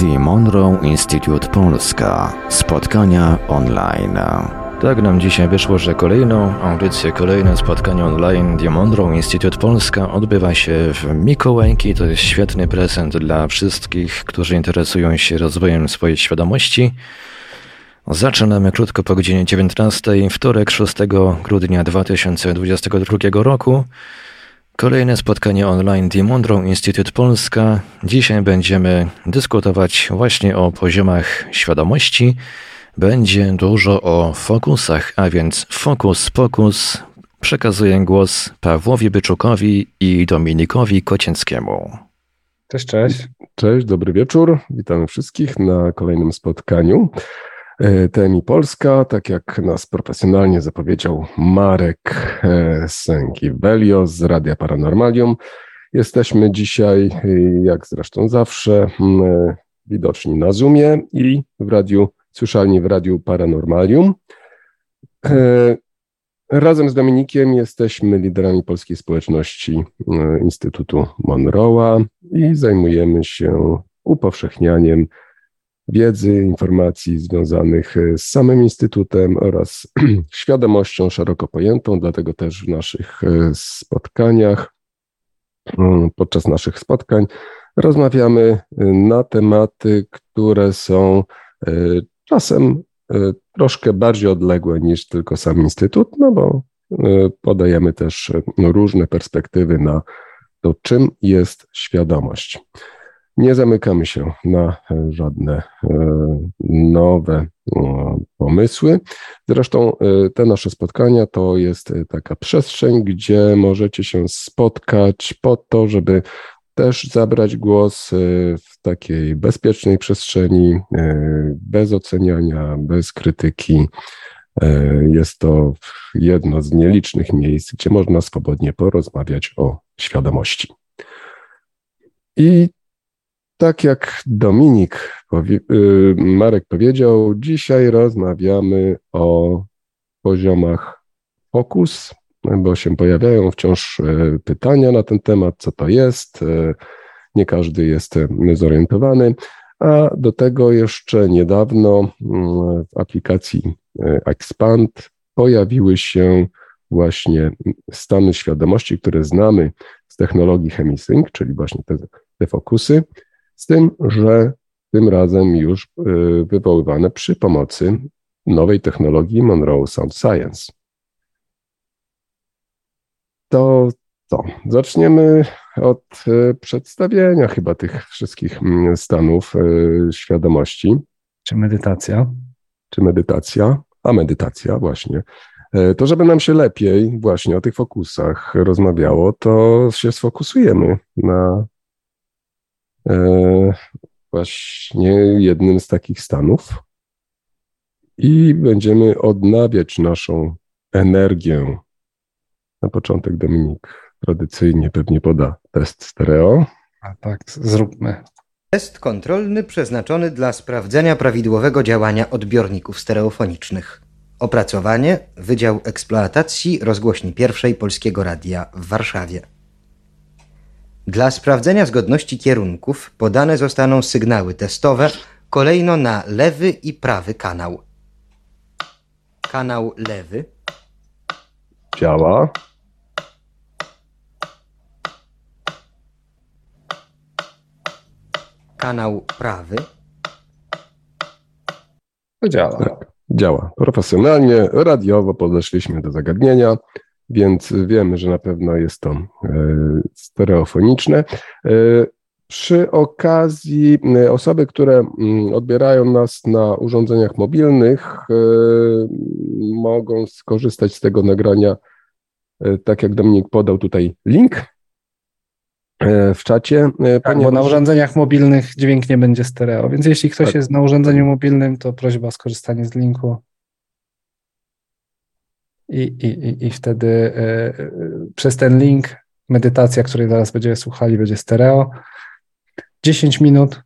The Monroe Institute Polska. Spotkania online. Tak nam dzisiaj wyszło, że kolejną audycję, kolejne spotkanie online The Monroe Institute Polska odbywa się w Mikołajki. To jest świetny prezent dla wszystkich, którzy interesują się rozwojem swojej świadomości. Zaczynamy krótko po godzinie 19, wtorek 6 grudnia 2022 roku. Kolejne spotkanie online The Monroe Institute Polska. Dzisiaj będziemy dyskutować właśnie o poziomach świadomości. Będzie dużo o fokusach, a więc fokus, pokus. Przekazuję głos Pawłowi Byczukowi i Dominikowi Kocięckiemu. Cześć, cześć. Cześć, dobry wieczór. Witam wszystkich na kolejnym spotkaniu. E, TMI Polska, tak jak nas profesjonalnie zapowiedział Marek e, Sękiewelio z Radia Paranormalium. Jesteśmy dzisiaj, e, jak zresztą zawsze, widoczni na Zoomie i w radiu, słyszalni w Radiu Paranormalium. Razem z Dominikiem jesteśmy liderami polskiej społeczności Instytutu Monroe'a i zajmujemy się upowszechnianiem wiedzy, informacji związanych e, z samym Instytutem oraz świadomością szeroko pojętą, dlatego też w naszych e, spotkaniach, mm, podczas naszych spotkań rozmawiamy e, na tematy, które są czasem troszkę bardziej odległe niż tylko sam Instytut, no bo podajemy też różne perspektywy na to, czym jest świadomość. Nie zamykamy się na e, żadne e, nowe e, pomysły. Zresztą te nasze spotkania to jest taka przestrzeń, gdzie możecie się spotkać po to, żeby też zabrać głos w takiej bezpiecznej przestrzeni, bez oceniania, bez krytyki. Jest to jedno z nielicznych miejsc, gdzie można swobodnie porozmawiać o świadomości. I tak jak Dominik, y, Marek powiedział, dzisiaj rozmawiamy o poziomach fokus, bo się pojawiają wciąż e, pytania na ten temat, co to jest. E, nie każdy jest e, zorientowany, a do tego jeszcze niedawno mm, w aplikacji Expand pojawiły się właśnie stany świadomości, które znamy z technologii Chemisync, czyli właśnie te, te fokusy, z tym, że tym razem już y, wywoływane przy pomocy nowej technologii Monroe Sound Science. To co? Zaczniemy od y, przedstawienia chyba tych wszystkich mm, stanów y, świadomości. Czy medytacja? Czy medytacja? A medytacja, właśnie. To, żeby nam się lepiej właśnie o tych fokusach rozmawiało, to się sfokusujemy na właśnie jednym z takich stanów i będziemy odnawiać naszą energię. Na początek Dominik tradycyjnie pewnie poda test stereo. A tak, zróbmy. Test kontrolny przeznaczony dla sprawdzenia prawidłowego działania odbiorników stereofonicznych. Opracowanie Wydział Eksploatacji Rozgłośni Pierwszej Polskiego Radia w Warszawie. Dla sprawdzenia zgodności kierunków podane zostaną sygnały testowe kolejno na lewy i prawy kanał. Kanał lewy. Działa. Kanał prawy. Działa. Działa. Profesjonalnie, radiowo podeszliśmy do zagadnienia więc wiemy, że na pewno jest to e, stereofoniczne. E, przy okazji e, osoby, które mm, odbierają nas na urządzeniach mobilnych, mogą skorzystać z tego nagrania, tak jak Dominik podał tutaj link w czacie. Tak, ponieważ... bo na urządzeniach mobilnych dźwięk nie będzie stereo, więc jeśli ktoś tak. jest na urządzeniu mobilnym, to prośba o skorzystanie z linku i, i, i wtedy e, przez ten link medytacja, której zaraz będziemy słuchali, będzie stereo. 10 minut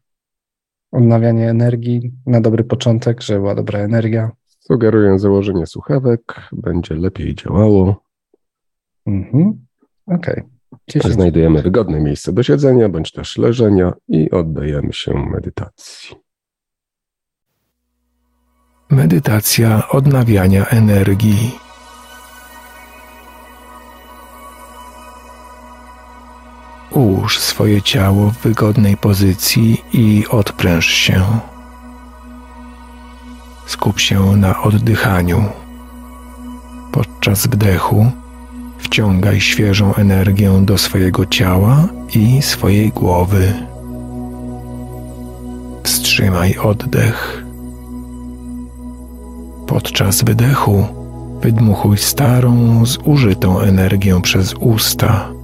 odnawianie energii na dobry początek, żeby była dobra energia. Sugeruję założenie słuchawek, będzie lepiej działało. Mhm. Okej. Okay. 10. Znajdujemy wygodne miejsce do siedzenia bądź też leżenia i oddajemy się medytacji. Medytacja odnawiania energii. Ułóż swoje ciało w wygodnej pozycji i odpręż się. Skup się na oddychaniu. Podczas wdechu wciągaj świeżą energię do swojego ciała i swojej głowy. Wstrzymaj oddech. Podczas wydechu wydmuchuj starą, zużytą energię przez usta.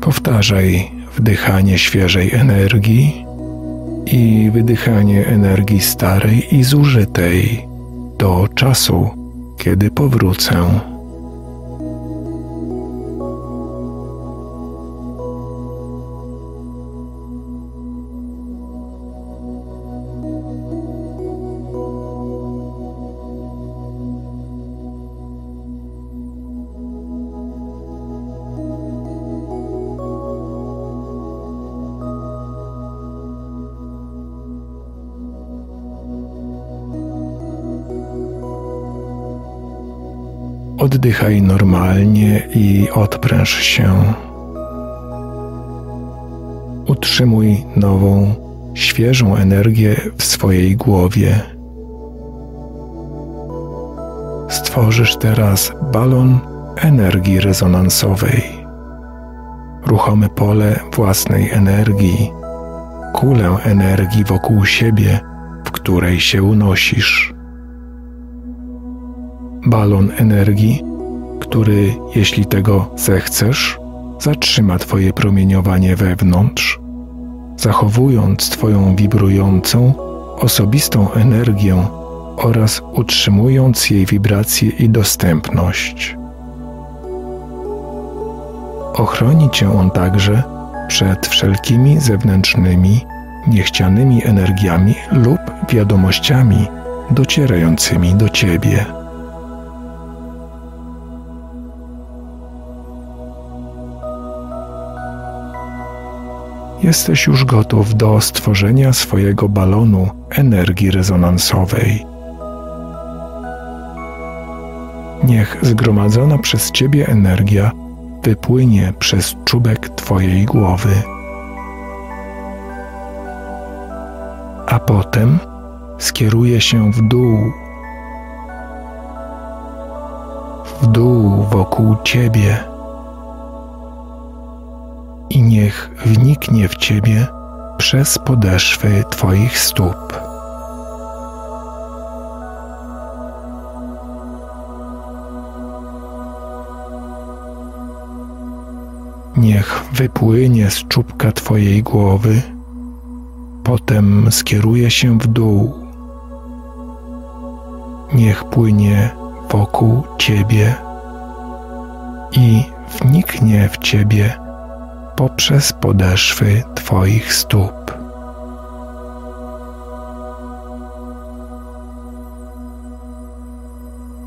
Powtarzaj wdychanie świeżej energii i wydychanie energii starej i zużytej do czasu, kiedy powrócę. Oddychaj normalnie i odpręż się. Utrzymuj nową, świeżą energię w swojej głowie. Stworzysz teraz balon energii rezonansowej, ruchome pole własnej energii, kulę energii wokół siebie, w której się unosisz balon energii, który, jeśli tego zechcesz, zatrzyma Twoje promieniowanie wewnątrz, zachowując Twoją wibrującą, osobistą energię oraz utrzymując jej wibrację i dostępność. Ochroni Cię on także przed wszelkimi zewnętrznymi, niechcianymi energiami lub wiadomościami docierającymi do Ciebie. Jesteś już gotów do stworzenia swojego balonu energii rezonansowej. Niech zgromadzona przez Ciebie energia wypłynie przez czubek Twojej głowy. A potem skieruje się w dół, w dół wokół Ciebie i niech wniknie w Ciebie przez podeszwy Twoich stóp. Niech wypłynie z czubka Twojej głowy, potem skieruje się w dół. Niech płynie wokół Ciebie i wniknie w Ciebie poprzez podeszwy Twoich stóp.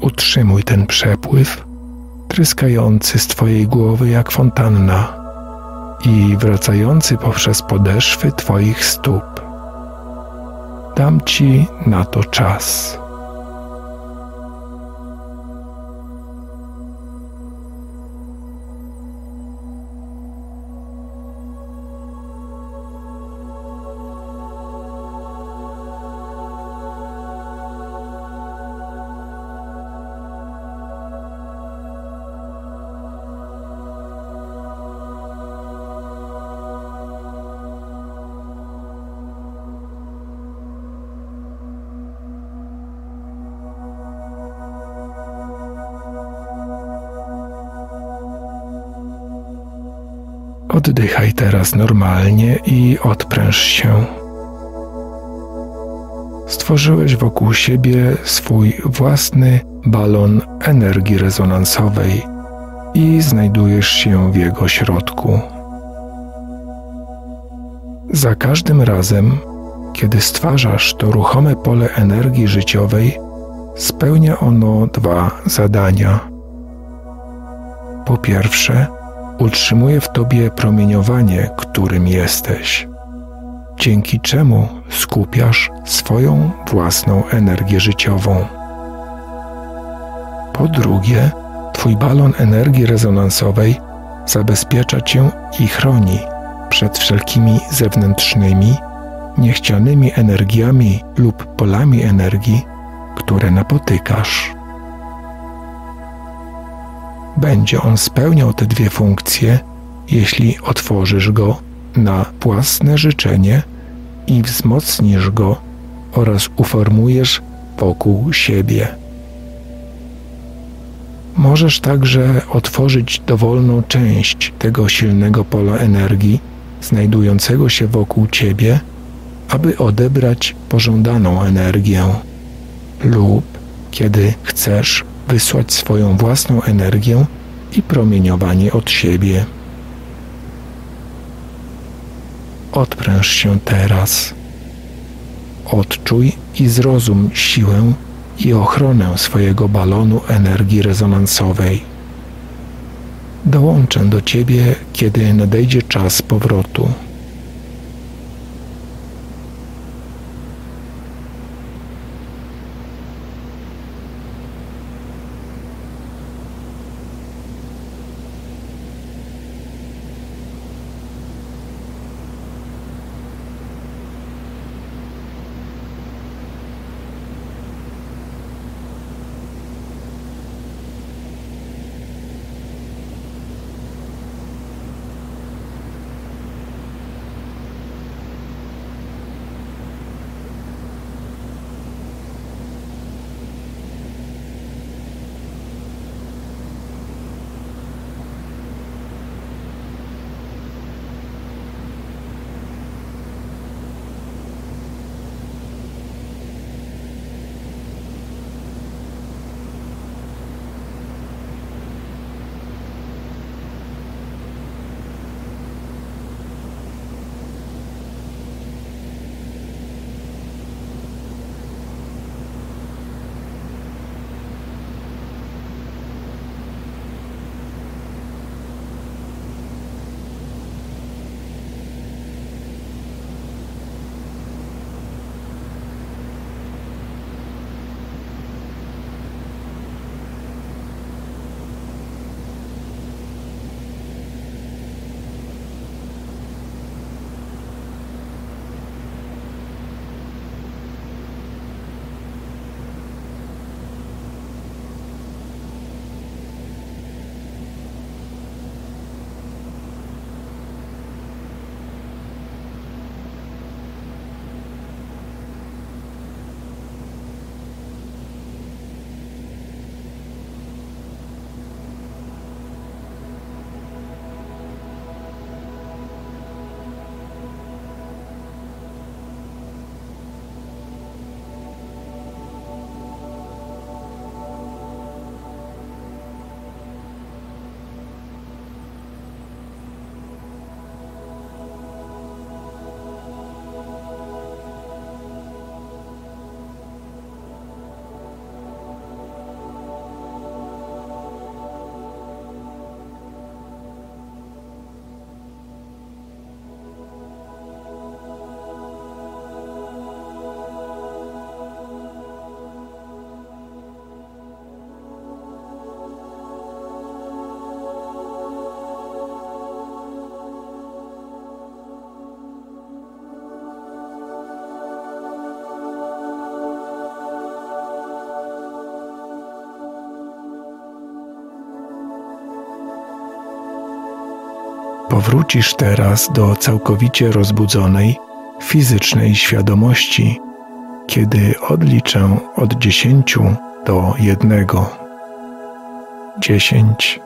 Utrzymuj ten przepływ, tryskający z Twojej głowy jak fontanna i wracający poprzez podeszwy Twoich stóp. Dam Ci na to czas. Oddychaj teraz normalnie i odpręż się. Stworzyłeś wokół siebie swój własny balon energii rezonansowej i znajdujesz się w jego środku. Za każdym razem, kiedy stwarzasz to ruchome pole energii życiowej, spełnia ono dwa zadania. Po pierwsze, utrzymuje w tobie promieniowanie, którym jesteś, dzięki czemu skupiasz swoją własną energię życiową. Po drugie, Twój balon energii rezonansowej zabezpiecza Cię i chroni przed wszelkimi zewnętrznymi, niechcianymi energiami lub polami energii, które napotykasz. Będzie on spełniał te dwie funkcje, jeśli otworzysz go na własne życzenie i wzmocnisz go oraz uformujesz wokół siebie. Możesz także otworzyć dowolną część tego silnego pola energii znajdującego się wokół ciebie, aby odebrać pożądaną energię, lub kiedy chcesz wysłać swoją własną energię i promieniowanie od siebie. Odpręż się teraz. Odczuj i zrozum siłę i ochronę swojego balonu energii rezonansowej. Dołączę do Ciebie, kiedy nadejdzie czas powrotu. Powrócisz teraz do całkowicie rozbudzonej fizycznej świadomości, kiedy odliczę od dziesięciu do jednego. Dziesięć,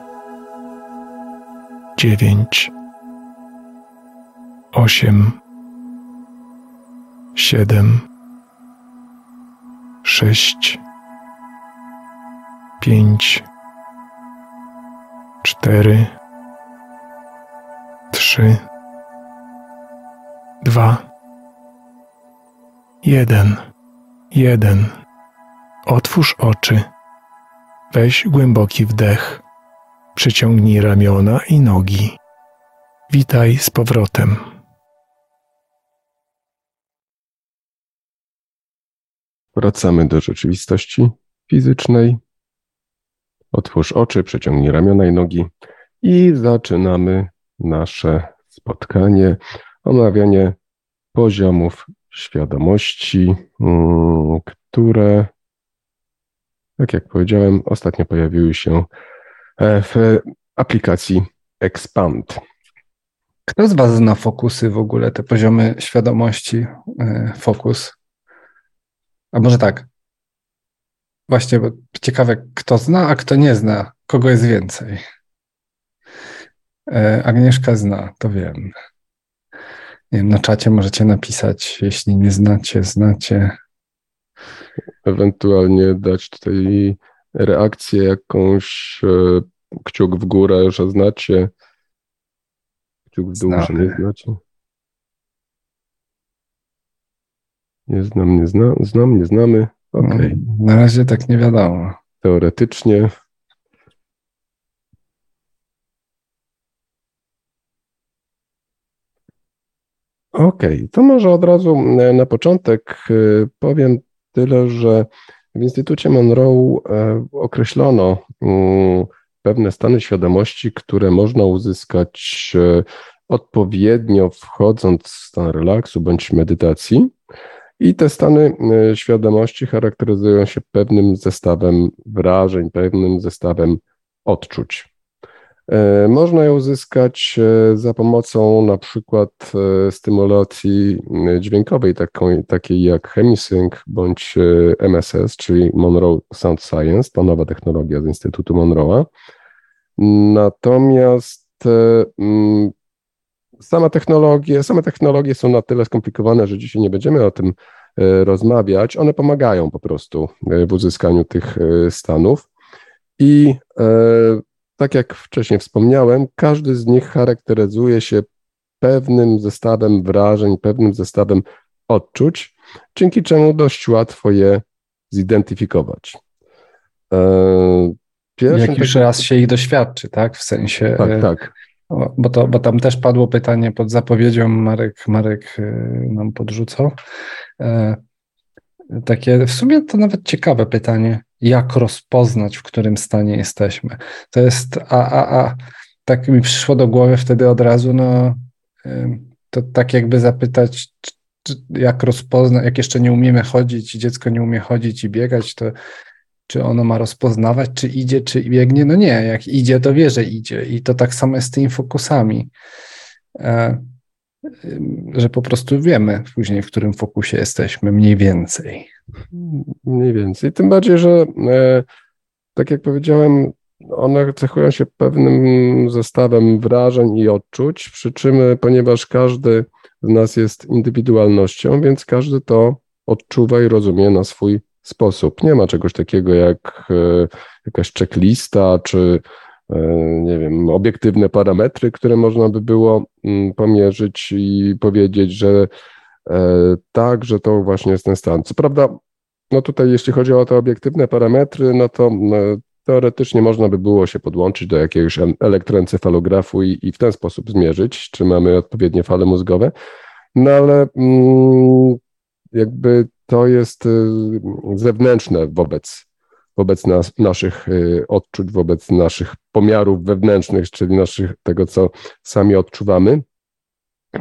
dziewięć, osiem, siedem, sześć, pięć, cztery trzy, dwa, jeden, jeden. Otwórz oczy. Weź głęboki wdech. Przeciągnij ramiona i nogi. Witaj z powrotem. Wracamy do rzeczywistości fizycznej. Otwórz oczy, przeciągnij ramiona i nogi i zaczynamy nasze spotkanie, omawianie poziomów świadomości, mm, które, tak jak powiedziałem, ostatnio pojawiły się e, w aplikacji Expand. Kto z Was zna fokusy w ogóle, te poziomy świadomości, e, fokus? A może tak. Właśnie, ciekawe, kto zna, a kto nie zna, kogo jest więcej. E, Agnieszka zna, to wiem. Nie wiem, na czacie możecie napisać, jeśli nie znacie, znacie. Ewentualnie dać tutaj reakcję jakąś, e, kciuk w górę, że znacie, kciuk w dół, że nie Znamy. znacie. Nie znam, nie znam, znam, nie znamy. Okej, No, Na razie tak nie wiadomo. teoretycznie. Okej, to może od razu e, na początek e, powiem tyle, że w Instytucie Monroe e, określono mm, pewne stany świadomości, które można uzyskać odpowiednio wchodząc w stan relaksu bądź medytacji. I te stany świadomości charakteryzują się pewnym zestawem wrażeń, pewnym zestawem odczuć. E, Można je uzyskać e, za pomocą na przykład e, stymulacji dźwiękowej, taką, takiej jak Hemisync bądź MSS, czyli Monroe Sound Science, to nowa technologia z Instytutu Monroe'a. Natomiast mm, same technologie, same technologie są na tyle skomplikowane, że dzisiaj nie będziemy o tym rozmawiać. One pomagają po prostu w uzyskaniu tych stanów. I tak jak wcześniej wspomniałem, każdy z nich charakteryzuje się pewnym zestawem wrażeń, pewnym zestawem odczuć, dzięki czemu dość łatwo je zidentyfikować. E, Pierwszym Jak już takim- raz się ich doświadczy, tak? W sensie. Tak, e, tak. Bo, to, bo tam też padło pytanie pod zapowiedzią, Marek, Marek e, nam podrzucał. Takie w sumie to nawet ciekawe pytanie, jak rozpoznać, w którym stanie jesteśmy. To jest, a, a, a tak mi przyszło do głowy wtedy od razu, no to tak jakby zapytać, jak rozpoznać, jak jeszcze nie umiemy chodzić, i dziecko nie umie chodzić i biegać, to czy ono ma rozpoznawać, czy idzie, czy biegnie? No nie, jak idzie, to wie, że idzie. I to tak samo jest z tymi fokusami, e, że po prostu wiemy później, w którym fokusie jesteśmy, mniej więcej. Mniej więcej. Tym bardziej, że e, tak jak powiedziałem, one cechują się pewnym zestawem wrażeń i odczuć, przy czym, e, ponieważ każdy z nas jest indywidualnością, więc każdy to odczuwa i rozumie na swój sposób. Nie ma czegoś takiego jak e, jakaś checklista, czy nie wiem, obiektywne parametry, które można by było mm, pomierzyć i powiedzieć, że e, tak, że to właśnie jest ten stan. Co prawda, no tutaj jeśli chodzi o te obiektywne parametry, no to no, teoretycznie można by było się podłączyć do jakiegoś elektroencefalografu i, i w ten sposób zmierzyć, czy mamy odpowiednie fale mózgowe, no ale mm, jakby to jest y, zewnętrzne wobec, wobec nas, naszych y, odczuć, wobec naszych pomiarów wewnętrznych, czyli naszych, tego, co sami odczuwamy.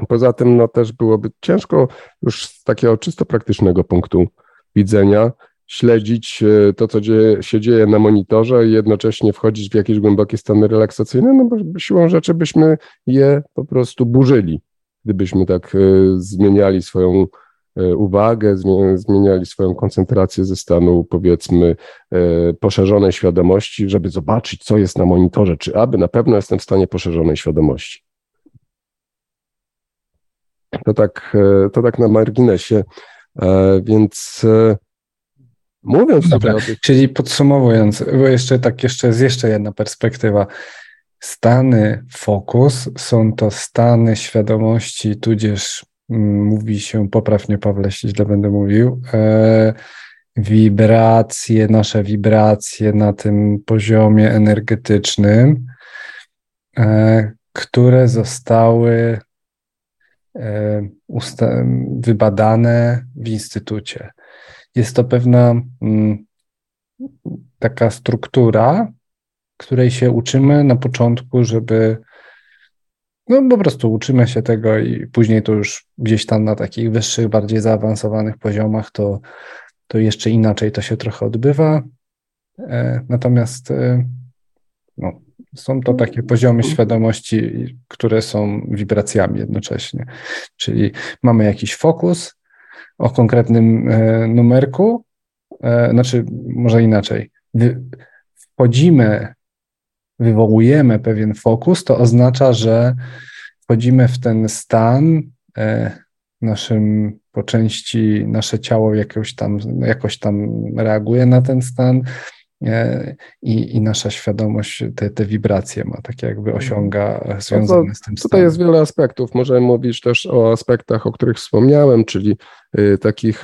Poza tym no, też byłoby ciężko już z takiego czysto praktycznego punktu widzenia śledzić e, to, co dzieje, się dzieje na monitorze i jednocześnie wchodzić w jakieś głębokie stany relaksacyjne, no bo siłą rzeczy byśmy je po prostu burzyli, gdybyśmy tak e, zmieniali swoją uwagę, zmie- zmieniali swoją koncentrację ze stanu, powiedzmy, e, poszerzonej świadomości, żeby zobaczyć, co jest na monitorze, czy aby na pewno jestem w stanie poszerzonej świadomości. To tak, e, to tak na marginesie. E, Więc e, mówiąc Dobra, tutaj o tych, czyli podsumowując, bo jeszcze tak, jeszcze jest jeszcze jedna perspektywa. Stany fokus są to stany świadomości, tudzież mówi się, poprawnie Pawle, jeśli źle będę mówił, e, wibracje, nasze wibracje na tym poziomie energetycznym, e, które zostały wybadane w instytucie. Jest to pewna mm, taka struktura, której się uczymy na początku, żeby no po prostu uczymy się tego i później to już gdzieś tam na takich wyższych, bardziej zaawansowanych poziomach to, to jeszcze inaczej to się trochę odbywa. E, natomiast e, no, są to takie poziomy świadomości, które są wibracjami jednocześnie. Czyli mamy jakiś fokus o konkretnym e, numerku, znaczy może inaczej. Wchodzimy wywołujemy pewien fokus, to oznacza, że wchodzimy w ten stan, e, naszym po części nasze ciało jakoś tam, jakoś tam reaguje na ten stan i, i nasza świadomość te, te wibracje ma, tak jakby mhm. osiąga no związane z tym stanem. Tutaj jest wiele aspektów. Możemy mówić też o aspektach, o których wspomniałem, czyli y, takich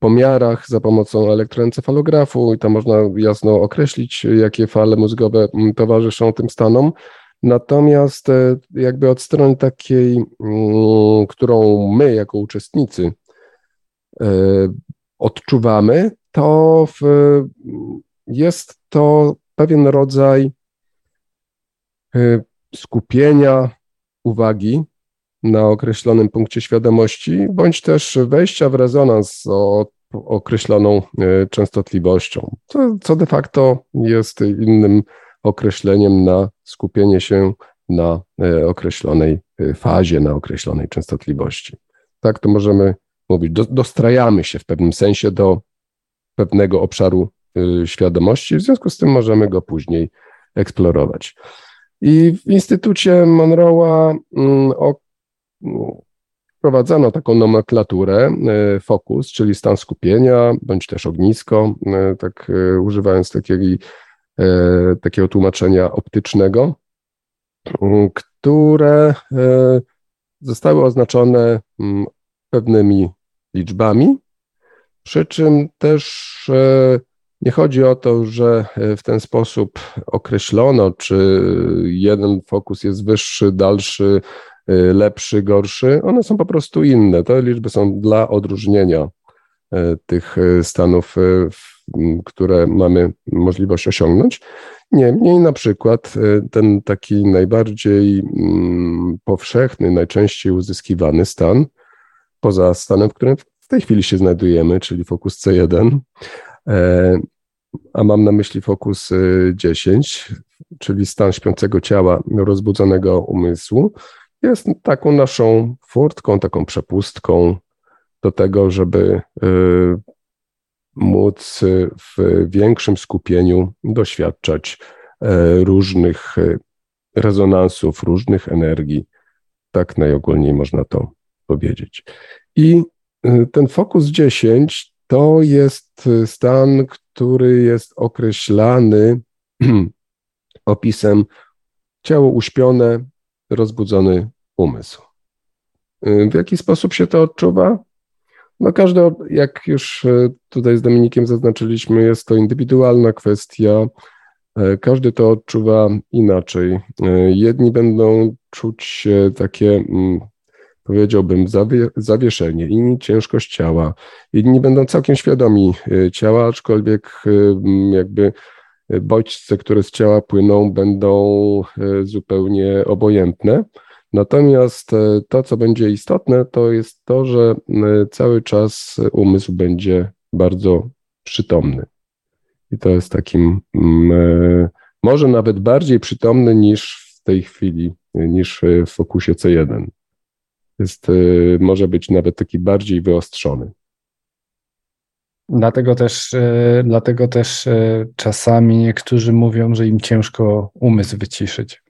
pomiarach za pomocą elektroencefalografu i tam można jasno określić, jakie fale mózgowe mm, towarzyszą tym stanom. Natomiast e, jakby od strony takiej, mm, którą my jako uczestnicy e, odczuwamy, to w, jest to pewien rodzaj e, skupienia uwagi na określonym punkcie świadomości, bądź też wejścia w rezonans z określoną e, częstotliwością, co, co de facto jest innym określeniem na skupienie się na e, określonej fazie, na określonej częstotliwości. Tak to możemy mówić. dostrajamy się w pewnym sensie do pewnego obszaru świadomości, w związku z tym możemy go później eksplorować. I w Instytucie Monroe'a mm, wprowadzono taką nomenklaturę, e, fokus, czyli stan skupienia, bądź też ognisko, e, tak używając takiej, takiego tłumaczenia optycznego, które zostały oznaczone pewnymi liczbami, przy czym też nie chodzi o to, że w ten sposób określono, czy jeden fokus jest wyższy, dalszy, Y, lepszy, gorszy, one są po prostu inne. Te liczby są dla odróżnienia tych stanów, które mamy możliwość osiągnąć. Niemniej na przykład ten taki najbardziej powszechny, najczęściej uzyskiwany stan, poza stanem, w którym tej chwili się znajdujemy, czyli fokus C1, e, a mam na myśli fokus 10, czyli stan śpiącego ciała, rozbudzonego umysłu, jest taką naszą furtką, taką przepustką do tego, żeby y, móc w większym skupieniu doświadczać e, różnych e, rezonansów, różnych energii. Tak najogólniej można to powiedzieć. I ten fokus 10 to jest stan, który jest określany opisem ciało uśpione, rozbudzony umysł. Y, w jaki sposób się to odczuwa? No każdy, jak już y, tutaj z Dominikiem zaznaczyliśmy, jest to indywidualna kwestia. Y, każdy to odczuwa inaczej. Jedni będą czuć takie, mm, powiedziałbym, zawie, zawieszenie, inni ciężkość ciała, inni będą całkiem świadomi ciała, aczkolwiek jakby bodźce, które z ciała płyną, będą e, zupełnie obojętne. Natomiast e, to, co będzie istotne, to jest to, że cały czas umysł będzie bardzo przytomny. I to jest takim, e, może nawet bardziej przytomny niż w tej chwili, niż w fokusie C1. Jest, może być nawet taki bardziej wyostrzony. Dlatego też, e, dlatego też e, czasami niektórzy mówią, że im ciężko umysł wyciszyć.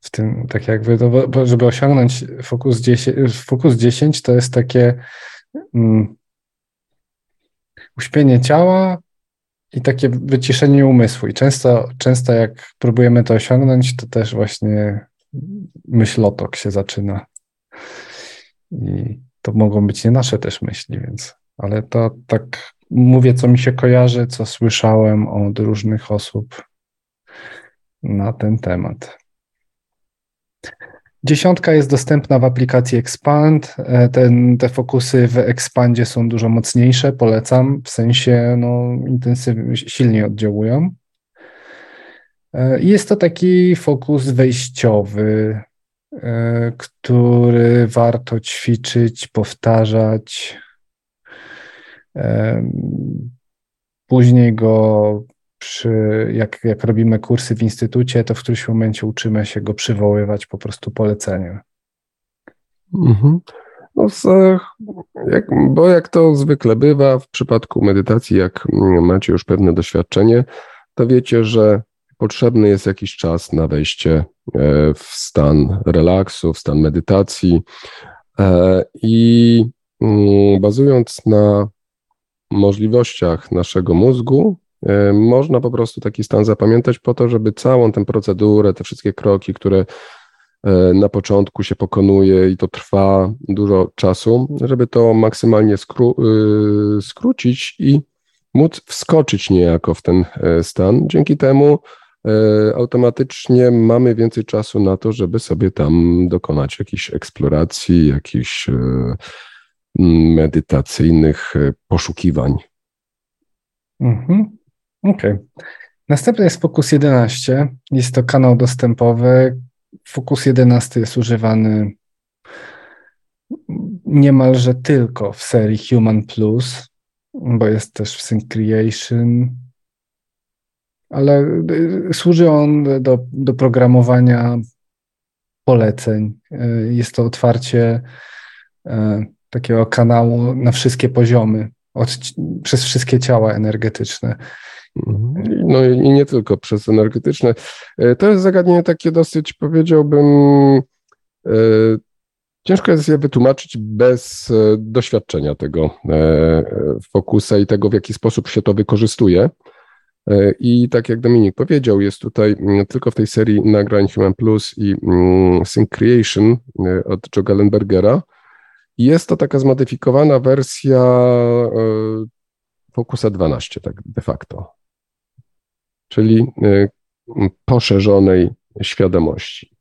W tym, tak jakby, no żeby osiągnąć fokus 10, fokus 10 to jest takie um, uśpienie ciała i takie wyciszenie umysłu. I często, często jak próbujemy to osiągnąć, to też właśnie myślotok się zaczyna. I to mogą być nie nasze też myśli, więc ale to tak mówię, co mi się kojarzy, co słyszałem od różnych osób na ten temat. Dziesiątka jest dostępna w aplikacji Expand. E, ten, te fokusy w Expandzie są dużo mocniejsze, polecam, w sensie no, intensywnie, silniej oddziałują. E, jest to taki fokus wejściowy, który warto ćwiczyć, powtarzać. Później go przy, jak, jak robimy kursy w instytucie, to w którymś momencie uczymy się go przywoływać po prostu poleceniem. Mhm. No, jak, bo jak to zwykle bywa w przypadku medytacji, jak macie już pewne doświadczenie, to wiecie, że potrzebny jest jakiś czas na wejście e, w stan relaksu, w stan medytacji. E, I mm, bazując na możliwościach naszego mózgu, E, można po prostu taki stan zapamiętać po to, żeby całą tę procedurę, te wszystkie kroki, które na początku się pokonuje i to trwa dużo czasu, żeby to maksymalnie skró y, skrócić i móc wskoczyć niejako w ten stan. Dzięki temu automatycznie mamy więcej czasu na to, żeby sobie tam dokonać jakichś eksploracji, jakichś medytacyjnych poszukiwań. Mhm. Okej. Okay. Następny jest Focus 11. Jest to kanał dostępowy. Focus 11 jest używany niemalże tylko w serii Human Plus, bo jest też w Sync Creation, ale y, służy on do, do programowania poleceń. Y, jest to otwarcie y, takiego kanału na wszystkie poziomy, od, przez wszystkie ciała energetyczne. Mhm. No i nie tylko przez energetyczne. To jest zagadnienie takie dosyć, powiedziałbym, ciężko jest je wytłumaczyć bez doświadczenia tego fokusa i tego, w jaki sposób się to wykorzystuje. I tak jak Dominik powiedział, jest tutaj mm, tylko w tej serii nagrań Human Plus i mm, Sync Creation od Joe Gallenbergera. Jest to taka zmodyfikowana wersja Focusa 12, tak de facto czyli poszerzonej świadomości.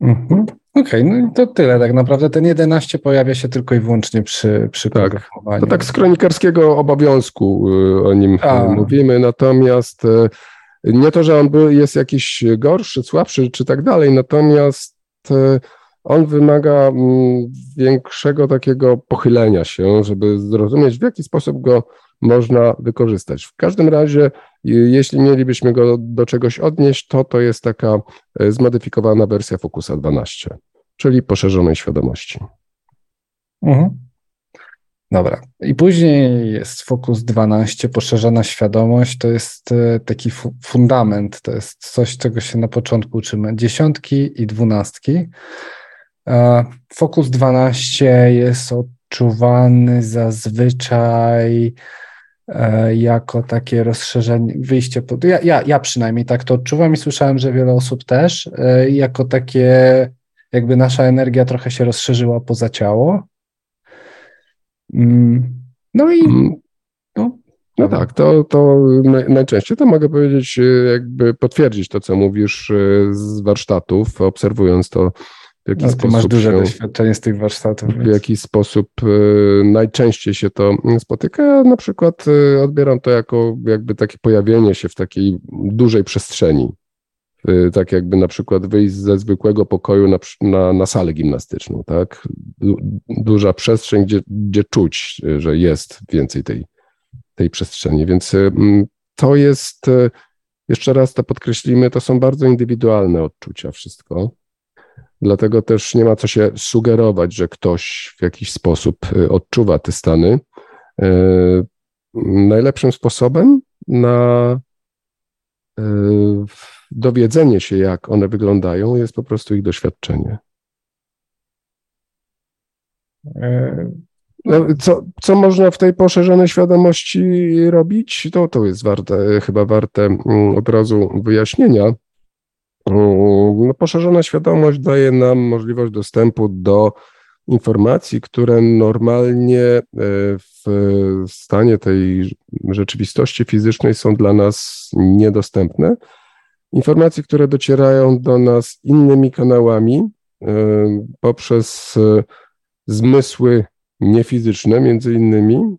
Mhm. Okej, okay, no i to tyle tak naprawdę. Ten 11 pojawia się tylko i wyłącznie przy, przy tak, To tak z kronikarskiego obowiązku y, o nim A. mówimy, natomiast y, nie to, że on jest jakiś gorszy, słabszy czy tak dalej, natomiast on wymaga mm, większego takiego pochylenia się, żeby zrozumieć, w jaki sposób go można wykorzystać. W każdym razie, jeśli mielibyśmy go do czegoś odnieść, to to jest taka e, zmodyfikowana wersja Focusa 12, czyli poszerzonej świadomości. Mhm. Dobra. I później jest Focus 12, poszerzona świadomość. To jest e, taki fu fundament, to jest coś, czego się na początku uczymy. Dziesiątki i dwunastki. Focus 12 jest odczuwany zazwyczaj E, jako takie rozszerzenie, wyjście, pod, ja, ja, ja przynajmniej tak to odczuwam i słyszałem, że wiele osób też, e, jako takie jakby nasza energia trochę się rozszerzyła poza ciało. Mm, no i mm. no, no tak, to, to najczęściej to mogę powiedzieć, e, jakby potwierdzić to, co mówisz z warsztatów, obserwując to w jaki no, sposób masz duże się, doświadczenie z tych warsztatów. W więc. jaki sposób y, najczęściej się to spotyka. Ja na przykład y, odbieram to jako jakby takie pojawienie się w takiej dużej przestrzeni. Y, tak jakby na przykład wyjść ze zwykłego pokoju na, na, na salę gimnastyczną, tak? Du, duża przestrzeń, gdzie, gdzie czuć, że jest więcej tej, tej przestrzeni. Więc to jest, jeszcze raz to podkreślimy, to są bardzo indywidualne odczucia wszystko. Dlatego też nie ma co się sugerować, że ktoś w jakiś sposób y, odczuwa te stany. Y, najlepszym sposobem na y, dowiedzenie się, jak one wyglądają, jest po prostu ich doświadczenie. E, no, co, co można w tej poszerzonej świadomości robić? To, to jest warte, chyba warte mm, od razu wyjaśnienia. No, poszerzona świadomość daje nam możliwość dostępu do informacji, które normalnie e, w stanie tej rzeczywistości fizycznej są dla nas niedostępne. informacje, które docierają do nas innymi kanałami poprzez zmysły niefizyczne, między innymi.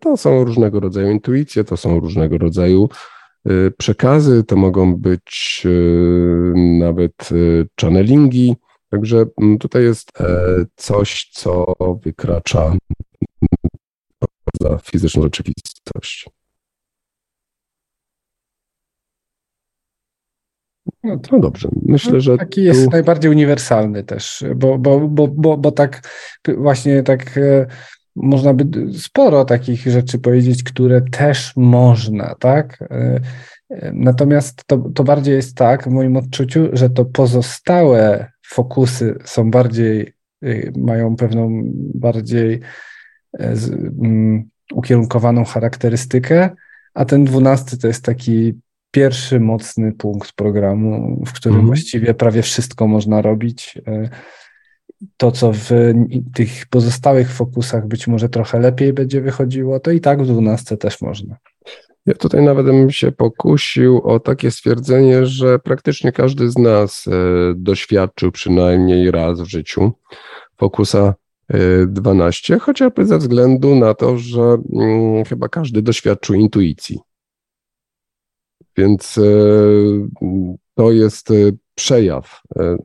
To są różnego rodzaju intuicje, to są różnego rodzaju przekazy, to mogą być nawet channelingi. Także mm, tutaj jest e, coś, co wykracza poza fizyczną rzeczywistość. No to dobrze. Myślę, że. Taki tu... jest najbardziej uniwersalny też, bo, bo, bo, bo, bo tak właśnie tak e, można by sporo takich rzeczy powiedzieć, które też można, tak? E, natomiast to, to bardziej jest tak w moim odczuciu, że to pozostałe fokusy są bardziej, y, mają pewną bardziej e, z, um, ukierunkowaną charakterystykę, a ten dwunasty to jest taki pierwszy mocny punkt programu, w którym mhm. właściwie prawie wszystko można robić. To, co w tych pozostałych fokusach być może trochę lepiej będzie wychodziło, to i tak w dwunastce też można. Ja tutaj nawet bym się pokusił o takie stwierdzenie, że praktycznie każdy z nas e, doświadczył przynajmniej raz w życiu fokusa 12, e, chociażby ze względu na to, że mm, chyba każdy doświadczył intuicji. Więc e, to jest przejaw e,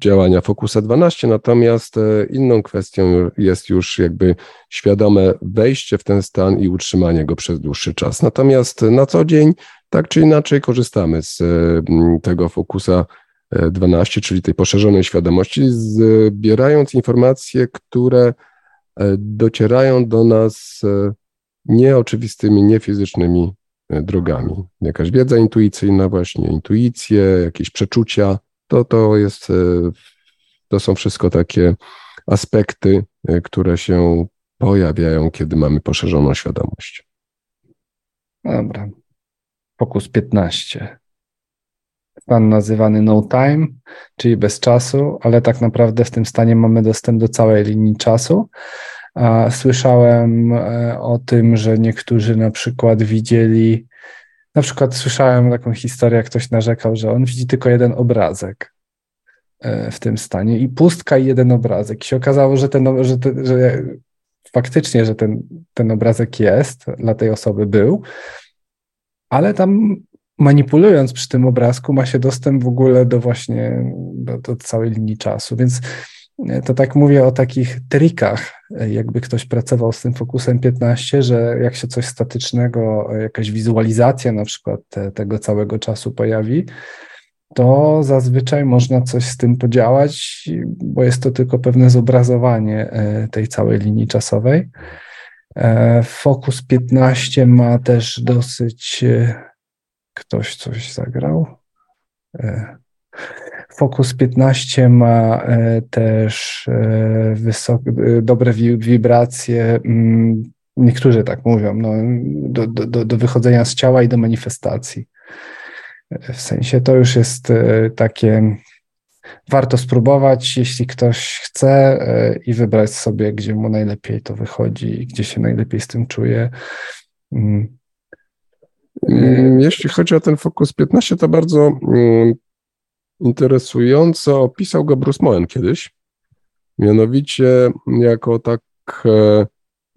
działania Focusa 12, natomiast e, inną kwestią jest już jakby świadome wejście w ten stan i utrzymanie go przez dłuższy czas. Natomiast na co dzień tak czy inaczej korzystamy z e, tego Focusa 12, czyli tej poszerzonej świadomości, zbierając informacje, które docierają do nas nieoczywistymi, niefizycznymi drogami. Jakaś wiedza intuicyjna, właśnie intuicje, jakieś przeczucia, to, to jest, e, to są wszystko takie aspekty, e, które się pojawiają, kiedy mamy poszerzoną świadomość. Dobra. Fokus 15. Stan nazywany no time, czyli bez czasu, ale tak naprawdę w tym stanie mamy dostęp do całej linii czasu. Słyszałem e, o tym, że niektórzy na przykład widzieli, na przykład słyszałem taką historię, jak ktoś narzekał, że on widzi tylko jeden obrazek e, w tym stanie i pustka i jeden obrazek. I się okazało, że, ten, że, te, że faktycznie, że ten, ten obrazek jest, dla tej osoby był, ale tam manipulując przy tym obrazku ma się dostęp w ogóle do właśnie do, do całej linii czasu, więc to tak mówię o takich trikach, jakby ktoś pracował z tym fokusem 15, że jak się coś statycznego, jakaś wizualizacja na przykład te, tego całego czasu pojawi, to zazwyczaj można coś z tym podziałać, bo jest to tylko pewne zobrazowanie e, tej całej linii czasowej. E, fokus 15 ma też dosyć. E, ktoś coś zagrał. Focus 15 ma e, też e, wysokie, e, dobre wibracje. Mm, niektórzy tak mówią, no, do, do, do wychodzenia z ciała i do manifestacji. W sensie to już jest takie. Warto spróbować, jeśli ktoś chce i wybrać sobie, gdzie mu najlepiej to wychodzi, gdzie się najlepiej z tym czuje. Mm. Jeśli chodzi o ten Focus 15, to bardzo mm, interesująco opisał go Bruce Moen kiedyś. Mianowicie jako tak, e,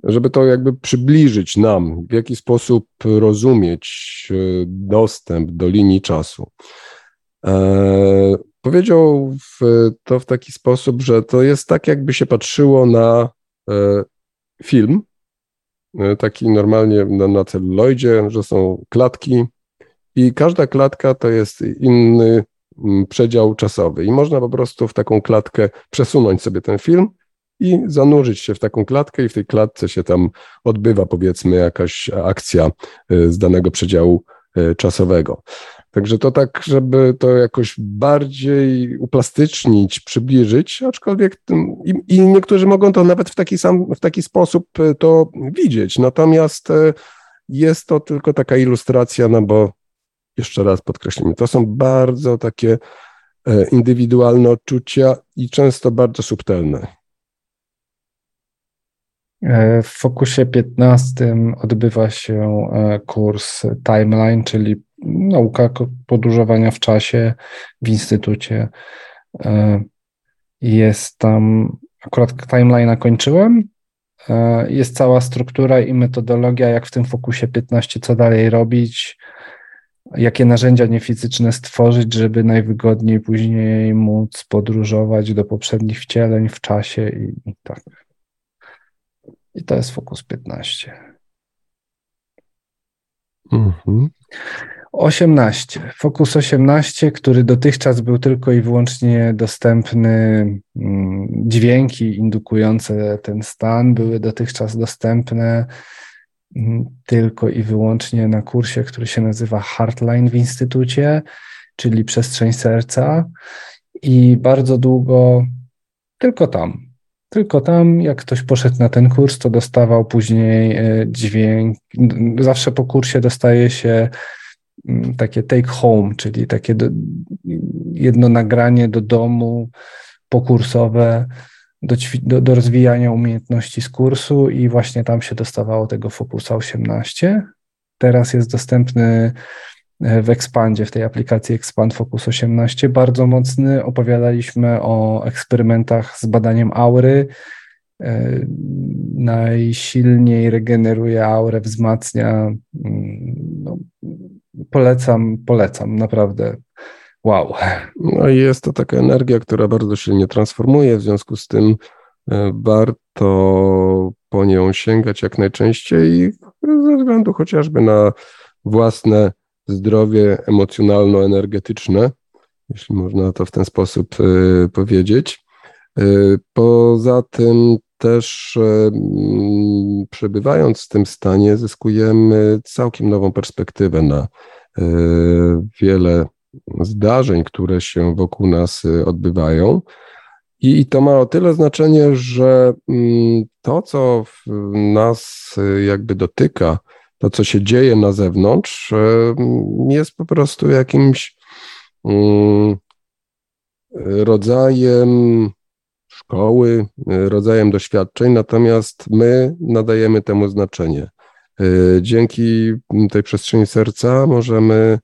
żeby to jakby przybliżyć nam, w jaki sposób rozumieć e, dostęp do linii czasu. E, powiedział to w taki sposób, że to jest tak, jakby się patrzyło na film, taki normalnie na, na celuloidzie, że są klatki i każda klatka to jest inny przedział czasowy i można po prostu w taką klatkę przesunąć sobie ten film i zanurzyć się w taką klatkę i w tej klatce się tam odbywa powiedzmy jakaś akcja y, z danego przedziału y, czasowego. Także to tak, żeby to jakoś bardziej uplastycznić, przybliżyć, aczkolwiek i, i niektórzy mogą to nawet w taki sam, w taki sposób y, to widzieć. Natomiast jest to tylko taka ilustracja, no bo jeszcze raz podkreślimy, to są bardzo takie e, indywidualne odczucia i często bardzo subtelne. E, w Fokusie 15 odbywa się e, kurs Timeline, czyli nauka podróżowania w czasie w instytucie. Jest tam, akurat timeline'a kończyłem, jest cała struktura i metodologia, jak w tym fokusie 15, co dalej robić, jakie narzędzia niefizyczne stworzyć, żeby najwygodniej później móc podróżować do poprzednich wcieleń w czasie i, i tak. I to jest fokus 15. Mhm. 18. Fokus 18, który dotychczas był tylko i wyłącznie dostępny, mm, dźwięki indukujące ten stan były dotychczas dostępne tylko i wyłącznie na kursie, który się nazywa Heartline w Instytucie, czyli Przestrzeń Serca. I bardzo długo tylko tam. Tylko tam, jak ktoś poszedł na ten kurs, to dostawał później e, dźwięk. Zawsze po kursie dostaje się takie take home, czyli takie do, jedno nagranie do domu pokursowe do, do, do rozwijania umiejętności z kursu i właśnie tam się dostawało tego Focusa 18. Teraz jest dostępny e, w Expandzie, w tej aplikacji Expand Focus 18, bardzo mocny. Opowiadaliśmy o eksperymentach z badaniem aury. E, najsilniej regeneruje aurę, wzmacnia. Mm, no, polecam, polecam, naprawdę. Wow. No jest to taka energia, która bardzo silnie transformuje, w związku z tym e, warto po nią sięgać jak najczęściej ze względu chociażby na własne zdrowie emocjonalno-energetyczne, jeśli można to w ten sposób e, powiedzieć. E, poza tym też przebywając w tym stanie zyskujemy całkiem nową perspektywę na wiele zdarzeń, które się wokół nas e, odbywają. I to ma o tyle znaczenie, że mm, to, co nas e, jakby dotyka, to, co się dzieje na zewnątrz, jest po prostu jakimś mm, rodzajem szkoły, rodzajem doświadczeń, natomiast my nadajemy temu znaczenie. Y, dzięki tej przestrzeni serca możemy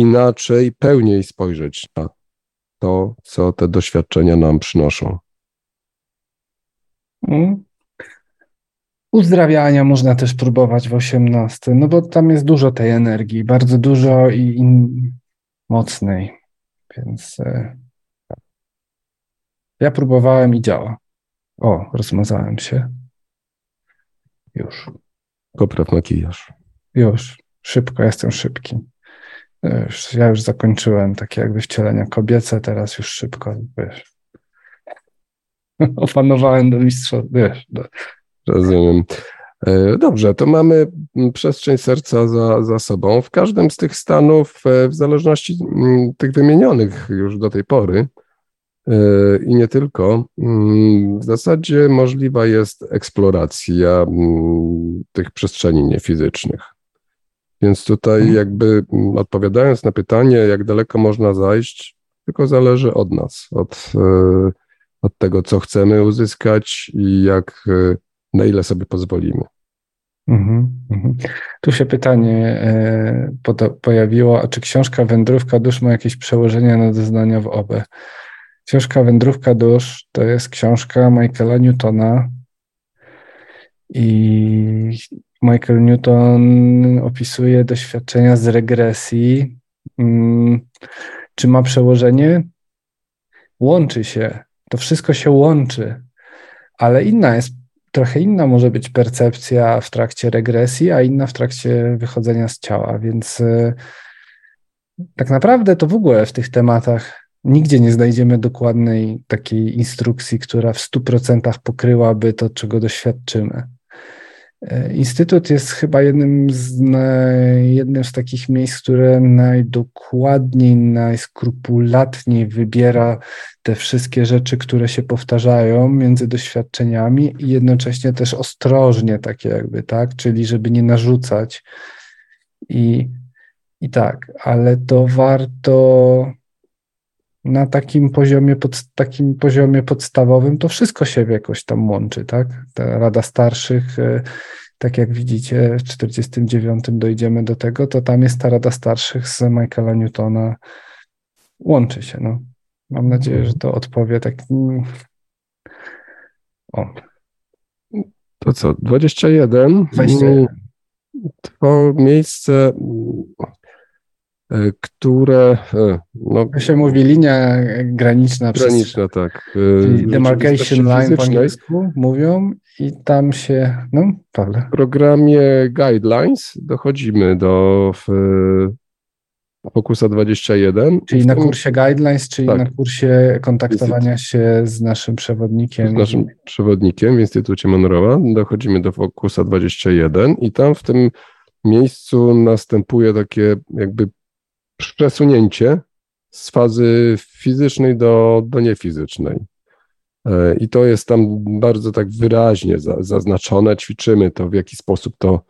inaczej, pełniej spojrzeć na to, co te doświadczenia nam przynoszą. Mm. Uzdrawiania można też próbować w 18, no bo tam jest dużo tej energii, bardzo dużo i, i mocnej, więc e, ja próbowałem i działa. O, rozmazałem się. Już. Popraw makijaż. Już, szybko, jestem szybki. Już, ja już zakończyłem takie jakby wcielenia kobiece, teraz już szybko, wiesz. Opanowałem do mistrza, wiesz. Do... Rozumiem. E, dobrze, to mamy przestrzeń serca za, za sobą. W każdym z tych stanów, e, w zależności tych wymienionych już do tej pory, E, i nie tylko. Mm, w zasadzie możliwa jest eksploracja mm, tych przestrzeni niefizycznych. Więc tutaj, mhm. jakby mm, odpowiadając na pytanie, jak daleko można zajść, tylko zależy od nas, od, e, od tego, co chcemy uzyskać i jak, e, na ile sobie pozwolimy. Mhm, mhm. Tu się pytanie pojawiło, a czy książka Wędrówka Dusz ma jakieś przełożenie na doznania w OBE? Książka Wędrówka Dusz to jest książka Michaela Newtona i Michael Newton opisuje doświadczenia z regresji. Mm, czy ma przełożenie? Łączy się. To wszystko się łączy, ale inna jest, trochę inna może być percepcja w trakcie regresji, a inna w trakcie wychodzenia z ciała, więc y, tak naprawdę to w ogóle w tych tematach Nigdzie nie znajdziemy dokładnej takiej instrukcji, która w 100% pokryłaby to, czego doświadczymy. E, Instytut jest chyba jednym z, jednym z takich miejsc, które najdokładniej, najskrupulatniej wybiera te wszystkie rzeczy, które się powtarzają między doświadczeniami i jednocześnie też ostrożnie, takie jakby, tak? Czyli żeby nie narzucać. I, i tak, ale to warto na takim poziomie, pod, takim poziomie podstawowym to wszystko się jakoś tam łączy, tak? Ta Rada Starszych e, tak jak widzicie, w 49 dojdziemy do tego, to tam jest ta Rada Starszych z Michaela Newtona. Łączy się, no. Mam nadzieję, że to odpowie tak. mm, O, To co, 21? 21. To miejsce, które, e, no, To się mówi linia graniczna. przez- graniczna, tak. e, Demarcation line po angielsku mówią i tam się, no, Pawle. W programie Guidelines dochodzimy do w, Focusa 21. Czyli na kursie guidelines, czyli tak. na kursie kontaktowania się z naszym przewodnikiem. z naszym przewodnikiem w Instytucie Monroe'a. Dochodzimy do Focusa 21 i tam w tym miejscu następuje takie jakby przesunięcie z fazy fizycznej do, do niefizycznej. E, I to jest tam bardzo tak wyraźnie za, zaznaczone. Ćwiczymy to, w jaki sposób to,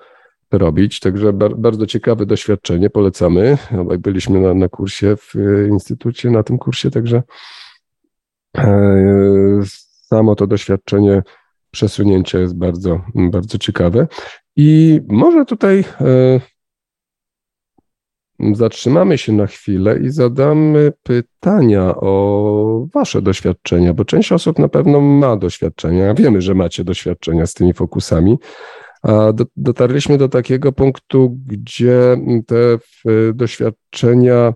robić. Także bar, bardzo ciekawe doświadczenie, polecamy. Byliśmy na, na kursie w e, Instytucie, na tym kursie, także e, samo to doświadczenie przesunięcia jest bardzo, bardzo ciekawe. I może tutaj zatrzymamy się na chwilę i zadamy pytania o Wasze doświadczenia, bo część osób na pewno ma doświadczenia. Wiemy, że macie doświadczenia z tymi fokusami. A do, dotarliśmy do takiego punktu, gdzie te w, doświadczenia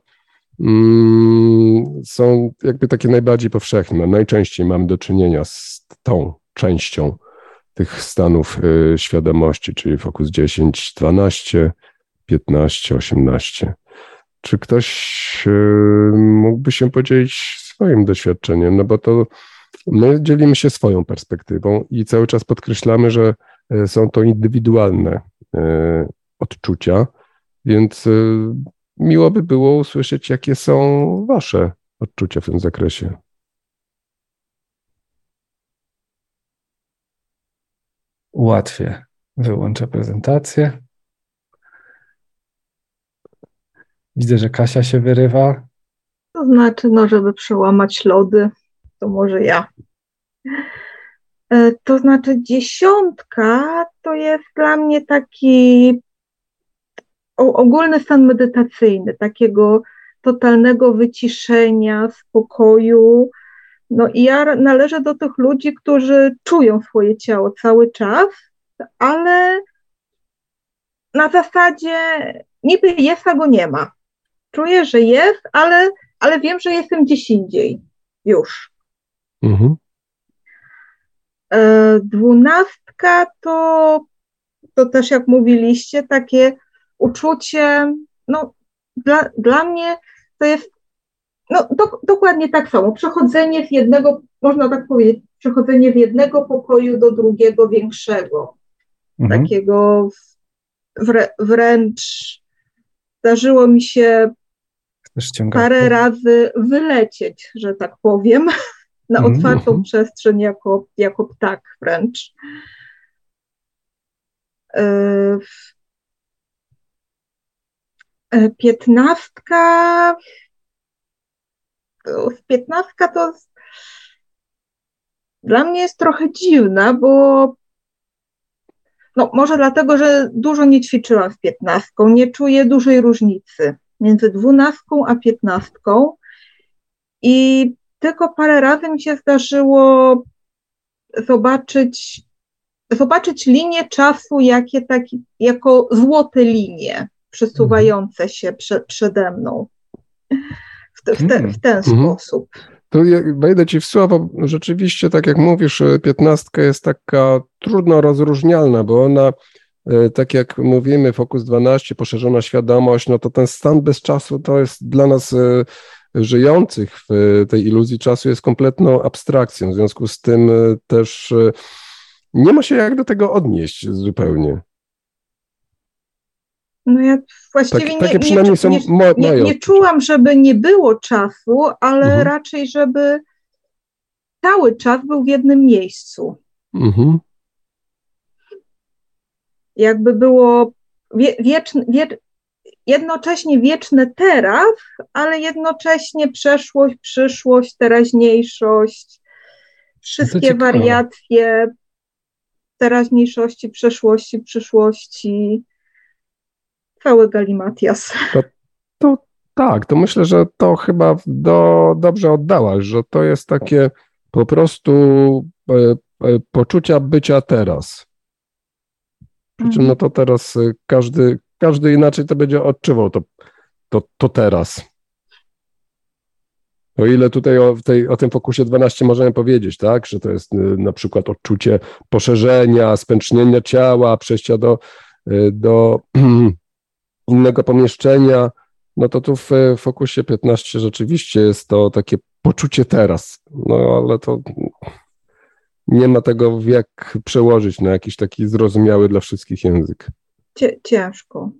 mm, są jakby takie najbardziej powszechne. Najczęściej mamy do czynienia z tą częścią tych stanów y, świadomości, czyli fokus 10, 12, 15, 18. Czy ktoś y, mógłby się podzielić swoim doświadczeniem? No bo to my dzielimy się swoją perspektywą i cały czas podkreślamy, że y, są to indywidualne y, odczucia, więc miło by było usłyszeć, jakie są Wasze odczucia w tym zakresie. Ułatwię. Wyłączę prezentację. Widzę, że Kasia się wyrywa. To znaczy, no, żeby przełamać lody, to może ja. E, To znaczy, dziesiątka to jest dla mnie taki ogólny stan medytacyjny, takiego totalnego wyciszenia, spokoju. No i ja należę do tych ludzi, którzy czują swoje ciało cały czas, ale na zasadzie niby jest, a go nie ma. Czuję, że jest, ale, ale wiem, że jestem gdzieś indziej już. Mhm. E, Dwunastka to, to też, jak mówiliście, takie uczucie, no dla, dla mnie to jest no, do, dokładnie tak samo. Przechodzenie z jednego, można tak powiedzieć, przechodzenie z jednego pokoju do drugiego, większego. Mhm. Takiego wrę, wręcz zdarzyło mi się. Parę razy wylecieć, że tak powiem, na Mhm, otwartą mhm. przestrzeń jako, jako ptak wręcz. Yy, e, Piętnastka. Piętnastka to dla mnie jest trochę dziwna, bo no może dlatego, że dużo nie ćwiczyłam z piętnastką, nie czuję dużej różnicy między dwunastką a piętnastką i tylko parę razy mi się zdarzyło zobaczyć, zobaczyć linię czasu jakie taki, jako złote linie przesuwające się prze, przede mną w, te, w, te, w ten Mhm. sposób. To ja wejdę ci w słowo. Rzeczywiście, tak jak mówisz, piętnastka jest taka trudno rozróżnialna, bo ona, tak jak mówimy, Fokus 12, poszerzona świadomość, no to ten stan bez czasu to jest dla nas e, żyjących w e, tej iluzji czasu jest kompletną abstrakcją. W związku z tym e, też e, nie ma się jak do tego odnieść zupełnie. No ja właściwie Tak, nie, takie nie, przynajmniej są nie, nie, nie odczucia. czułam, żeby nie było czasu, ale Mhm. raczej, żeby cały czas był w jednym miejscu. Mhm. Jakby było wie, wieczne, wie, jednocześnie wieczne teraz, ale jednocześnie przeszłość, przyszłość, teraźniejszość, wszystkie wariacje teraźniejszości, przeszłości, przyszłości. Cały galimatias. To, to tak, to myślę, że to chyba do, dobrze oddałaś, że to jest takie po prostu e, e, poczucia bycia teraz. Przy czym no to teraz e, każdy, każdy inaczej to będzie odczuwał to, to, to teraz. O ile tutaj o, tej, o tym fokusie 12 możemy powiedzieć, tak, że to jest na przykład odczucie poszerzenia, spęcznienia ciała, przejścia do, do innego pomieszczenia, no to tu w fokusie 15 rzeczywiście jest to takie poczucie teraz. No ale to nie ma tego jak przełożyć na jakiś taki zrozumiały dla wszystkich język. Ciężko.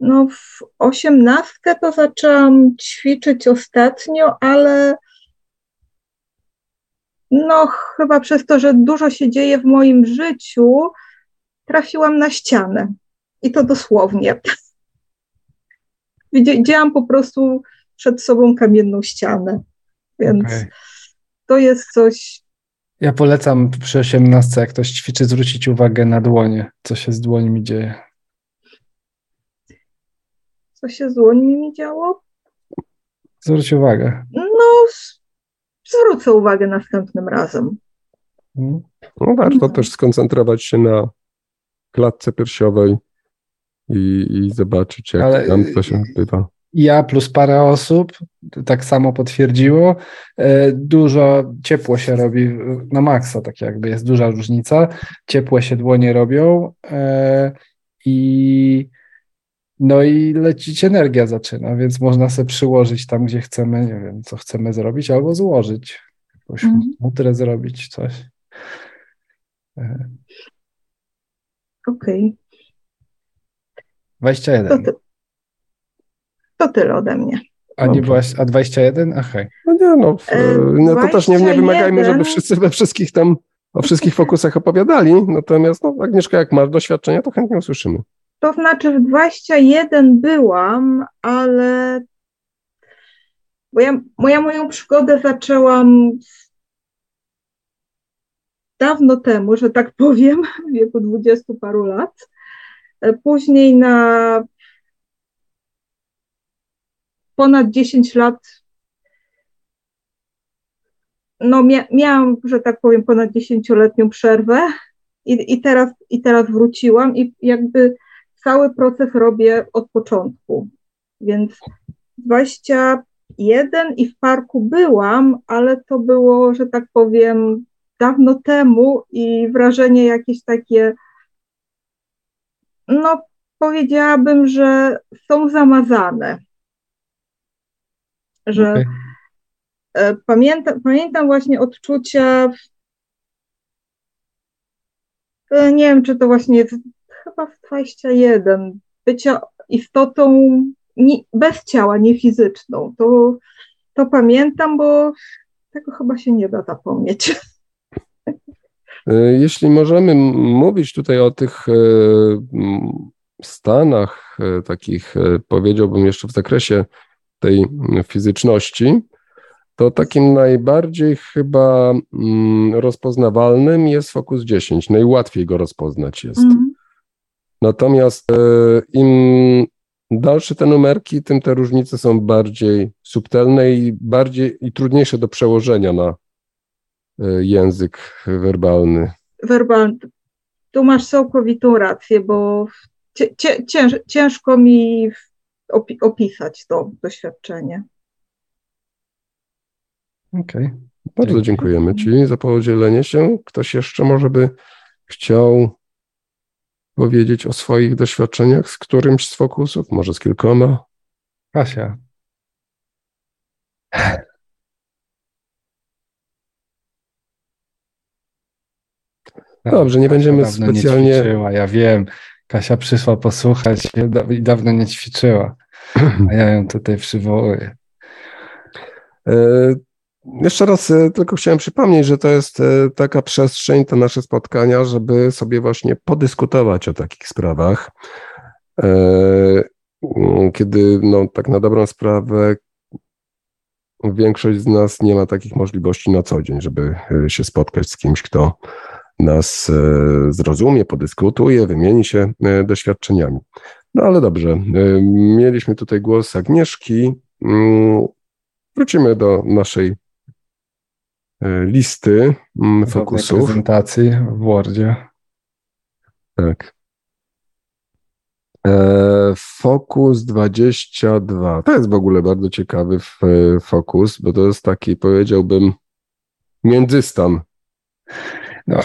No w osiemnastkę to zaczęłam ćwiczyć ostatnio, ale no chyba przez to, że dużo się dzieje w moim życiu, trafiłam na ścianę. I to dosłownie. Widziałam po prostu przed sobą kamienną ścianę. Więc okay. to jest coś. Ja polecam przy 18, jak ktoś ćwiczy, zwrócić uwagę na dłonie, co się z dłońmi dzieje. Co się z dłońmi działo? Zwróć uwagę. No, zwrócę uwagę następnym razem. Hmm. No warto no. też skoncentrować się na klatce piersiowej i, i zobaczyć, jak Ale tam to się odbywa. Ja plus parę osób tak samo potwierdziło. E, dużo ciepło się robi na maksa, tak jakby jest duża różnica. Ciepłe się dłonie robią e, i no i lecić energia zaczyna, więc można sobie przyłożyć tam, gdzie chcemy, nie wiem, co chcemy zrobić, albo złożyć, jakąś mm. mutrę zrobić, coś. E. Okej. Okay. 21. To, to tyle ode mnie. A nie byłaś, a 21? Ach, hej. No nie, no, e, no to też nie, nie wymagajmy, żeby wszyscy we wszystkich tam, o wszystkich fokusach opowiadali, natomiast no, Agnieszka, jak masz doświadczenia, to chętnie usłyszymy. To znaczy w 21 byłam, ale bo ja, bo ja moją przygodę zaczęłam dawno temu, że tak powiem, w wieku dwudziestu paru lat. E, później na ponad 10 lat, no mia miałam, że tak powiem, ponad 10-letnią przerwę i, i, teraz, i teraz wróciłam i jakby cały proces robię od początku. Więc 21 i w parku byłam, ale to było, że tak powiem, dawno temu i wrażenie jakieś takie no powiedziałabym, że są zamazane. Że okay. E, pamiętam, właśnie odczucia, e, nie wiem, czy to właśnie jest chyba w 21, bycia istotą nie, bez ciała, nie fizyczną. To, to pamiętam, bo tego chyba się nie da zapomnieć. E, jeśli możemy mówić tutaj o tych stanach, takich powiedziałbym jeszcze w zakresie tej fizyczności, to takim najbardziej chyba rozpoznawalnym jest Focus 10. Najłatwiej go rozpoznać jest. Mm. Natomiast im dalsze te numerki, tym te różnice są bardziej subtelne i bardziej i trudniejsze do przełożenia na E, język werbalny. Werbalny. Tu masz całkowitą rację, bo cięż, ciężko mi opisać to doświadczenie. Okej. Okay. Bardzo dziękujemy Ci za podzielenie się. Ktoś jeszcze może by chciał powiedzieć o swoich doświadczeniach z którymś z fokusów, może z kilkoma? Kasia. Dobrze, nie będziemy specjalnie. Nie ćwiczyła, ja wiem. Kasia przyszła posłuchać i dawno nie ćwiczyła. A ja ją tutaj przywołuję. E, jeszcze raz e, tylko chciałem przypomnieć, że to jest e, taka przestrzeń, te nasze spotkania, żeby sobie właśnie podyskutować o takich sprawach. Kiedy, no, tak na dobrą sprawę, większość z nas nie ma takich możliwości na co dzień, żeby się spotkać z kimś, kto nas zrozumie, podyskutuje, wymieni się doświadczeniami. No ale dobrze, mieliśmy tutaj głos Agnieszki. Mm, wrócimy do naszej listy mm, fokusów. prezentacji w Wordzie. Tak. Fokus 22. To jest w ogóle bardzo ciekawy fokus, bo to jest taki, powiedziałbym, międzystan. No,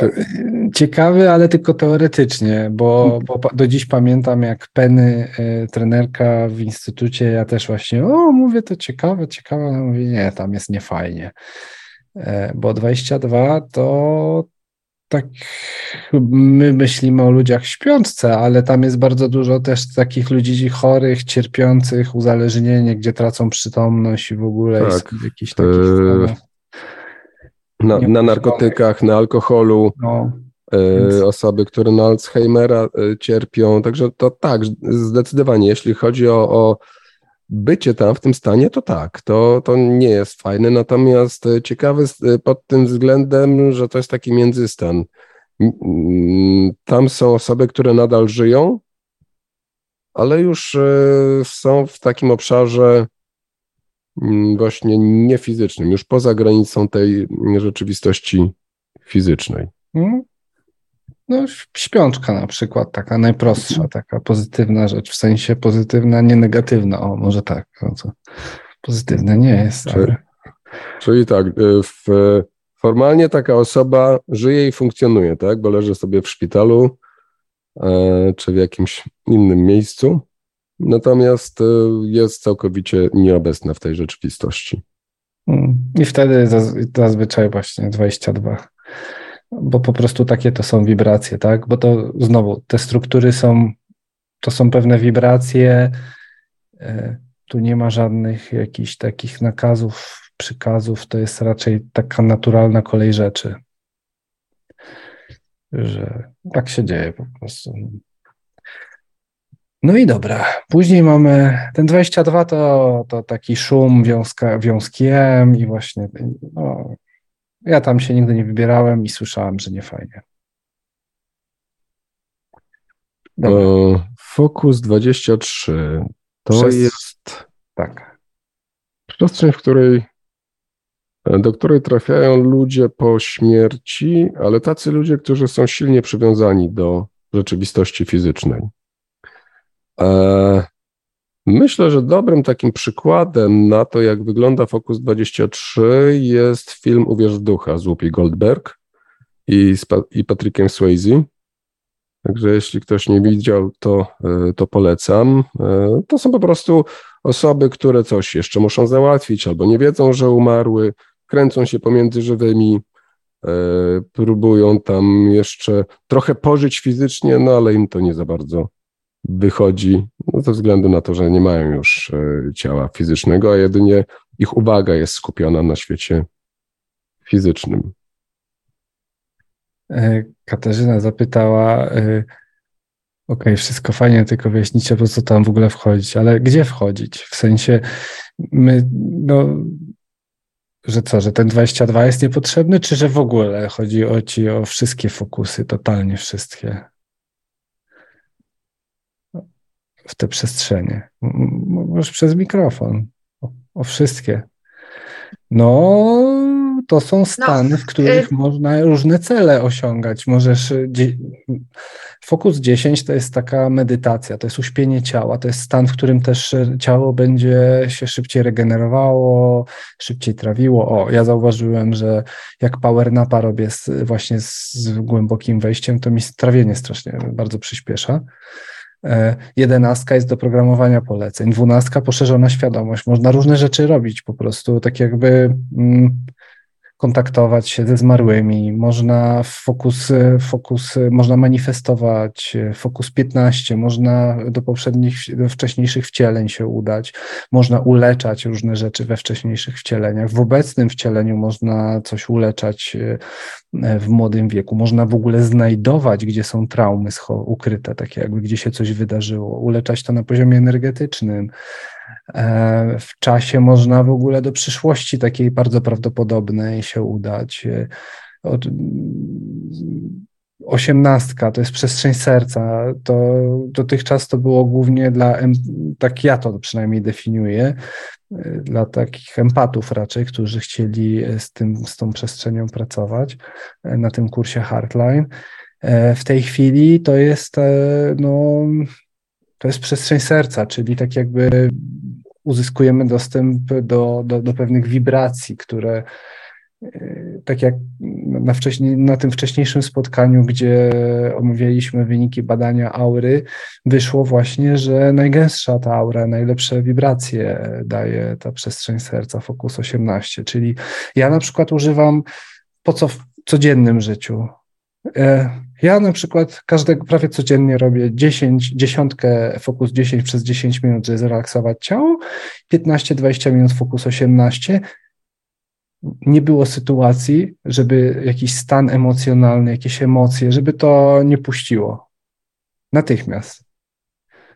ciekawy, ale tylko teoretycznie, bo, bo, do dziś pamiętam, jak Penny, y, trenerka w instytucie, ja też właśnie, o, mówię, to ciekawe, ciekawe, mówię, nie, tam jest niefajnie. E, bo 22 to tak my myślimy o ludziach w śpiączce, ale tam jest bardzo dużo też takich ludzi chorych, cierpiących, uzależnienie, gdzie tracą przytomność i w ogóle tak. jest jakiś taki e, na, na narkotykach, na alkoholu. No. E, osoby, które na Alzheimera e, cierpią. Także to tak, zdecydowanie, jeśli chodzi o, o bycie tam w tym stanie, to tak, to, to nie jest fajne, natomiast e, ciekawy pod tym względem, że to jest taki międzystan. Tam są osoby, które nadal żyją, ale już są w takim obszarze właśnie niefizycznym, już poza granicą tej rzeczywistości fizycznej. Hmm? No, śpiączka na przykład, taka najprostsza, taka pozytywna rzecz, w sensie pozytywna, nie negatywna, o może tak, no co, pozytywne nie jest. Czyli, ale... czyli tak, y, w, formalnie taka osoba żyje i funkcjonuje, tak, bo leży sobie w szpitalu e, czy w jakimś innym miejscu, natomiast y, jest całkowicie nieobecna w tej rzeczywistości. Mm, I wtedy zazwyczaj właśnie 22 bo po prostu takie to są wibracje, tak? Bo to znowu te struktury są, to są pewne wibracje. E, tu nie ma żadnych jakichś takich nakazów, przykazów, to jest raczej taka naturalna kolej rzeczy. Że tak się dzieje po prostu. No i dobra. Później mamy ten 22 to, to taki szum wiąska, wiązkiem i właśnie no, ja tam się nigdy nie wybierałem i słyszałem, że nie fajnie. Dobra. Fokus 23 to Przez... jest tak. przestrzeń, w której do której trafiają ludzie po śmierci, ale tacy ludzie, którzy są silnie przywiązani do rzeczywistości fizycznej. E, Myślę, że dobrym takim przykładem na to, jak wygląda Focus 23 jest film Uwierz w ducha z Whoopi Goldberg i, z pa i Patrickiem Swayze. Także jeśli ktoś nie widział, to, e, to polecam. E, to są po prostu osoby, które coś jeszcze muszą załatwić albo nie wiedzą, że umarły, kręcą się pomiędzy żywymi, próbują tam jeszcze trochę pożyć fizycznie, no ale im to nie za bardzo wychodzi no, ze względu na to, że nie mają już e, ciała fizycznego, a jedynie ich uwaga jest skupiona na świecie fizycznym. E, Katarzyna zapytała, e, ok, wszystko fajnie, tylko wyjaśnicie, po co tam w ogóle wchodzić, ale gdzie wchodzić? W sensie my, no, że co, że ten 22 jest niepotrzebny, czy że w ogóle chodzi o ci o wszystkie fokusy, totalnie wszystkie? W te przestrzenie. Może przez mikrofon. O, o wszystkie. No, to są stany, no, w których y można różne cele osiągać. Możesz. Fokus 10 to jest taka medytacja, to jest uśpienie ciała, to jest stan, w którym też ciało będzie się szybciej regenerowało, szybciej trawiło. O, ja zauważyłem, że jak power napa robię z, właśnie z głębokim wejściem, to mi trawienie strasznie bardzo przyspiesza. E, jedenastka jest do programowania poleceń, dwunastka poszerzona świadomość. Można różne rzeczy robić po prostu, tak jakby mm, kontaktować się ze zmarłymi, można fokus, fokus, można manifestować, fokus 15, można do poprzednich, do wcześniejszych wcieleń się udać, można uleczać różne rzeczy we wcześniejszych wcieleniach. W obecnym wcieleniu można coś uleczać e, w młodym wieku, można w ogóle znajdować, gdzie są traumy ukryte, takie jakby gdzie się coś wydarzyło, uleczać to na poziomie energetycznym, E, w czasie można w ogóle do przyszłości takiej bardzo prawdopodobnej się udać. od, osiemnastka, to jest przestrzeń serca. To dotychczas to było głównie dla, tak ja to przynajmniej definiuję, dla takich empatów raczej, którzy chcieli z, tym, z tą przestrzenią pracować na tym kursie Hardline. W tej chwili to jest, no, to jest przestrzeń serca, czyli tak jakby uzyskujemy dostęp do, do, do pewnych wibracji, które tak jak na, wcześniej, na tym wcześniejszym spotkaniu, gdzie omawialiśmy wyniki badania aury, wyszło właśnie, że najgęstsza ta aura, najlepsze wibracje daje ta przestrzeń serca Focus 18. Czyli ja na przykład używam po co w codziennym życiu. E, ja na przykład każdego prawie codziennie robię 10, dziesiątkę Focus 10 przez 10 minut, żeby zrelaksować ciało, 15-20 minut Focus 18 nie było sytuacji, żeby jakiś stan emocjonalny, jakieś emocje, żeby to nie puściło. Natychmiast.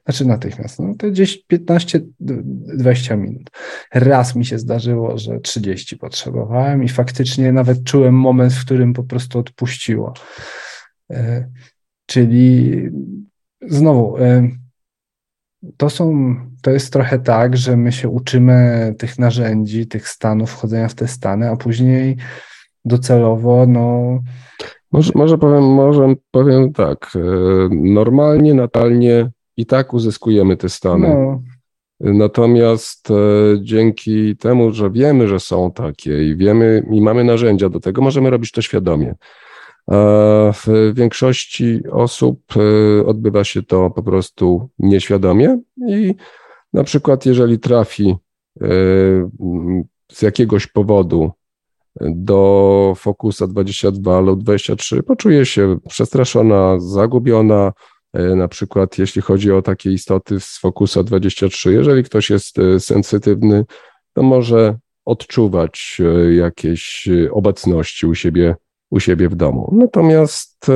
Znaczy natychmiast, no to gdzieś 15-20 minut. Raz mi się zdarzyło, że 30 potrzebowałem i faktycznie nawet czułem moment, w którym po prostu odpuściło. E, czyli znowu, e, to są, to jest trochę tak, że my się uczymy tych narzędzi, tych stanów, wchodzenia w te stany, a później docelowo, no. Może, może, powiem, może powiem tak. E, normalnie, natalnie i tak uzyskujemy te stany. No. Natomiast e, dzięki temu, że wiemy, że są takie i wiemy i mamy narzędzia do tego, możemy robić to świadomie. W większości osób e, odbywa się to po prostu nieświadomie i na przykład jeżeli trafi e, z jakiegoś powodu do Focusa 22 lub 23, poczuje się przestraszona, zagubiona, e, na przykład jeśli chodzi o takie istoty z Focusa 23, jeżeli ktoś jest sensytywny, to może odczuwać jakieś obecności u siebie u siebie w domu. Natomiast e,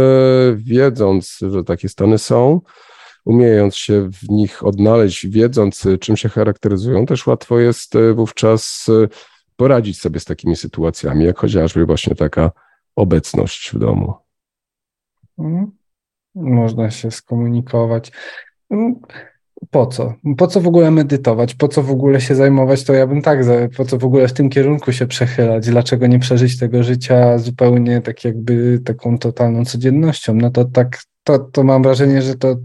wiedząc, że takie stany są, umiejąc się w nich odnaleźć, wiedząc, czym się charakteryzują, też łatwo jest e, wówczas e, poradzić sobie z takimi sytuacjami, jak chociażby właśnie taka obecność w domu. Mhm. Można się skomunikować. Po co? Po co w ogóle medytować? Po co w ogóle się zajmować? To ja bym tak, po co w ogóle w tym kierunku się przechylać? Dlaczego nie przeżyć tego życia zupełnie tak jakby taką totalną codziennością? No to tak, to, to mam wrażenie, że to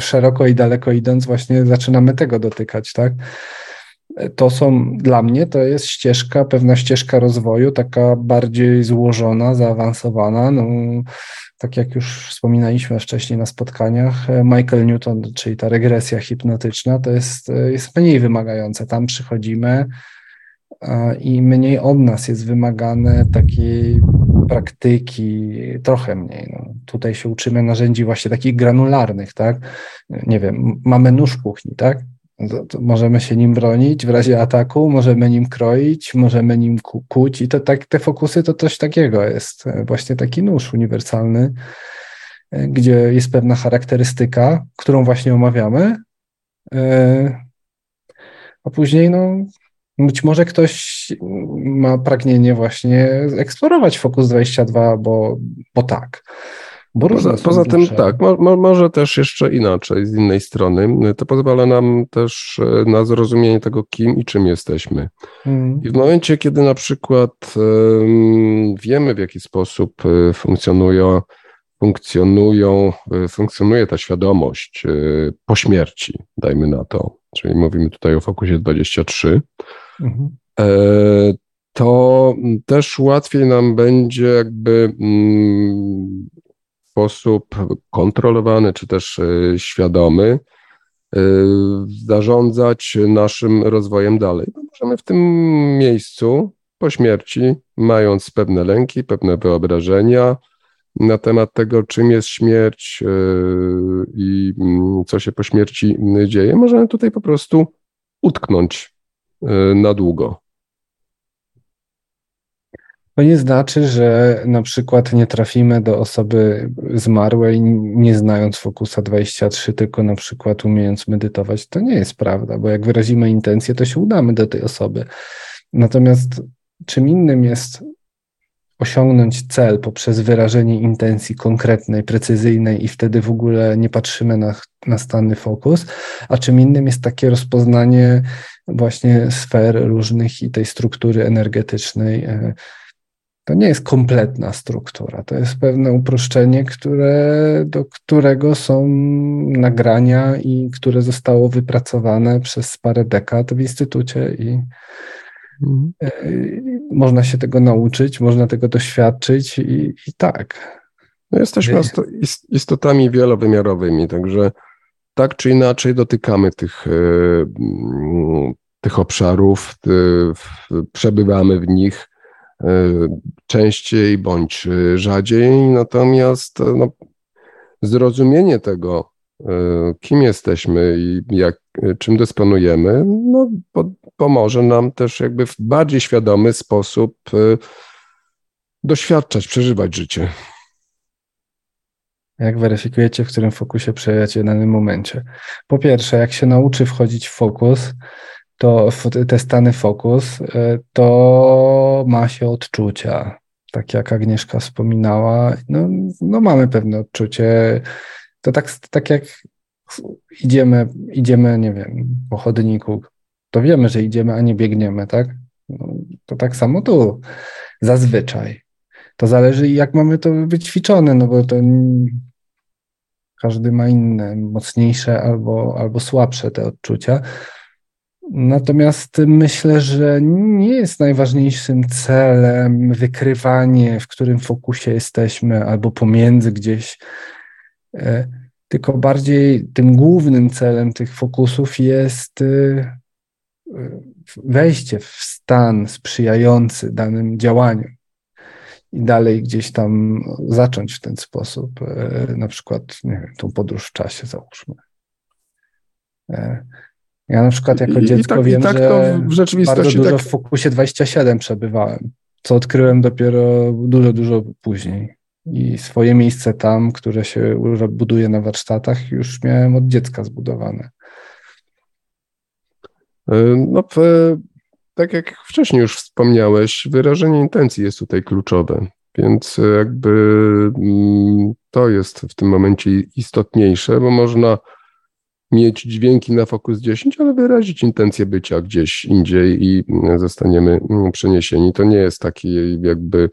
szeroko i daleko idąc właśnie zaczynamy tego dotykać, tak? To są dla mnie, to jest ścieżka, pewna ścieżka rozwoju, taka bardziej złożona, zaawansowana. No, tak jak już wspominaliśmy wcześniej na spotkaniach, Michael Newton, czyli ta regresja hipnotyczna, to jest, jest mniej wymagające. Tam przychodzimy i mniej od nas jest wymagane takiej praktyki, trochę mniej. No, tutaj się uczymy narzędzi właśnie takich granularnych, tak? Nie wiem, mamy nóż w kuchni, tak? To, to możemy się nim bronić w razie ataku, możemy nim kroić, możemy nim kuć i to tak, te fokusy to coś takiego jest. Właśnie taki nóż uniwersalny, gdzie jest pewna charakterystyka, którą właśnie omawiamy, e, a później no, być może ktoś ma pragnienie właśnie eksplorować Focus 22, bo, bo tak. Bo poza, poza tym tak, mo, mo, może też jeszcze inaczej, z innej strony. To pozwala nam też e, na zrozumienie tego, kim i czym jesteśmy. Hmm. I w momencie, kiedy na przykład um, wiemy, w jaki sposób e, funkcjonują, funkcjonują, e, funkcjonuje ta świadomość po śmierci, dajmy na to, czyli mówimy tutaj o fokusie 23, mhm. to też łatwiej nam będzie jakby mm, sposób kontrolowany czy też e, świadomy e, zarządzać naszym rozwojem dalej. Bo możemy w tym miejscu po śmierci, mając pewne lęki, pewne wyobrażenia na temat tego, czym jest śmierć e, i mm, co się po śmierci dzieje, możemy tutaj po prostu utknąć na długo. To nie znaczy, że na przykład nie trafimy do osoby zmarłej, nie znając Fokusa 23, tylko na przykład umiejąc medytować. To nie jest prawda, bo jak wyrazimy intencję, to się udamy do tej osoby. Natomiast czym innym jest osiągnąć cel poprzez wyrażenie intencji konkretnej, precyzyjnej i wtedy w ogóle nie patrzymy na, na stany fokus, a czym innym jest takie rozpoznanie właśnie sfer różnych i tej struktury energetycznej. To nie jest kompletna struktura, to jest pewne uproszczenie, które, do którego są nagrania i które zostało wypracowane przez parę dekad w instytucie i Mhm. E, można się tego nauczyć, można tego doświadczyć i, i tak. No jesteśmy istotami wielowymiarowymi, także tak czy inaczej dotykamy tych, e, tych obszarów, przebywamy w nich częściej bądź rzadziej, natomiast no, zrozumienie tego, kim jesteśmy i jak, czym dysponujemy, no, pomoże nam też jakby w bardziej świadomy sposób doświadczać, przeżywać życie. Jak weryfikujecie, w którym fokusie przejacie w danym momencie? Po pierwsze, jak się nauczy wchodzić w fokus, to te stany fokus, y, to ma się odczucia. Tak jak Agnieszka wspominała, no, no mamy pewne odczucie. To tak, tak jak idziemy, idziemy, nie wiem, po chodniku, to wiemy, że idziemy, a nie biegniemy, tak? No, to tak samo tu, zazwyczaj. To zależy, jak mamy to wyćwiczone, no bo to każdy ma inne, mocniejsze albo, albo słabsze te odczucia. Natomiast myślę, że nie jest najważniejszym celem wykrywanie, w którym fokusie jesteśmy, albo pomiędzy gdzieś, e, tylko bardziej tym głównym celem tych fokusów jest e, wejście w stan sprzyjający danym działaniu i dalej gdzieś tam zacząć w ten sposób, e, na przykład, nie wiem, tą podróż w czasie załóżmy. Ja na przykład jako dziecko tak, wiem, tak że w rzeczywistości bardzo dużo tak... w Fokusie 27 przebywałem, co odkryłem dopiero dużo, dużo później. I swoje miejsce tam, które się buduje na warsztatach, już miałem od dziecka zbudowane. E, no, tak jak wcześniej już wspomniałeś, wyrażenie intencji jest tutaj kluczowe, więc jakby mm, to jest w tym momencie istotniejsze, bo można mieć dźwięki na Focus 10, ale wyrazić intencję bycia gdzieś indziej i zostaniemy mm, przeniesieni. To nie jest taki jakby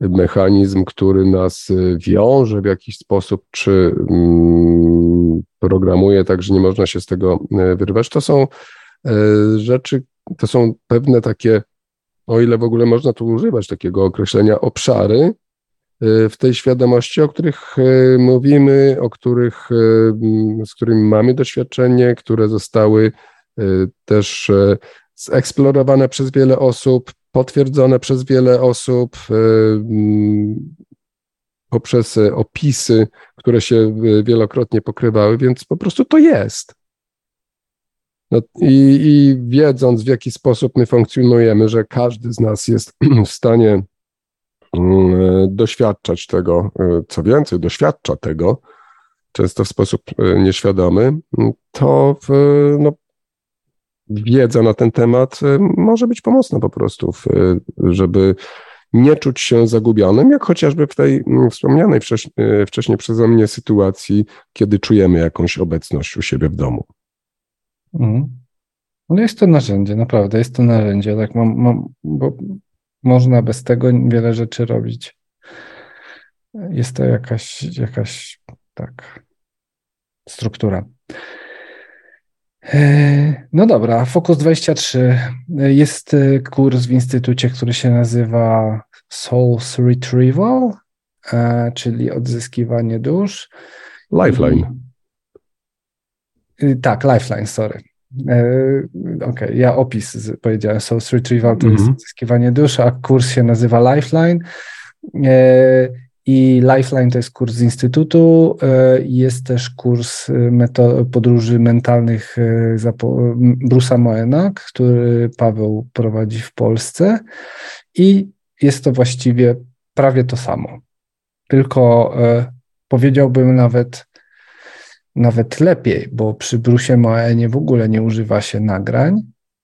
mechanizm, który nas wiąże w jakiś sposób, czy mm, programuje tak, że nie można się z tego e, wyrwać. To są E, rzeczy, to są pewne takie, o ile w ogóle można tu używać takiego określenia, obszary e, w tej świadomości, o których e, mówimy, o których, z którymi mamy doświadczenie, które zostały też zeksplorowane przez wiele osób, potwierdzone przez wiele osób poprzez opisy, które się wielokrotnie pokrywały, więc po prostu to jest. No i, I wiedząc, w jaki sposób my funkcjonujemy, że każdy z nas jest w stanie doświadczać tego, e, co więcej, doświadcza tego, często w sposób e, nieświadomy, to w, no, wiedza na ten temat e, może być pomocna po prostu, w, żeby nie czuć się zagubionym, jak chociażby w tej mm, wspomnianej wcześniej przeze mnie sytuacji, kiedy czujemy jakąś obecność u siebie w domu. Mhm. No jest to narzędzie, naprawdę jest to narzędzie, tak, mam, mam, bo można bez tego wiele rzeczy robić. Jest to jakaś, jakaś tak, struktura. E, no dobra, Focus 23. Jest kurs w instytucie, który się nazywa Souls Retrieval, e, czyli odzyskiwanie dusz. Lifeline. Tak, Lifeline, sorry. E, okej, okay, ja opis powiedziałem. Source Retrieval to mm jest odzyskiwanie mhm. duszy, a kurs się nazywa Lifeline. E, I Lifeline to jest kurs z Instytutu. E, jest też kurs podróży mentalnych Brusa Moena, który Paweł prowadzi w Polsce. I jest to właściwie prawie to samo. Tylko powiedziałbym nawet nawet lepiej, bo przy Brusie Moenie w ogóle nie używa się nagrań,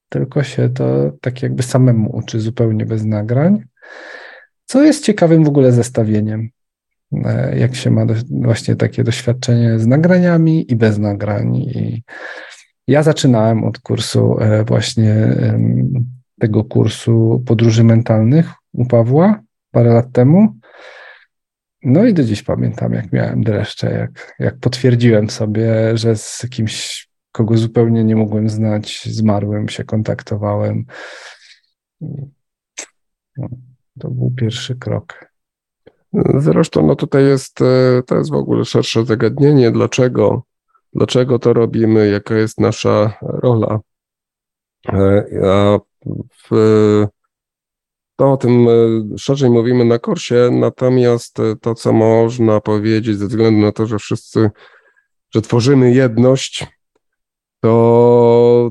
tylko się to tak jakby samemu uczy zupełnie bez nagrań. co jest ciekawym w ogóle zestawieniem, e, jak się ma do, właśnie takie doświadczenie z nagraniami i bez nagrań. I ja zaczynałem od kursu e, właśnie tego kursu podróży mentalnych u Pawła parę lat temu. No i do dziś pamiętam, jak miałem dreszcze, jak, jak potwierdziłem sobie, że z kimś, kogo zupełnie nie mogłem znać, zmarłym się kontaktowałem. No, to był pierwszy krok. Zresztą no tutaj jest, e, to jest w ogóle szersze zagadnienie, dlaczego, dlaczego to robimy, jaka jest nasza rola. E, a w, to o tym e, szerzej mówimy na kursie, natomiast to, co można powiedzieć ze względu na to, że wszyscy, że tworzymy jedność, to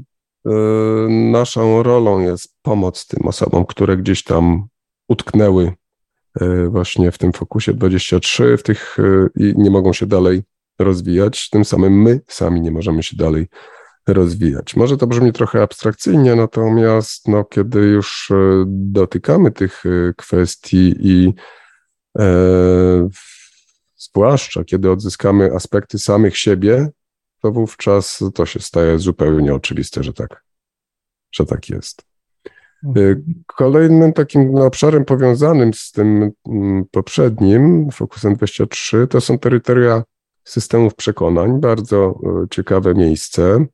naszą rolą jest pomoc tym osobom, które gdzieś tam utknęły e, właśnie w tym fokusie 23, w tych e, i nie mogą się dalej rozwijać. Tym samym my sami nie możemy się dalej rozwijać. Może to brzmi trochę abstrakcyjnie, natomiast no, kiedy już e, dotykamy tych kwestii i e, zwłaszcza kiedy odzyskamy aspekty samych siebie, to wówczas to się staje zupełnie oczywiste, że tak, że tak jest. Y, kolejnym takim obszarem powiązanym z tym mm, poprzednim, Fokusem 23, to są terytoria systemów przekonań, bardzo ciekawe miejsce,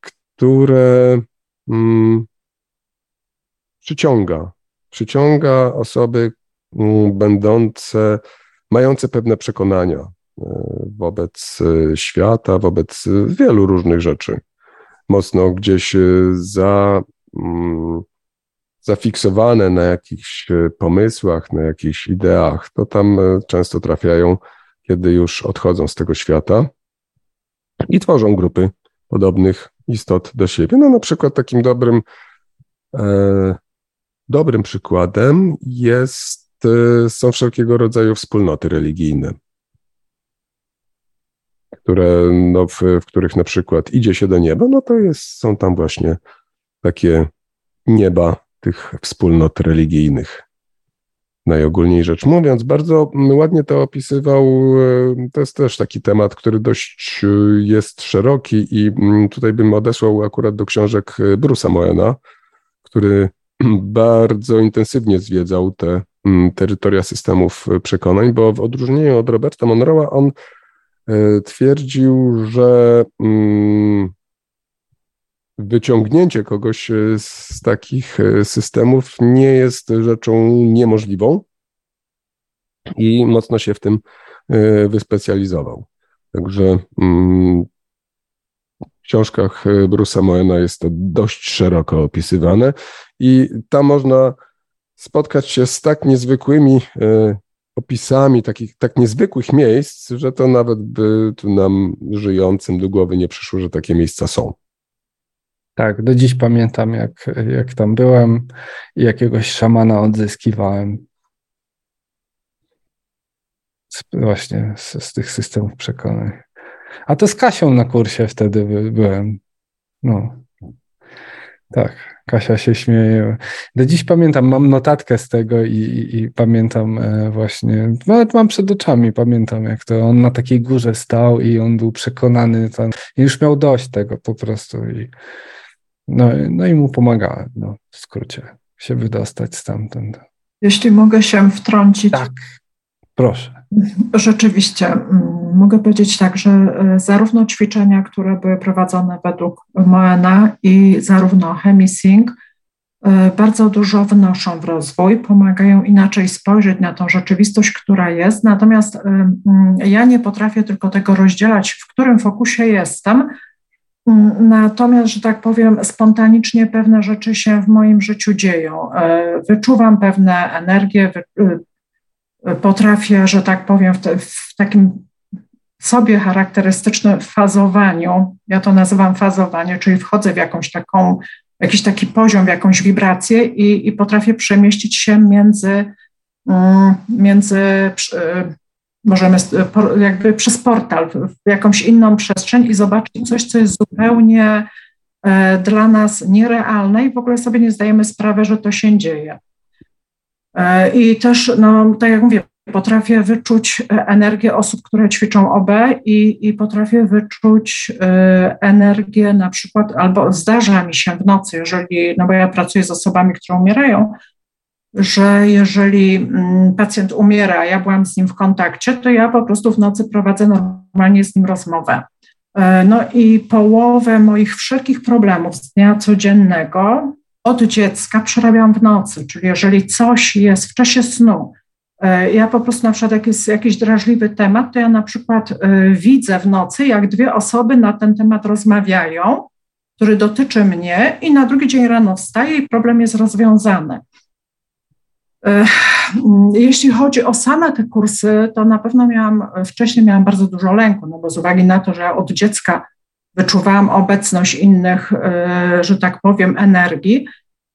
które mm, przyciąga, przyciąga osoby mm, będące, mające pewne przekonania wobec świata, wobec wielu różnych rzeczy. Mocno gdzieś za Mm, zafiksowane na jakichś e, pomysłach, na jakichś ideach, to tam e, często trafiają, kiedy już odchodzą z tego świata i tworzą grupy podobnych istot do siebie. No na przykład takim dobrym, e, dobrym przykładem jest, e, są wszelkiego rodzaju wspólnoty religijne, które, no, w, w których na przykład idzie się do nieba, no to jest, są tam właśnie takie nieba tych wspólnot religijnych. Najogólniej rzecz mówiąc, bardzo ładnie to opisywał. E, to jest też taki temat, który dość e, jest szeroki, i mm, tutaj bym odesłał akurat do książek e, Brusa Moena, który bardzo intensywnie zwiedzał te mm, terytoria systemów przekonań, bo w odróżnieniu od Roberta Monroe'a on twierdził, że mm, wyciągnięcie kogoś e, z takich e, systemów nie jest rzeczą niemożliwą i mocno się w tym e, wyspecjalizował. Także mm, w książkach Bruce'a Moena jest to dość szeroko opisywane i tam można spotkać się z tak niezwykłymi opisami takich tak niezwykłych miejsc, że to nawet by tu nam żyjącym do głowy nie przyszło, że takie miejsca są. Tak, do dziś pamiętam, jak, jak tam byłem i jakiegoś szamana odzyskiwałem. Z, właśnie z, z, tych systemów przekonań. A to z Kasią na kursie wtedy by, byłem. No. Tak, Kasia się śmieje. Do dziś pamiętam, mam notatkę z tego i, i, i pamiętam e, właśnie, nawet mam przed oczami, pamiętam jak to on na takiej górze stał i on był przekonany, tam, już miał dość tego po prostu i no, no i mu pomagałem, no, w skrócie, się wydostać stamtąd. Jeśli mogę się wtrącić. Tak, proszę. Rzeczywiście, mm, mogę powiedzieć tak, że e, zarówno ćwiczenia, które były prowadzone według Moena i zarówno Hemisync e, bardzo dużo wnoszą w rozwój, pomagają inaczej spojrzeć na tą rzeczywistość, która jest. Natomiast e, mm, ja nie potrafię tylko tego rozdzielać, w którym fokusie jestem, Natomiast, że tak powiem, spontanicznie pewne rzeczy się w moim życiu dzieją. E, wyczuwam pewne energie, e, potrafię, że tak powiem, w, te, w takim sobie charakterystycznym fazowaniu, ja to nazywam fazowanie, czyli wchodzę w jakąś taką, jakiś taki poziom, w jakąś wibrację i, i potrafię przemieścić się między, mm, między możemy jakby przez portal w jakąś inną przestrzeń i zobaczyć coś, co jest zupełnie e, dla nas nierealne i w ogóle sobie nie zdajemy sprawy, że to się dzieje. I też, no, tak jak mówię, potrafię wyczuć energię osób, które ćwiczą OB i, i potrafię wyczuć energię na przykład, albo zdarza mi się w nocy, jeżeli, no bo ja pracuję z osobami, które umierają, że jeżeli mm, pacjent umiera, a ja byłam z nim w kontakcie, to ja po prostu w nocy prowadzę normalnie z nim rozmowę. E, no i połowę moich wszelkich problemów z dnia codziennego od dziecka przerabiam w nocy, czyli jeżeli coś jest w czasie snu, e, ja po prostu na przykład jak jest jakiś drażliwy temat, to ja na przykład e, widzę w nocy, jak dwie osoby na ten temat rozmawiają, który dotyczy mnie i na drugi dzień rano wstaję i problem jest rozwiązany. Jeśli chodzi o same te kursy, to na pewno miałam, wcześniej miałam bardzo dużo lęku, no bo z uwagi na to, że od dziecka wyczuwałam obecność innych, e, że tak powiem, energii,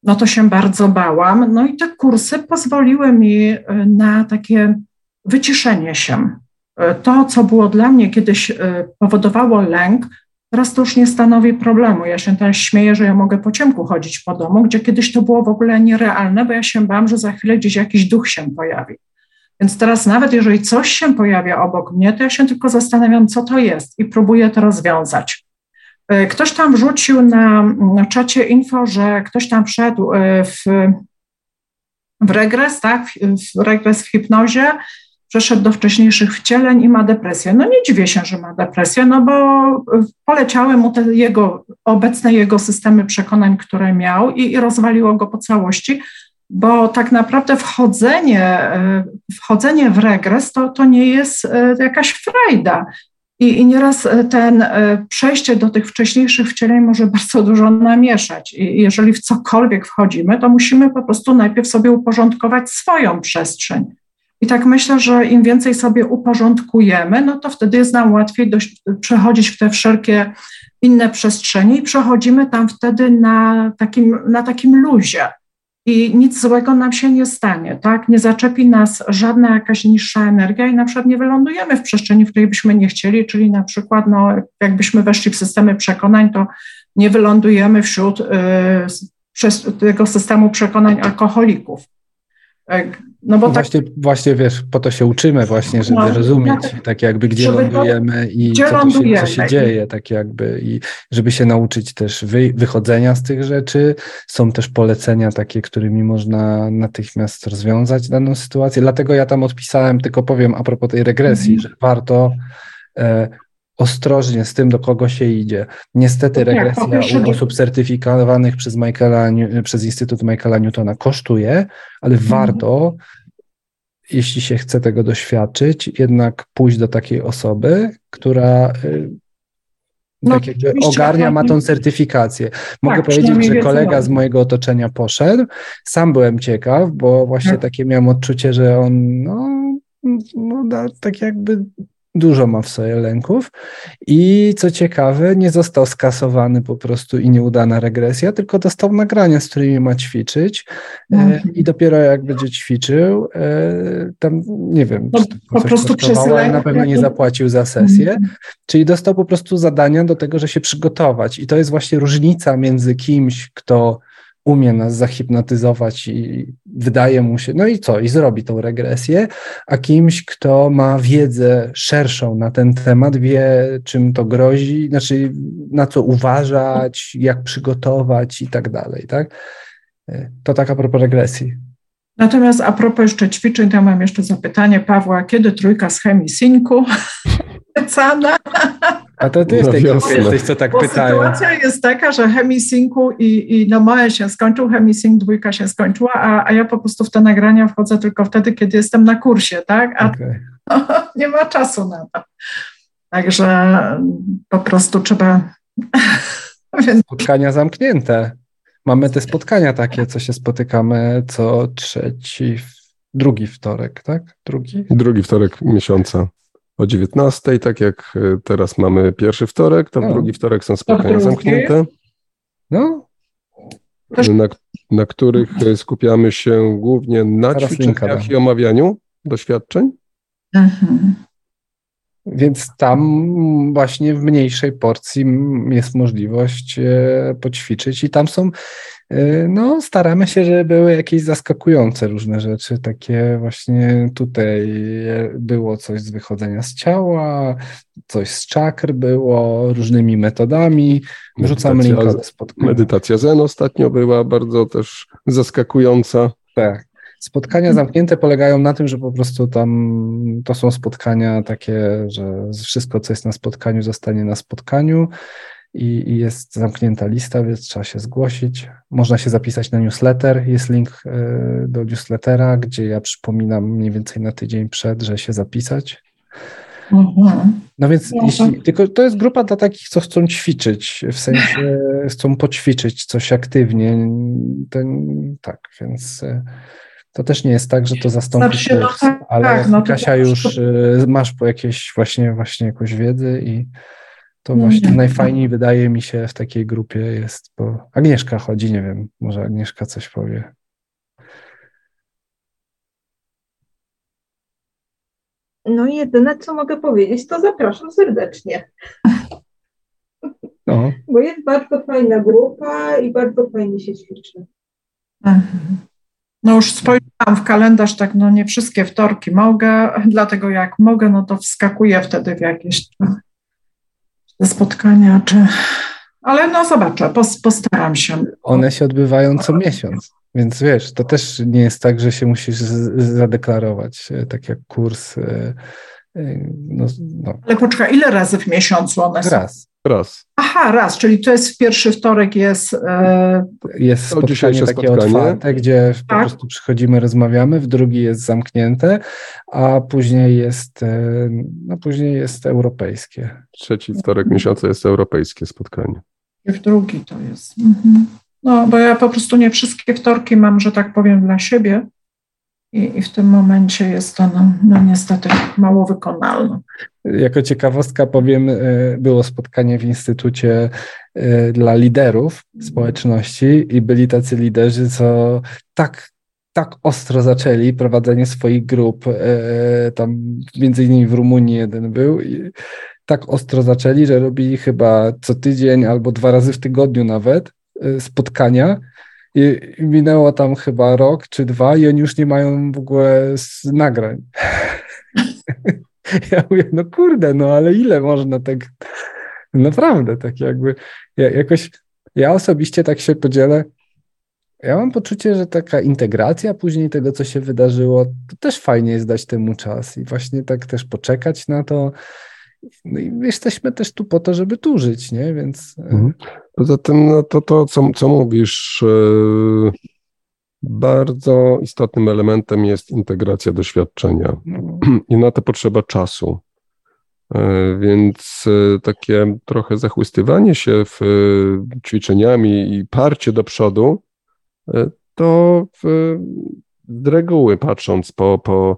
no to się bardzo bałam. No i te kursy pozwoliły mi e, na takie wyciszenie się. E, to, co było dla mnie kiedyś powodowało lęk, Teraz to już nie stanowi problemu. Ja się teraz śmieję, że ja mogę po ciemku chodzić po domu, gdzie kiedyś to było w ogóle nierealne, bo ja się bałam, że za chwilę gdzieś jakiś duch się pojawi. Więc teraz nawet jeżeli coś się pojawia obok mnie, to ja się tylko zastanawiam, co to jest i próbuję to rozwiązać. E, ktoś tam wrzucił na, na czacie info, że ktoś tam wszedł e, w, w regres, tak, w, w regres w hipnozie przeszedł do wcześniejszych wcieleń i ma depresję. No nie dziwię się, że ma depresję, no bo poleciały mu te jego, obecne jego systemy przekonań, które miał i, i rozwaliło go po całości, bo tak naprawdę wchodzenie, e, wchodzenie w regres to, to nie jest e, jakaś frajda. I, I nieraz ten przejście do tych wcześniejszych wcieleń może bardzo dużo namieszać. I jeżeli w cokolwiek wchodzimy, to musimy po prostu najpierw sobie uporządkować swoją przestrzeń. I tak myślę, że im więcej sobie uporządkujemy, no to wtedy jest nam łatwiej dość, przechodzić w te wszelkie inne przestrzenie i przechodzimy tam wtedy na takim, na takim luzie. I nic złego nam się nie stanie, tak? Nie zaczepi nas żadna jakaś niższa energia i na przykład nie wylądujemy w przestrzeni, w której byśmy nie chcieli, czyli na przykład, no, jakbyśmy weszli w systemy przekonań, to nie wylądujemy wśród y, przez tego systemu przekonań alkoholików. No bo tak, właśnie, właśnie wiesz, po to się uczymy właśnie, żeby no, rozumieć tak, tak jakby gdzie lądujemy i gdzie co, się, co się dzieje, tak jakby i żeby się nauczyć też wy, wychodzenia z tych rzeczy. Są też polecenia takie, którymi można natychmiast rozwiązać daną sytuację. Dlatego ja tam odpisałem, tylko powiem a propos tej regresji, mm -hmm. że warto e, ostrożnie z tym, do kogo się idzie. Niestety regresja u osób certyfikowanych przez, Michaela, przez Instytut Michaela Newtona kosztuje, ale mhm. warto, jeśli się chce tego doświadczyć, jednak pójść do takiej osoby, która y, no, tak jakby ogarnia, ma tą certyfikację. Mogę tak, powiedzieć, że kolega z mojego otoczenia poszedł. Sam byłem ciekaw, bo właśnie tak. takie miałem odczucie, że on no, no da, tak jakby dużo ma w sobie lęków i co ciekawe, nie został skasowany po prostu i nieudana regresja, tylko dostał nagrania, z którymi ma ćwiczyć e, mhm. i dopiero jak będzie ćwiczył, e, tam nie wiem, no, po prostu przez ale na pewno nie zapłacił za sesję, mhm. czyli dostał po prostu zadania do tego, że się przygotować i to jest właśnie różnica między kimś, kto umie nas zahipnotyzować i wydaje mu się, no i co, i zrobi tą regresję, a kimś, kto ma wiedzę szerszą na ten temat, wie, czym to grozi, znaczy na co uważać, jak przygotować i tak dalej, tak? To tak a propos regresji. Natomiast a propos jeszcze ćwiczeń, to mam jeszcze zapytanie Pawła, kiedy trójka z chemii synku? A to ty jesteś, no, jesteś co tak Bo pytają. Sytuacja jest taka, że chemisynku i, i no moje się skończył, chemisync dwójka się skończyła, a, a ja po prostu w te nagrania wchodzę tylko wtedy, kiedy jestem na kursie, tak? A okay. nie ma czasu na to. Także po prostu trzeba... Spotkania zamknięte. Mamy te spotkania takie, co się spotykamy co trzeci, drugi wtorek, tak? Drugi? Drugi wtorek miesiąca o 19, tak jak e, teraz mamy pierwszy wtorek, to w no. drugi wtorek są spotkania zamknięte. No. Na, na których e, skupiamy się głównie na teraz ćwiczeniach i omawianiu doświadczeń. Mhm. Więc tam właśnie w mniejszej porcji jest możliwość e, poćwiczyć i tam są no, staramy się, żeby były jakieś zaskakujące różne rzeczy. Takie właśnie tutaj było coś z wychodzenia z ciała, coś z czakr było, różnymi metodami. Wrzucamy linka do spotkania. Medytacja Zen ostatnio była bardzo też zaskakująca. Tak. Spotkania zamknięte polegają na tym, że po prostu tam to są spotkania takie, że wszystko, co jest na spotkaniu, zostanie na spotkaniu i, i jest zamknięta lista, więc trzeba się zgłosić. Można się zapisać na newsletter. Jest link e, do newslettera, gdzie ja przypominam mniej więcej na tydzień przed, że się zapisać. Mhm. No więc no jeśli, tak. tylko to jest grupa dla takich, co chcą ćwiczyć, w sensie chcą poćwiczyć coś aktywnie. Ten, tak, więc e, to też nie jest tak, że to zastąpi się, kurs, no tak, ale tak, no Kasia już y, masz po jakieś właśnie, właśnie jakąś wiedzy i to właśnie najfajniej wydaje mi się w takiej grupie jest, bo Agnieszka chodzi, nie wiem, może Agnieszka coś powie. No jedyne, co mogę powiedzieć, to zapraszam serdecznie. No. Bo jest bardzo fajna grupa i bardzo fajnie się ćwiczy. Mhm. No już spojrzałam w kalendarz, tak no nie wszystkie wtorki mogę, dlatego jak mogę, no to wskakuję wtedy w jakieś spotkania, czy... Ale no zobaczę, postaram się. One się odbywają co miesiąc, więc wiesz, to też nie jest tak, że się musisz zadeklarować, e, tak jak kurs. E, e, no, no. Ale poczekaj, ile razy w miesiącu one są? Raz. Raz. Aha, raz, czyli to jest w pierwszy wtorek jest... E... Jest spotkanie takie spotkanie. otwarte, gdzie tak. po prostu przychodzimy, rozmawiamy, w drugi jest zamknięte, a później jest, e, no później jest europejskie. Trzeci wtorek miesiąca jest europejskie spotkanie. I w drugi to jest. Mhm. No, bo ja po prostu nie wszystkie wtorki mam, że tak powiem, dla siebie. I, I, w tym momencie jest to no, no, niestety mało wykonalne. Jako ciekawostka powiem, e, było spotkanie w Instytucie e, dla liderów społeczności i byli tacy liderzy, co tak tak ostro zaczęli prowadzenie swoich grup, e, tam między innymi w Rumunii jeden był i tak ostro zaczęli, że robili chyba co tydzień albo dwa razy w tygodniu nawet spotkania i minęło tam chyba rok czy dwa i oni już nie mają w ogóle nagrań. ja mówię, no kurde, no ale ile można tak, naprawdę tak jakby, ja, jakoś, ja osobiście tak się podzielę, ja mam poczucie, że taka integracja później tego, co się wydarzyło, to też fajnie jest dać temu czas i właśnie tak też poczekać na to, no i jesteśmy też tu po to, żeby tu żyć, nie? Więc. E, mhm. Poza tym, no to, to co, co mówisz, e, bardzo istotnym elementem jest integracja doświadczenia. No. I na to potrzeba czasu. E, więc takie trochę zachłystywanie się w ćwiczeniami i parcie do przodu, to z reguły patrząc po, po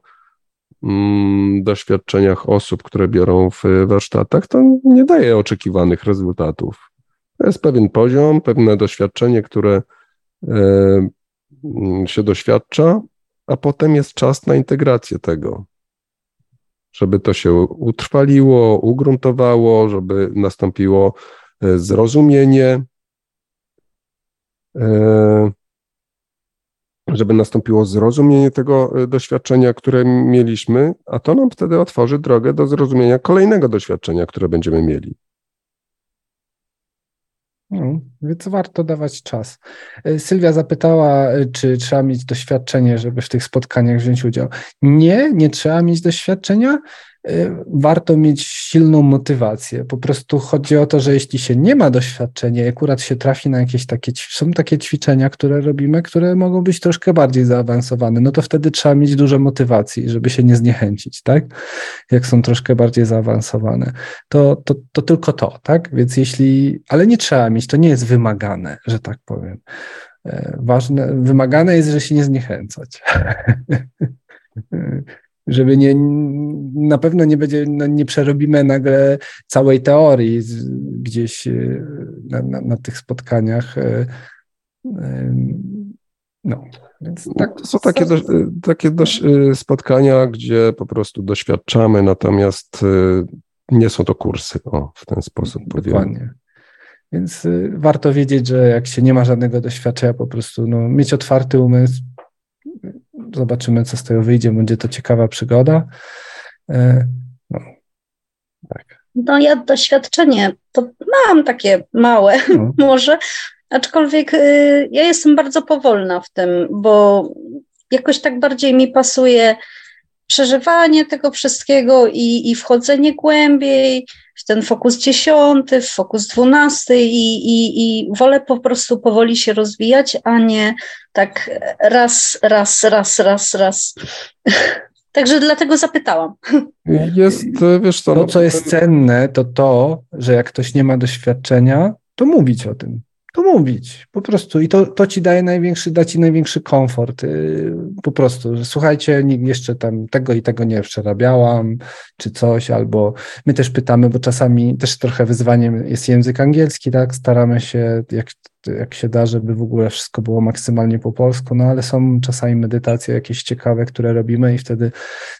Mm, doświadczeniach osób, które biorą w warsztatach, to nie daje oczekiwanych rezultatów. To jest pewien poziom, pewne doświadczenie, które e, się doświadcza, a potem jest czas na integrację tego, żeby to się utrwaliło, ugruntowało, żeby nastąpiło e, zrozumienie. E, żeby nastąpiło zrozumienie tego e, doświadczenia, które mieliśmy, a to nam wtedy otworzy drogę do zrozumienia kolejnego doświadczenia, które będziemy mieli. No, więc warto dawać czas. E, Sylwia zapytała, e, czy trzeba mieć doświadczenie, żeby w tych spotkaniach wziąć udział. Nie, nie trzeba mieć doświadczenia. Y, warto mieć silną motywację. Po prostu chodzi o to, że jeśli się nie ma doświadczenia, akurat się trafi na jakieś takie, są takie ćwiczenia, które robimy, które mogą być troszkę bardziej zaawansowane, no to wtedy trzeba mieć dużo motywacji, żeby się nie zniechęcić, tak? Jak są troszkę bardziej zaawansowane. To, to, to tylko to, tak? Więc jeśli, ale nie trzeba mieć, to nie jest wymagane, że tak powiem. E, ważne, wymagane jest, że się nie zniechęcać. żeby nie, na pewno nie będzie, no nie przerobimy nagle całej teorii z, gdzieś e, na, na, na, tych spotkaniach. E, e, no, więc tak. To są takie, do, takie dość spotkania, gdzie po prostu doświadczamy, natomiast nie są to kursy, o, w ten sposób Dokładnie. Więc warto wiedzieć, że jak się nie ma żadnego doświadczenia, po prostu no, mieć otwarty umysł. Zobaczymy, co z tego wyjdzie. Będzie to ciekawa przygoda. E, no, tak. No ja doświadczenie to mam takie małe no. może, aczkolwiek y, ja jestem bardzo powolna w tym, bo jakoś tak bardziej mi pasuje przeżywanie tego wszystkiego i, i wchodzenie głębiej w ten fokus dziesiąty, w fokus dwunasty i, i, i wolę po prostu powoli się rozwijać, a nie tak raz, raz, raz, raz, raz. Także dlatego zapytałam. Jest, wiesz co, to, co jest cenne, to to, że jak ktoś nie ma doświadczenia, to mówić o tym to mówić po prostu. I to, to ci daje największy, da ci największy komfort y, po prostu, że słuchajcie, jeszcze tam tego i tego nie przerabiałam, czy coś, albo my też pytamy, bo czasami też trochę wyzwaniem jest język angielski, tak, staramy się jak jak się da, żeby w ogóle wszystko było maksymalnie po polsku, no ale są czasami medytacje jakieś ciekawe, które robimy i wtedy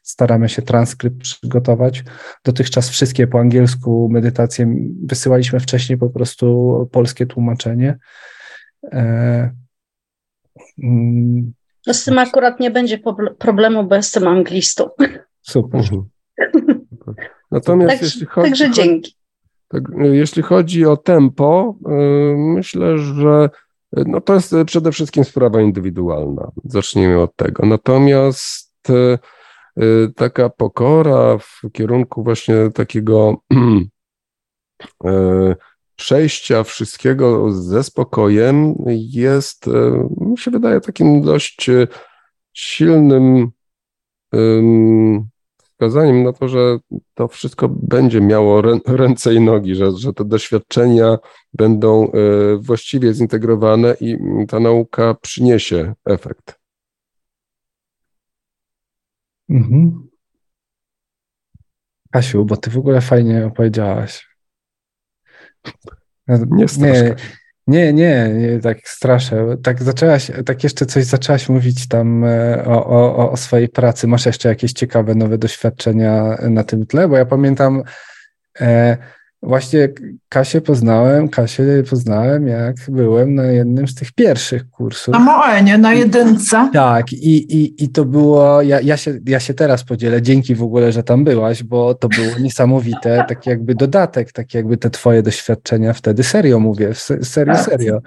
staramy się transkrypt przygotować. Dotychczas wszystkie po angielsku medytacje wysyłaliśmy wcześniej po prostu polskie tłumaczenie. E, mm, no z tym akurat nie będzie problemu, bo jestem anglistą. Super. Mhm. Natomiast także, jeśli chodzi, także dzięki. Tak, jeśli chodzi o tempo, y, myślę, że y, no to jest przede wszystkim sprawa indywidualna. Zacznijmy od tego. Natomiast y, taka pokora w kierunku właśnie takiego przejścia wszystkiego ze spokojem jest, mi się wydaje, takim dość silnym wskazaniem na to, że to wszystko będzie miało ręce i nogi, że, że te doświadczenia będą e, właściwie zintegrowane i ta nauka przyniesie efekt. Mhm. Kasiu, bo ty w ogóle fajnie opowiedziałaś. Nie, nie, nie, nie, nie, tak straszę. Tak zaczęłaś, tak jeszcze coś zaczęłaś mówić tam e, o, o, o swojej pracy. Masz jeszcze jakieś ciekawe nowe doświadczenia na tym tle? Bo ja pamiętam, e, Właśnie Kasię poznałem, Kasię poznałem, jak byłem na jednym z tych pierwszych kursów. Na Moenie, na jedynce. Tak, i, i, i to było, ja, ja, się, ja się teraz podzielę, dzięki w ogóle, że tam byłaś, bo to było niesamowite, taki jakby dodatek, tak jakby te twoje doświadczenia wtedy, serio mówię, serio, tak. serio.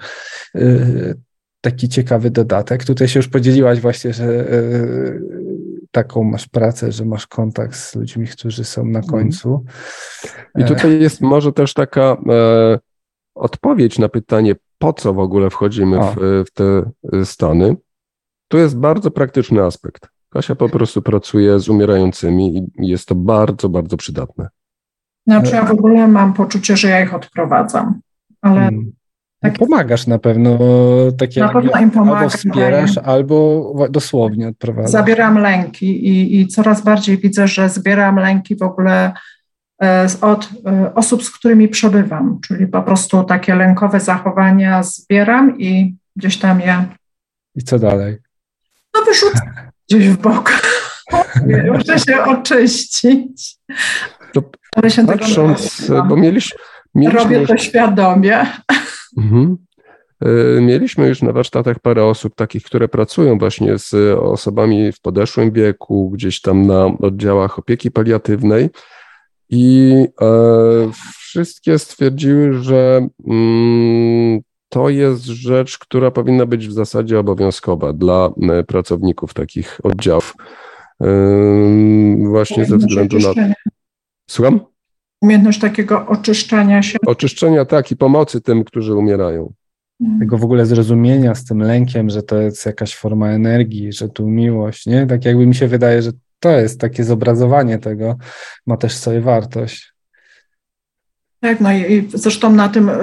Y, taki ciekawy dodatek. Tutaj się już podzieliłaś właśnie, że y, taką masz pracę, że masz kontakt z ludźmi, którzy są na mhm. końcu. I tutaj jest może też taka e, odpowiedź na pytanie, po co w ogóle wchodzimy w, w, te stany. Tu jest bardzo praktyczny aspekt. Kasia po prostu pracuje z umierającymi i jest to bardzo, bardzo przydatne. Znaczy ja w ogóle mam poczucie, że ja ich odprowadzam, ale hmm. Tak. Pomagasz na pewno, takie na pewno im albo wspierasz, albo dosłownie odprowadzasz. Zabieram lęki i, i coraz bardziej widzę, że zbieram lęki w ogóle e, od e, osób, z którymi przebywam, czyli po prostu takie lękowe zachowania zbieram i gdzieś tam je... I co dalej? No wyrzucam gdzieś w bok. Muszę się oczyścić. To patrząc, bo mieliśmy, mieliśmy... Robię to świadomie. Mhm. E, mieliśmy już na warsztatach parę osób takich, które pracują właśnie z osobami w podeszłym wieku, gdzieś tam na oddziałach opieki paliatywnej i e, wszystkie stwierdziły, że mm, to jest rzecz, która powinna być w zasadzie obowiązkowa dla e, pracowników takich oddziałów. Właśnie ze względu na. Słucham? Umiejętność takiego oczyszczania się. Oczyszczenia, tak, i pomocy tym, którzy umierają. Mhm. Tego w ogóle zrozumienia z tym lękiem, że to jest jakaś forma energii, że tu miłość, nie? Tak jakby mi się wydaje, że to jest takie zobrazowanie tego, ma też swoją wartość. Tak, no i zresztą na tym y,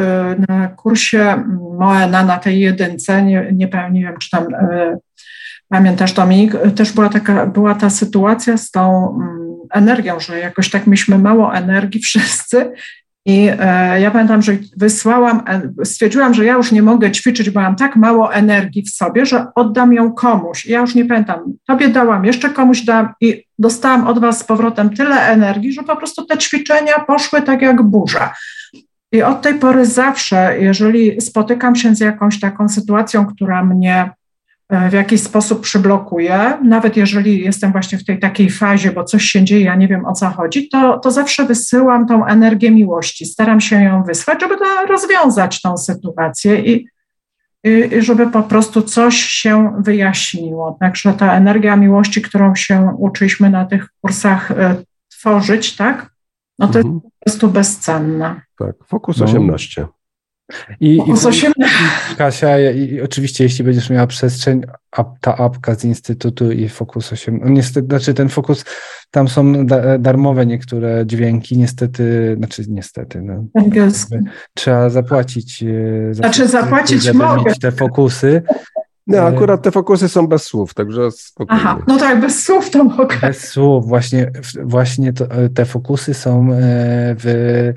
na kursie Moena, na tej jedynce, nie, nie, nie wiem, czy tam y, pamiętasz Dominik, też była taka, była ta sytuacja z tą mm, energią, że jakoś tak mieliśmy mało energii wszyscy. I e, ja pamiętam, że wysłałam, e, stwierdziłam, że ja już nie mogę ćwiczyć, bo mam tak mało energii w sobie, że oddam ją komuś. Ja już nie pamiętam, tobie dałam, jeszcze komuś dam i dostałam od was z powrotem tyle energii, że po prostu te ćwiczenia poszły tak jak burza. I od tej pory zawsze, jeżeli spotykam się z jakąś taką sytuacją, która mnie w jakiś sposób przyblokuje, nawet jeżeli jestem właśnie w tej takiej fazie, bo coś się dzieje, ja nie wiem o co chodzi, to, to zawsze wysyłam tą energię miłości. Staram się ją wysłać, żeby rozwiązać tą sytuację i, i żeby po prostu coś się wyjaśniło. Także ta energia miłości, którą się uczyliśmy na tych kursach e, tworzyć, tak? No to mhm. jest po prostu bezcenna. Tak, Fokus no. 18. I, Fokus i, 18. I, Kasia, i, oczywiście jeśli będziesz miała przestrzeń, ta apka z Instytutu i Fokus 8, no niestety, znaczy ten Fokus, tam są da, darmowe niektóre dźwięki, niestety, znaczy niestety, no, trzeba zapłacić. E, za znaczy zapłacić żeby mogę. mieć te Fokusy. No, akurat te fokusy są bez słów, także spokojnie. Aha, no tak, bez słów to mogę. Bez słów, właśnie, właśnie to, te fokusy są e, w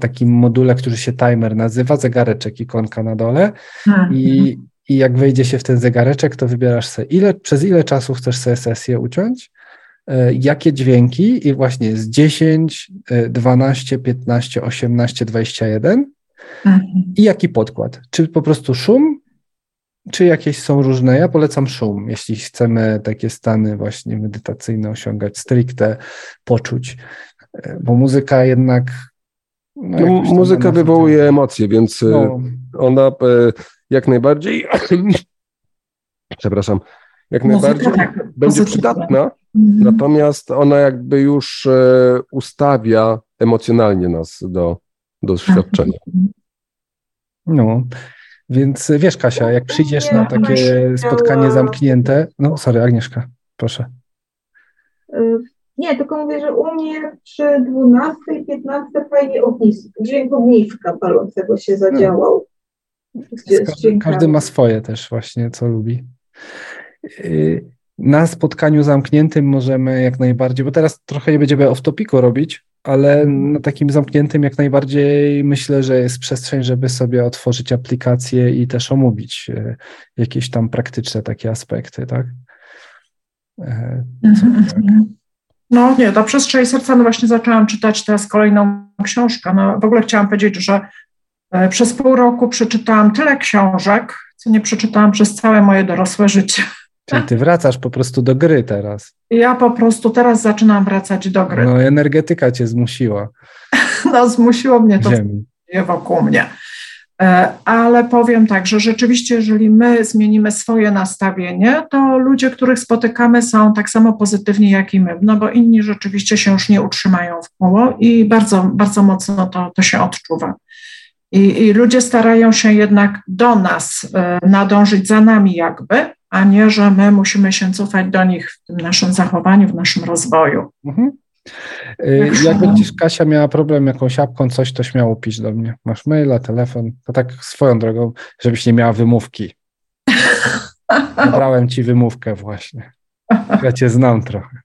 takim module, który się timer nazywa, zegareczek, ikonka na dole mhm. i, i jak wejdzie się w ten zegareczek, to wybierasz sobie, ile, przez ile czasu chcesz sobie sesję uciąć, e, jakie dźwięki i właśnie z 10, 12, 15, 18, 21 mhm. i jaki podkład. Czy po prostu szum, czy jakieś są różne? Ja polecam szum, jeśli chcemy takie stany właśnie medytacyjne osiągać, stricte poczuć, e, bo muzyka jednak. No, muzyka wywołuje emocje, więc e, no. ona e, jak najbardziej. przepraszam, jak muzyka najbardziej tak, będzie przydatna, mhm. natomiast ona jakby już ustawia emocjonalnie nas do, do doświadczenia. No. Więc wiesz, Kasia, jak przyjdziesz na takie spotkanie zamknięte. No, sorry, Agnieszka, proszę. Y, nie, tylko mówię, że u mnie przy 12 i 15 fajnie ognisko, dźwięk ogniska palącego się zadziałał. Każdy, każdy, ma swoje też właśnie, co lubi. Y, na spotkaniu zamkniętym możemy jak najbardziej, bo teraz trochę nie będziemy off-topiku robić, ale na takim zamkniętym jak najbardziej myślę, że jest przestrzeń, żeby sobie otworzyć aplikację i też omówić e, jakieś tam praktyczne takie aspekty, tak? E, tak? No nie, ta przestrzeń serca, no właśnie zaczęłam czytać teraz kolejną książkę. No w ogóle chciałam powiedzieć, że e, przez pół roku przeczytałam tyle książek, co nie przeczytałam przez całe moje dorosłe życie. Czyli ty wracasz po prostu do gry teraz. Ja po prostu teraz zaczynam wracać do gry. No, energetyka cię zmusiła. No, zmusiło mnie to Ziemi. wokół mnie. E, ale powiem tak, że rzeczywiście, jeżeli my zmienimy swoje nastawienie, to ludzie, których spotykamy, są tak samo pozytywni jak i my, no bo inni rzeczywiście się już nie utrzymają w koło i bardzo, bardzo mocno to, to się odczuwa. I, I ludzie starają się jednak do nas e, nadążyć za nami, jakby, a nie, że my musimy się cofać do nich w tym naszym zachowaniu, w naszym rozwoju. Mhm. Y, jak będziesz, Kasia, miała problem jakąś apką, coś, to śmiało pisz do mnie. Masz maila, telefon, to tak swoją drogą, żebyś nie miała wymówki. Brałem ci wymówkę właśnie. Ja cię znam trochę.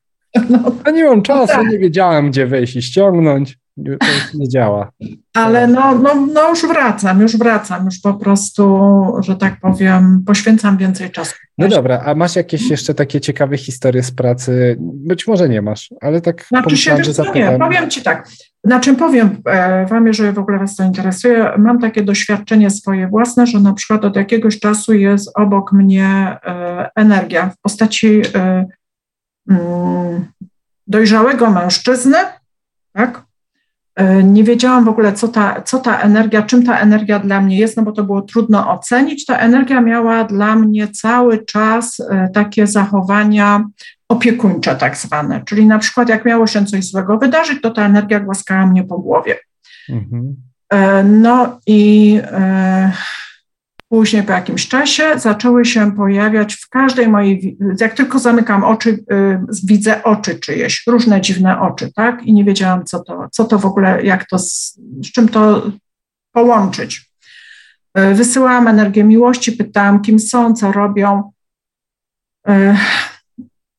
No, ja nie mam czasu, tak. nie wiedziałem, gdzie wejść i ściągnąć to już nie działa. Ale no, no, no już wracam, już wracam, już po prostu, że tak powiem, poświęcam więcej czasu. No dobra, a masz jakieś jeszcze takie ciekawe historie z pracy? Być może nie masz, ale tak znaczy się, że zapytam. Nie, powiem Ci tak, na czym powiem e, Wam, jeżeli w ogóle Was to interesuje, mam takie doświadczenie swoje własne, że na przykład od jakiegoś czasu jest obok mnie e, energia w postaci e, mm, dojrzałego mężczyzny, tak? E, nie wiedziałam w ogóle, co ta, co ta energia, czym ta energia dla mnie jest, no bo to było trudno ocenić. Ta energia miała dla mnie cały czas e, takie zachowania opiekuńcze, tak zwane. Czyli na przykład, jak miało się coś złego wydarzyć, to ta energia głaskała mnie po głowie. Mhm. E, no i Później po jakimś czasie zaczęły się pojawiać w każdej mojej, jak tylko zamykam oczy, y, widzę oczy czyjeś, różne dziwne oczy, tak? I nie wiedziałam, co to, co to w ogóle, jak to, z, z czym to połączyć. Y, wysyłałam energię miłości, pytałam, kim są, co robią. Y,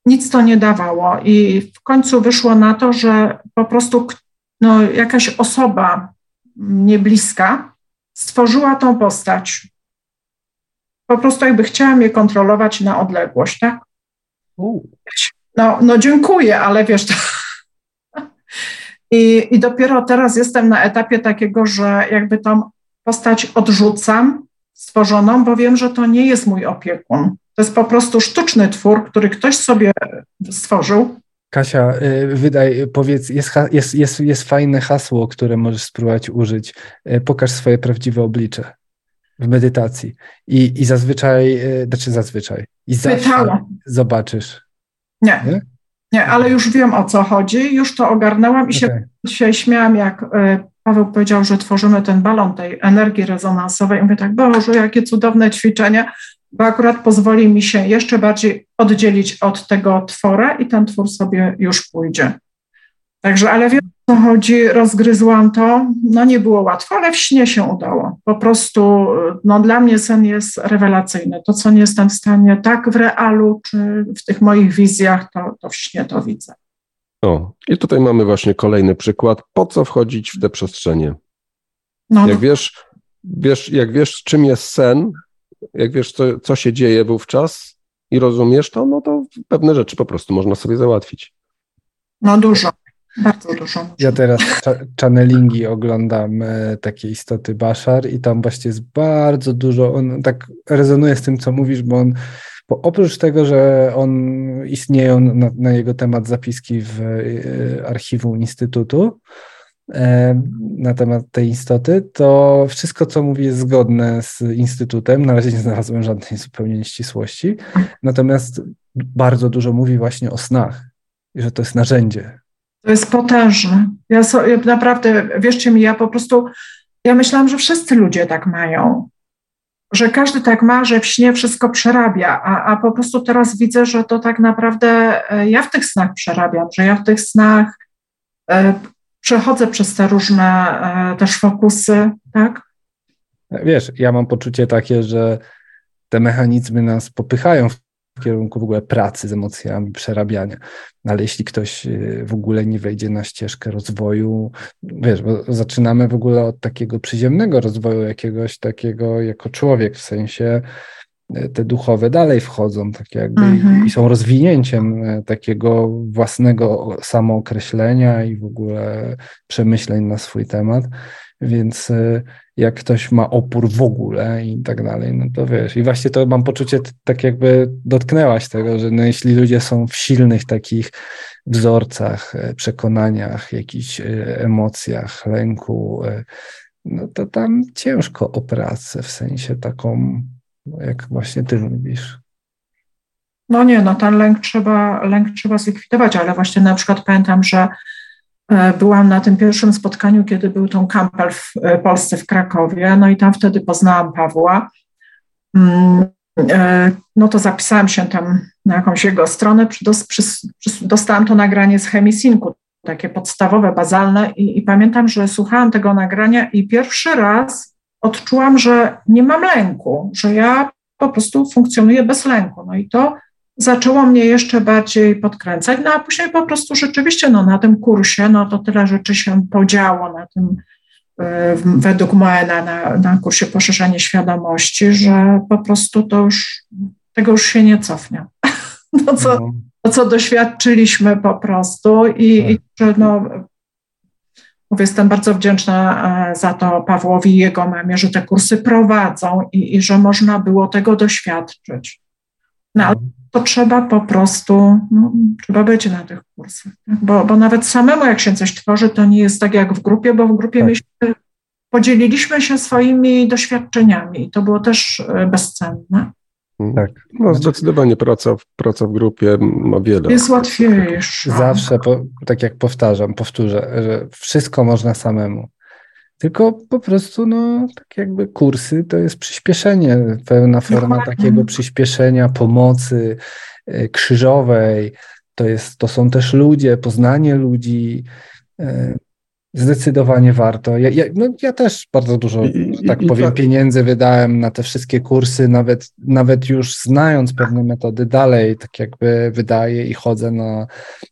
nic to nie dawało. I w końcu wyszło na to, że po prostu no, jakaś osoba niebliska stworzyła tą postać po prostu jakby chciałam je kontrolować na odległość, tak? No, no dziękuję, ale wiesz, to, I, I dopiero teraz jestem na etapie takiego, że jakby tą postać odrzucam, stworzoną, bo wiem, że to nie jest mój opiekun. To jest po prostu sztuczny twór, który ktoś sobie stworzył. Kasia, y, wydaj, powiedz, jest, jest, jest, jest fajne hasło, które możesz spróbować użyć. Y, pokaż swoje prawdziwe oblicze w medytacji. I, i zazwyczaj, y, znaczy zazwyczaj, i zawsze zobaczysz. Nie. nie. Nie, ale już wiem o co chodzi, już to ogarnęłam i okay. się dzisiaj śmiałam, jak Paweł powiedział, że tworzymy ten balon tej energii rezonansowej. I mówię tak, Boże, jakie cudowne ćwiczenie, bo akurat pozwoli mi się jeszcze bardziej oddzielić od tego twora i ten twór sobie już pójdzie. Także, ale wiem o co chodzi, rozgryzłam to, no nie było łatwo, ale w śnie się udało. Po prostu, no dla mnie sen jest rewelacyjny. To, co nie jestem w stanie tak w realu, czy w tych moich wizjach, to, to w śnie to widzę. O, i tutaj mamy właśnie kolejny przykład. Po co wchodzić w te przestrzenie? No, jak, no. wiesz, wiesz, jak wiesz, czym jest sen, jak wiesz, co, co się dzieje wówczas i rozumiesz to, no to pewne rzeczy po prostu można sobie załatwić. No dużo. Bardzo dużo. Ja teraz channelingi oglądam e, takie istoty Bashar i tam właśnie jest bardzo dużo, on tak rezonuje z tym, co mówisz, bo on bo oprócz tego, że on istnieją na, na jego temat zapiski w e, archiwum Instytutu, e, na temat tej istoty, to wszystko, co mówi, jest zgodne z Instytutem. Na razie nie znalazłem żadnej zupełnie nieścisłości. Natomiast bardzo dużo mówi właśnie o snach i że to jest narzędzie. To jest potężne. Ja, so, naprawdę, wierzcie mi, ja po prostu, ja myślałam, że wszyscy ludzie tak mają że każdy tak ma, że w śnie wszystko przerabia, a, a po prostu teraz widzę, że to tak naprawdę e, ja w tych snach przerabiam, że ja w tych snach e, przechodzę przez te różne e, też fokusy, tak? Wiesz, ja mam poczucie takie, że te mechanizmy nas popychają w w kierunku w ogóle pracy z emocjami, przerabiania. No, ale jeśli ktoś y, w ogóle nie wejdzie na ścieżkę rozwoju, wiesz, bo zaczynamy w ogóle od takiego przyziemnego rozwoju, jakiegoś takiego jako człowiek, w sensie y, te duchowe dalej wchodzą, tak jakby mhm. i, są rozwinięciem y, takiego własnego samookreślenia i w ogóle przemyśleń na swój temat. Więc y, jak ktoś ma opór w ogóle i tak dalej, no to wiesz. I właśnie to mam poczucie, tak jakby dotknęłaś tego, że no jeśli ludzie są w silnych takich wzorcach, e, przekonaniach, jakichś e, emocjach, lęku, e, no to tam ciężko o pracę, w sensie taką, jak właśnie ty mówisz. No nie, no ten lęk trzeba, lęk trzeba zlikwidować, ale właśnie na przykład pamiętam, że byłam na tym pierwszym spotkaniu, kiedy był tą kampel w e, Polsce, w Krakowie, no i tam wtedy poznałam Pawła. Mm, e, no to zapisałam się tam na jakąś jego stronę, dostałam to nagranie z Chemisinku, takie podstawowe, bazalne i, i pamiętam, że słuchałam tego nagrania i pierwszy raz odczułam, że nie mam lęku, że ja po prostu funkcjonuję bez lęku. No i to zaczęło mnie jeszcze bardziej podkręcać, no a później po prostu rzeczywiście no, na tym kursie, no to tyle rzeczy się podziało na tym, e, według Moena, na, na kursie poszerzanie świadomości, że po prostu to już, tego już się nie cofnie. No co, no. to, co doświadczyliśmy po prostu i, tak. że no, Mówię, jestem bardzo wdzięczna e, za to Pawłowi i jego mamie, że te kursy prowadzą i, i że można było tego doświadczyć. No, mhm to trzeba po prostu, no, trzeba być na tych kursach. Tak? Bo, bo nawet samemu, jak się coś tworzy, to nie jest tak jak w grupie, bo w grupie tak. my podzieliliśmy się swoimi doświadczeniami i to było też e, bezcenne. Mhm. Tak. No zdecydowanie praca, praca w grupie ma wiele. Jest łatwiejsza. Zawsze, po, tak jak powtarzam, powtórzę, że wszystko można samemu. Tylko po prostu, no, tak jakby kursy to jest przyspieszenie, pewna forma takiego przyspieszenia, pomocy e, krzyżowej. To, jest, to są też ludzie, poznanie ludzi, e, Zdecydowanie warto. Ja, ja, no ja też bardzo dużo, I, tak i, powiem, i pieniędzy wydałem na te wszystkie kursy, nawet, nawet już znając pewne metody dalej, tak jakby wydaję i chodzę na,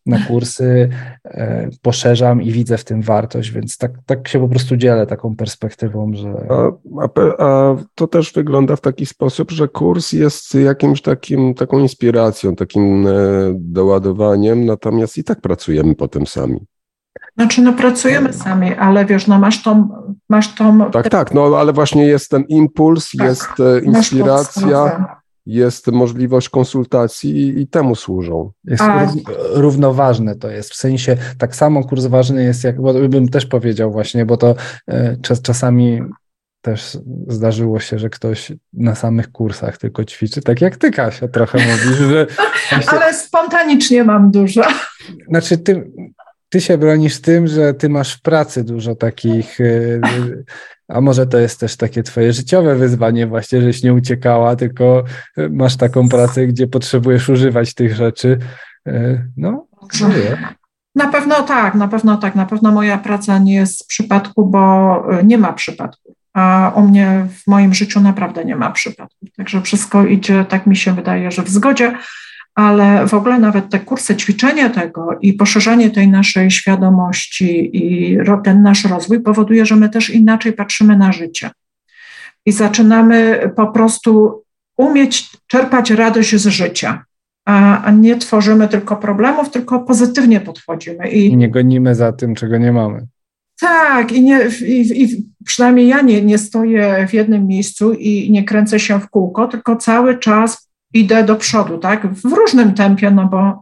na kursy, e, poszerzam i widzę w tym wartość, więc tak, tak się po prostu dzielę taką perspektywą, że... A, a, a to też wygląda w taki sposób, że kurs jest jakimś takim, taką inspiracją, takim e, doładowaniem, natomiast i tak pracujemy potem sami. Znaczy, no pracujemy sami, ale wiesz, no masz tą, masz tą... Tak, tak, no ale właśnie jest ten impuls, tak, jest e, inspiracja, jest możliwość konsultacji i temu służą. Jest A... równoważne to jest, w sensie tak samo kurs ważny jest, jak bo bym też powiedział właśnie, bo to e, czas, czasami też zdarzyło się, że ktoś na samych kursach tylko ćwiczy, tak jak ty, Kasia, trochę mówisz, że... Ale spontanicznie mam dużo. Znaczy, ty, ty się bronisz tym, że ty masz w pracy dużo takich, y, a może to jest też takie twoje życiowe wyzwanie właśnie, żeś nie uciekała, tylko masz taką pracę, gdzie potrzebujesz używać tych rzeczy. Y, no, Na pewno tak, na pewno tak. Na pewno moja praca nie jest z przypadku, bo y, nie ma przypadku. A u mnie w moim życiu naprawdę nie ma przypadku. Także wszystko idzie, tak mi się wydaje, że w zgodzie ale w ogóle nawet te kursy, ćwiczenie tego i poszerzanie tej naszej świadomości i ten nasz rozwój powoduje, że my też inaczej patrzymy na życie. I zaczynamy po prostu umieć czerpać radość z życia, a, nie tworzymy tylko problemów, tylko pozytywnie podchodzimy. I, I nie gonimy za tym, czego nie mamy. Tak, i, nie, i, i przynajmniej ja nie, nie stoję w jednym miejscu i nie kręcę się w kółko, tylko cały czas idę do przodu, tak? W różnym tempie, no bo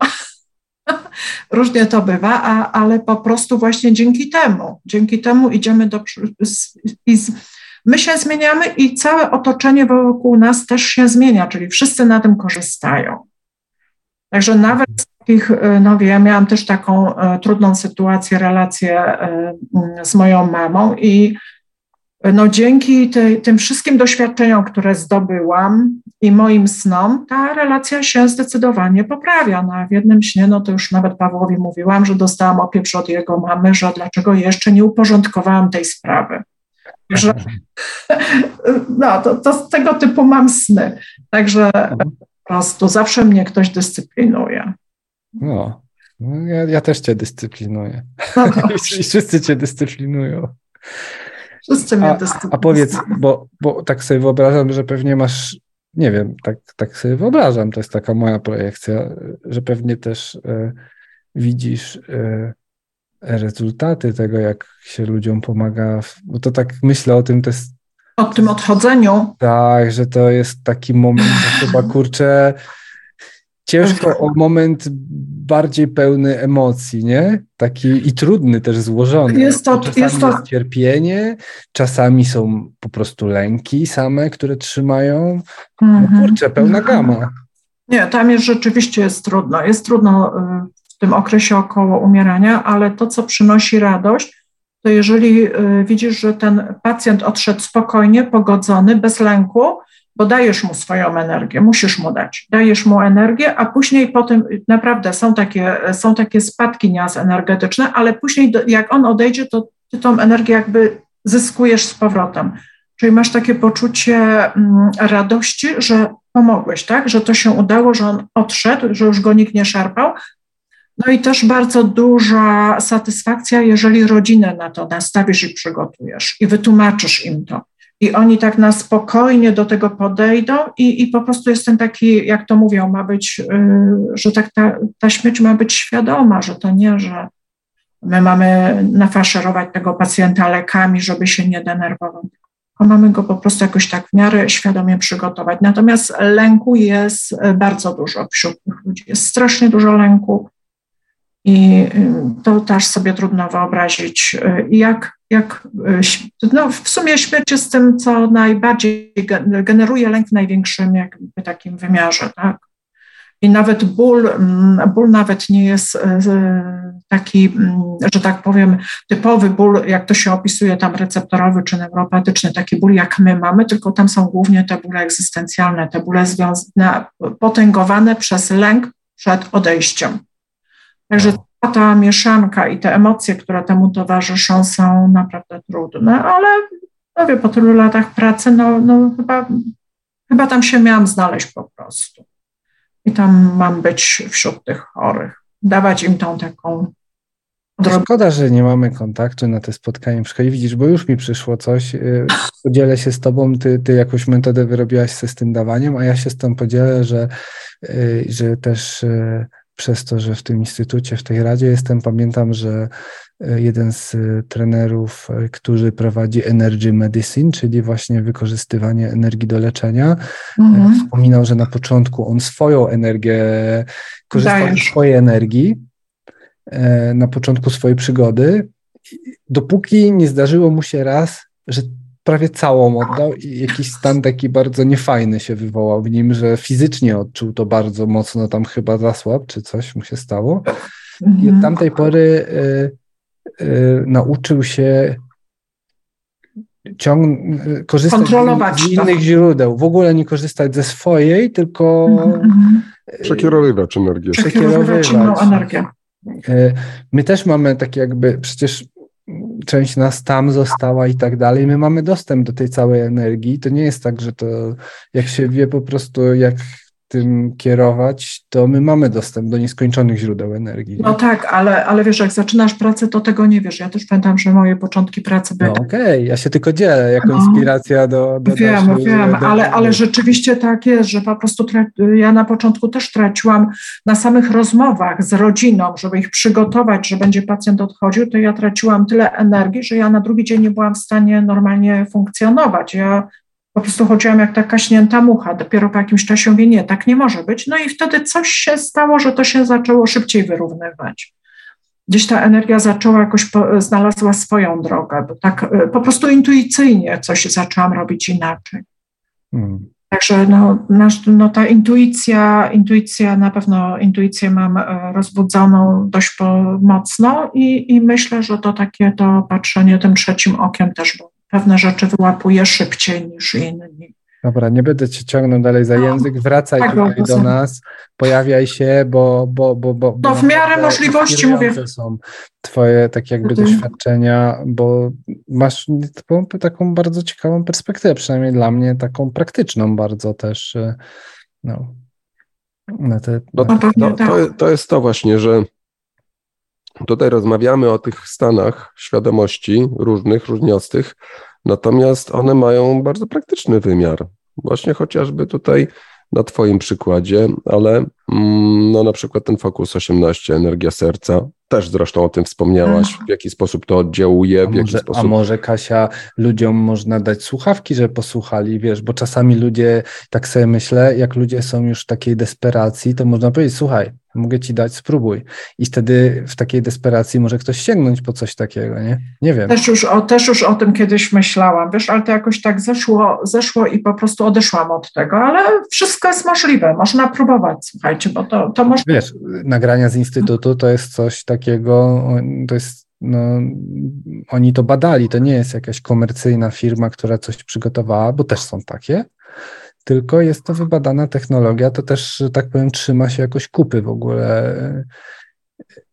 różnie to bywa, a, ale po prostu właśnie dzięki temu, dzięki temu idziemy do. I my się zmieniamy i całe otoczenie wokół nas też się zmienia, czyli wszyscy na tym korzystają. Także nawet z takich, e, no ja miałam też taką e, trudną sytuację, relację e, z moją mamą i no dzięki te, tym wszystkim doświadczeniom, które zdobyłam i moim snom, ta relacja się zdecydowanie poprawia. No, w jednym śnie, no to już nawet Pawłowi mówiłam, że dostałam opieprz od jego mamy, że dlaczego jeszcze nie uporządkowałam tej sprawy. Że, no, to, to z tego typu mam sny. Także po prostu zawsze mnie ktoś dyscyplinuje. No, no ja, ja też cię dyscyplinuję. No I wszyscy cię dyscyplinują. Wszyscy mnie a, a powiedz, bo, bo tak sobie wyobrażam, że pewnie masz, nie wiem, tak, tak sobie wyobrażam, to jest taka moja projekcja, że pewnie też e, widzisz e, rezultaty tego, jak się ludziom pomaga, bo to tak myślę o tym, to jest o tym odchodzeniu. Tak, że to jest taki moment, że chyba kurczę, ciężko o moment bardziej pełny emocji, nie? Taki i trudny też złożony. Jest to, czasami jest, to... jest cierpienie, czasami są po prostu lęki same, które trzymają. No mhm. kurczę, pełna gama. Nie, tam jest rzeczywiście jest trudno. Jest trudno y, w tym okresie około umierania, ale to, co przynosi radość, to jeżeli y, widzisz, że ten pacjent odszedł spokojnie, pogodzony, bez lęku, bo dajesz mu swoją energię, musisz mu dać. Dajesz mu energię, a później potem naprawdę są takie, są takie spadki nias energetyczne, ale później jak on odejdzie, to ty tą energię jakby zyskujesz z powrotem. Czyli masz takie poczucie mm, radości, że pomogłeś, tak? Że to się udało, że on odszedł, że już go nikt nie szarpał. No i też bardzo duża satysfakcja, jeżeli rodzinę na to nastawisz i przygotujesz i wytłumaczysz im to i oni tak na spokojnie do tego podejdą i, i po prostu jest ten taki, jak to mówią, ma być, y, że tak ta, ta śmierć ma być świadoma, że to nie, że my mamy nafaszerować tego pacjenta lekami, żeby się nie denerwował, tylko mamy go po prostu jakoś tak w miarę świadomie przygotować. Natomiast lęku jest bardzo dużo wśród tych ludzi, jest strasznie dużo lęku i y, to też sobie trudno wyobrazić, y, jak, jak y, no w sumie śmierć jest tym, co najbardziej generuje lęk w największym jakby takim wymiarze, tak? I nawet ból, mm, ból nawet nie jest taki, mm, że tak powiem, typowy ból, jak to się opisuje tam receptorowy czy neuropatyczny, taki ból jak my mamy, tylko tam są głównie te bóle egzystencjalne, te bóle związane, potęgowane przez lęk przed odejściem. Także ta mieszanka i te emocje, które temu towarzyszą, są naprawdę trudne, ale no wie, po tylu latach pracy, no, no chyba, chyba tam się miałam znaleźć po prostu. I tam mam być wśród tych chorych, dawać im tą taką. Szkoda, że nie mamy kontaktu na te spotkanie szkole. Widzisz, bo już mi przyszło coś. Y, podzielę się z tobą, ty, ty jakąś metodę wyrobiłaś ze z tym dawaniem, a ja się z tą podzielę, że, y, że też y, przez to, że w tym instytucie, w tej radzie jestem, pamiętam, że jeden z trenerów, który prowadzi Energy Medicine, czyli właśnie wykorzystywanie energii do leczenia. Mhm. Wspominał, że na początku on swoją energię, korzystał ze swojej energii na początku swojej przygody, dopóki nie zdarzyło mu się raz, że prawie całą oddał i jakiś stan taki bardzo niefajny się wywołał w nim, że fizycznie odczuł to bardzo mocno, tam chyba zasłab, czy coś mu się stało. I od mhm. tamtej pory y, y, nauczył się ciąg, korzystać z, innych źródeł, w ogóle nie korzystać ze swojej, tylko mhm. przekierowywać energię. Przekierowywać energię. Y, my też mamy takie jakby, przecież część nas tam została i tak dalej. My mamy dostęp do tej całej energii. To nie jest tak, że to jak się wie po prostu, jak tym kierować, to my mamy dostęp do nieskończonych źródeł energii. Nie? No tak, ale, ale wiesz, jak zaczynasz pracę, to tego nie wiesz. Ja też pamiętam, że moje początki pracy były. No okej, okay. ja się tylko dzielę jako no. inspiracja do. do wiem, wiem, do, ale, ale rzeczywiście tak jest, że po prostu ja na początku też traciłam na samych rozmowach z rodziną, żeby ich przygotować, że będzie pacjent odchodził, to ja traciłam tyle energii, że ja na drugi dzień nie byłam w stanie normalnie funkcjonować. Ja po prostu chodziłam jak taka śnięta mucha. Dopiero po jakimś czasie mówię, nie, tak nie może być. No i wtedy coś się stało, że to się zaczęło szybciej wyrównywać. Gdzieś ta energia zaczęła jakoś, po, znalazła swoją drogę, bo tak e, po prostu intuicyjnie coś zaczęłam robić inaczej. Hmm. Także no, nasz, no ta intuicja, intuicja, na pewno intuicję mam e, rozbudzoną dość mocno i, i myślę, że to takie to patrzenie tym trzecim okiem też było pewne rzeczy wyłapuje szybciej niż inni. Dobra, nie będę cię ciągnął dalej za no, język, wracaj tak, tutaj do nas, pojawiaj się, bo... bo, bo, bo no w miarę możliwości mówię. są twoje takie jakby mhm. doświadczenia, bo masz taką bardzo ciekawą perspektywę, przynajmniej dla mnie taką praktyczną bardzo też. E, no, na te, no, na... No, tak. to, to jest to właśnie, że Tutaj rozmawiamy o tych stanach świadomości różnych, różniostych, natomiast one mają bardzo praktyczny wymiar. Właśnie chociażby tutaj na Twoim przykładzie, ale mm, no, na przykład ten Focus 18, energia serca, też zresztą o tym wspomniałaś, w jaki sposób to oddziałuje, w jaki sposób... A może Kasia, ludziom można dać słuchawki, żeby posłuchali, wiesz, bo czasami ludzie, tak sobie myślę, jak ludzie są już w takiej desperacji, to można powiedzieć, słuchaj, mogę ci dać, spróbuj. I wtedy w takiej desperacji może ktoś sięgnąć po coś takiego, nie? Nie wiem. Też już o, też już o tym kiedyś myślałam, wiesz, ale to jakoś tak zeszło, zeszło i po prostu odeszłam od tego, ale wszystko jest możliwe, można próbować, słuchajcie, bo to, to można... Wiesz, nagrania z Instytutu to jest coś takiego, to jest no, oni to badali, to nie jest jakaś komercyjna firma, która coś przygotowała, bo też są takie, tylko jest to wybadana technologia, to też, że tak powiem, trzyma się jakoś kupy w ogóle.